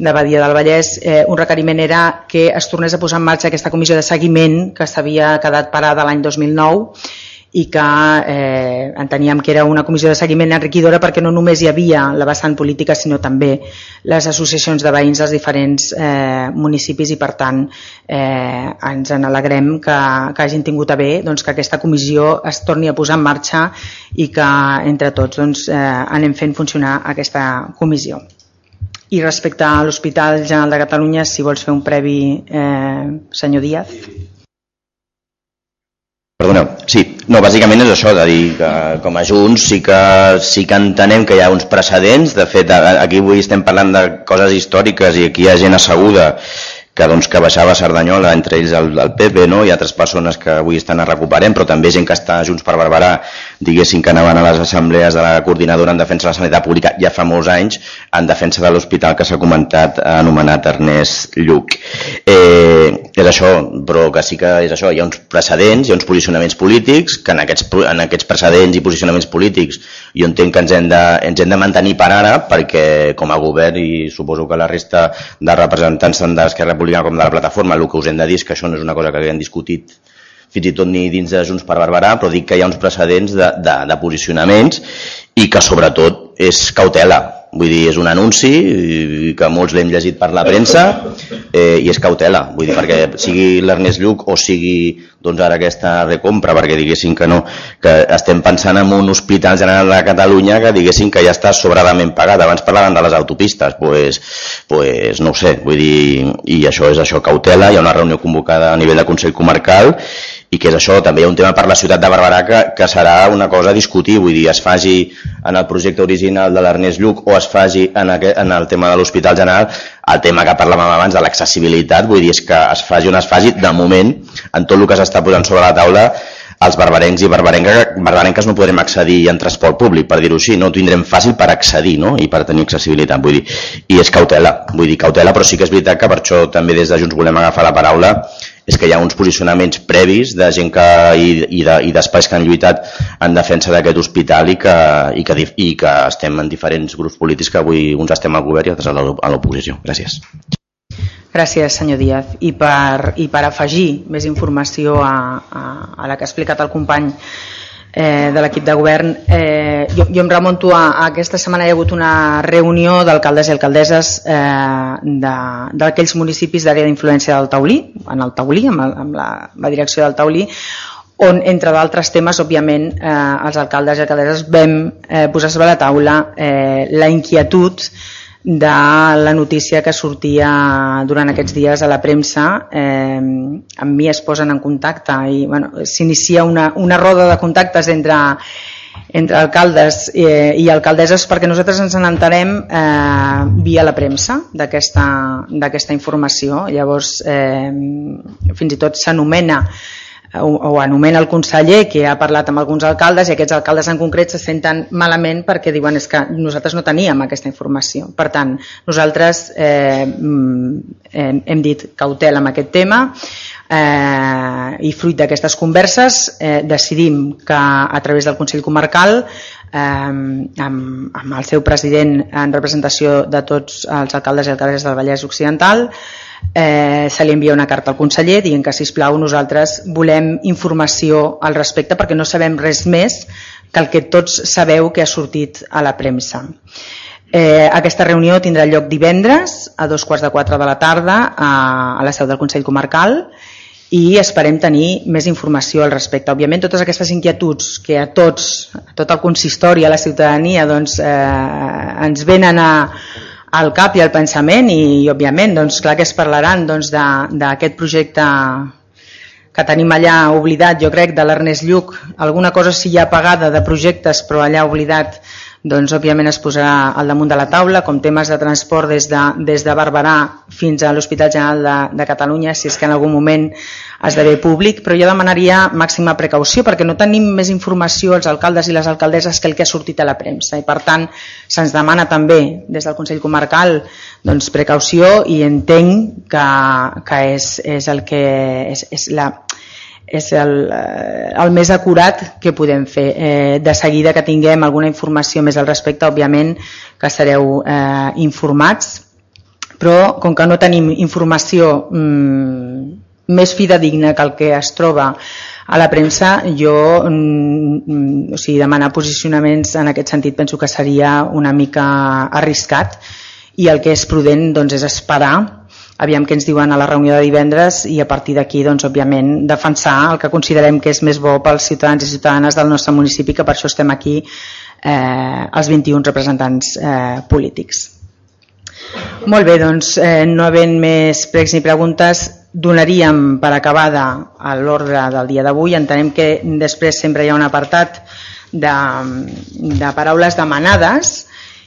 de Badia del Vallès, eh, un requeriment era que es tornés a posar en marxa aquesta comissió de seguiment que s'havia quedat parada l'any 2009 i que eh, enteníem que era una comissió de seguiment enriquidora perquè no només hi havia la vessant política sinó també les associacions de veïns dels diferents eh, municipis i per tant eh, ens en alegrem que, que hagin tingut a bé doncs, que aquesta comissió es torni a posar en marxa i que entre tots doncs, eh, anem fent funcionar aquesta comissió. I respecte a l'Hospital General de Catalunya, si vols fer un previ, eh, senyor Díaz. Perdoneu, sí, no, bàsicament és això, de dir que com a Junts sí que, sí que entenem que hi ha uns precedents, de fet aquí avui estem parlant de coses històriques i aquí hi ha gent asseguda que, doncs, que baixava a Cerdanyola, entre ells el, el PP, no? i altres persones que avui estan a recuperem, però també gent que està Junts per Barberà, diguéssim que anaven a les assemblees de la coordinadora en defensa de la sanitat pública ja fa molts anys, en defensa de l'hospital que s'ha comentat, anomenat Ernest Lluc. Eh, és això, però que sí que és això, hi ha uns precedents, hi ha uns posicionaments polítics, que en aquests, en aquests precedents i posicionaments polítics jo entenc que ens hem, de, ens hem de mantenir per ara, perquè com a govern, i suposo que la resta de representants tant d'Esquerra Republicana com de la plataforma, el que us hem de dir és que això no és una cosa que haguem discutit fins i tot ni dins de Junts per Barberà, però dic que hi ha uns precedents de, de, de posicionaments i que sobretot és cautela, vull dir, és un anunci que molts l'hem llegit per la premsa eh, i és cautela, vull dir, perquè sigui l'Ernest Lluc o sigui doncs ara aquesta recompra, perquè diguéssim que no, que estem pensant en un hospital general de Catalunya que diguéssim que ja està sobradament pagat, abans parlaven de les autopistes, pues, pues no ho sé, vull dir, i això és això, cautela, hi ha una reunió convocada a nivell de Consell Comarcal i que és això, també hi ha un tema per la ciutat de Barberà que, que serà una cosa a discutir, vull dir, es faci en el projecte original de l'Ernest Lluc o es faci en, aquest, en el tema de l'Hospital General, el tema que parlàvem abans de l'accessibilitat, vull dir, és que es faci on es faci, de moment, en tot el que s'està posant sobre la taula, els barbarencs i barbarenques no podrem accedir en transport públic, per dir-ho així, no ho tindrem fàcil per accedir no? i per tenir accessibilitat, vull dir, i és cautela, vull dir, cautela, però sí que és veritat que per això també des de Junts volem agafar la paraula és que hi ha uns posicionaments previs de gent que, i, i, de, i d'espais que han lluitat en defensa d'aquest hospital i que, i, que, i que estem en diferents grups polítics que avui uns estem al govern i altres a l'oposició. Gràcies. Gràcies, senyor Díaz. I per, i per afegir més informació a, a, a la que ha explicat el company eh, de l'equip de govern. Eh, jo, jo em remonto a, a aquesta setmana hi ha hagut una reunió d'alcaldes i alcaldesses eh, d'aquells municipis d'àrea d'influència del Taulí, en el Taulí, amb, el, amb la, la direcció del Taulí, on, entre d'altres temes, òbviament, eh, els alcaldes i alcaldesses vam eh, posar sobre la taula eh, la inquietud de la notícia que sortia durant aquests dies a la premsa eh, amb mi es posen en contacte i bueno, s'inicia una, una roda de contactes entre, entre alcaldes eh, i alcaldesses perquè nosaltres ens n'entarem eh, via la premsa d'aquesta informació. Llavors eh, fins i tot s'anomena o, o anomena el conseller que ha parlat amb alguns alcaldes i aquests alcaldes en concret se senten malament perquè diuen és que nosaltres no teníem aquesta informació. Per tant, nosaltres eh, hem, hem dit cautela amb aquest tema eh, i fruit d'aquestes converses eh, decidim que a través del Consell Comarcal eh, amb, amb el seu president en representació de tots els alcaldes i alcaldesses del Vallès Occidental eh, se li envia una carta al conseller dient que, sisplau, nosaltres volem informació al respecte perquè no sabem res més que el que tots sabeu que ha sortit a la premsa. Eh, aquesta reunió tindrà lloc divendres a dos quarts de quatre de la tarda a, a la seu del Consell Comarcal i esperem tenir més informació al respecte. Òbviament, totes aquestes inquietuds que a tots, a tot el consistori, a la ciutadania, doncs, eh, ens venen a, al cap i al pensament i, i òbviament doncs, clar que es parlaran doncs, d'aquest projecte que tenim allà oblidat, jo crec, de l'Ernest Lluc, alguna cosa sí hi ha pagada de projectes però allà oblidat doncs òbviament es posarà al damunt de la taula com temes de transport des de, des de Barberà fins a l'Hospital General de, de Catalunya si és que en algun moment esdevé públic, però jo demanaria màxima precaució perquè no tenim més informació els alcaldes i les alcaldesses que el que ha sortit a la premsa. I per tant se'ns demana també des del Consell Comarcal doncs, precaució i entenc que, que és, és el que és, és la, és el, eh, el més acurat que podem fer. Eh, de seguida que tinguem alguna informació més al respecte, òbviament que sereu eh, informats, però com que no tenim informació mm, més fidedigna que el que es troba a la premsa, jo mm, o sigui, demanar posicionaments en aquest sentit penso que seria una mica arriscat i el que és prudent doncs, és esperar aviam què ens diuen a la reunió de divendres i a partir d'aquí, doncs, òbviament, defensar el que considerem que és més bo pels ciutadans i ciutadanes del nostre municipi, que per això estem aquí eh, els 21 representants eh, polítics. Molt bé, doncs, eh, no havent més pregs ni preguntes, donaríem per acabada l'ordre del dia d'avui. Entenem que després sempre hi ha un apartat de, de paraules demanades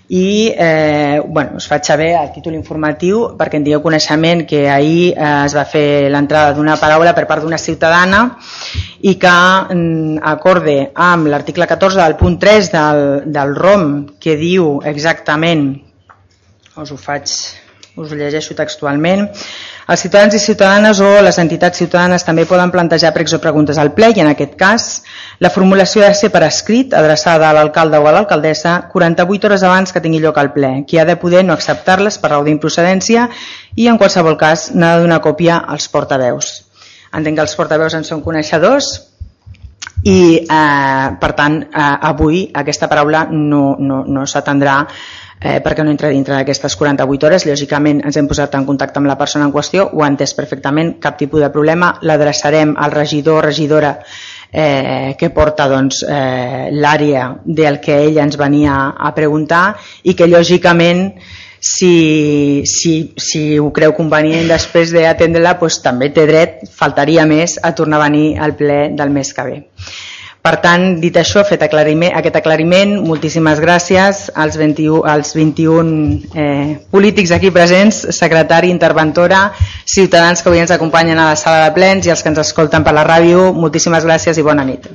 i eh, bueno, us faig saber a títol informatiu perquè en dieu coneixement que ahir eh, es va fer l'entrada d'una paraula per part d'una ciutadana i que mm, acorde amb l'article 14 del punt 3 del, del ROM que diu exactament us ho faig us ho llegeixo textualment els ciutadans i ciutadanes o les entitats ciutadanes també poden plantejar pregs o preguntes al ple i en aquest cas la formulació ha de ser per escrit adreçada a l'alcalde o a l'alcaldessa 48 hores abans que tingui lloc al ple, qui ha de poder no acceptar-les per raó d'improcedència i en qualsevol cas n'ha de donar còpia als portaveus. Entenc que els portaveus en són coneixedors i eh, per tant eh, avui aquesta paraula no, no, no s'atendrà eh, perquè no entra dintre d'aquestes 48 hores. Lògicament ens hem posat en contacte amb la persona en qüestió, ho ha entès perfectament, cap tipus de problema, l'adreçarem al regidor o regidora eh, que porta doncs, eh, l'àrea del que ell ens venia a preguntar i que lògicament si, si, si ho creu convenient després d'atendre-la doncs, també té dret, faltaria més, a tornar a venir al ple del mes que ve. Per tant, dit això, fet aclariment, aquest aclariment, moltíssimes gràcies als 21, als 21 eh, polítics aquí presents, secretari, interventora, ciutadans que avui ens acompanyen a la sala de plens i els que ens escolten per la ràdio, moltíssimes gràcies i bona nit.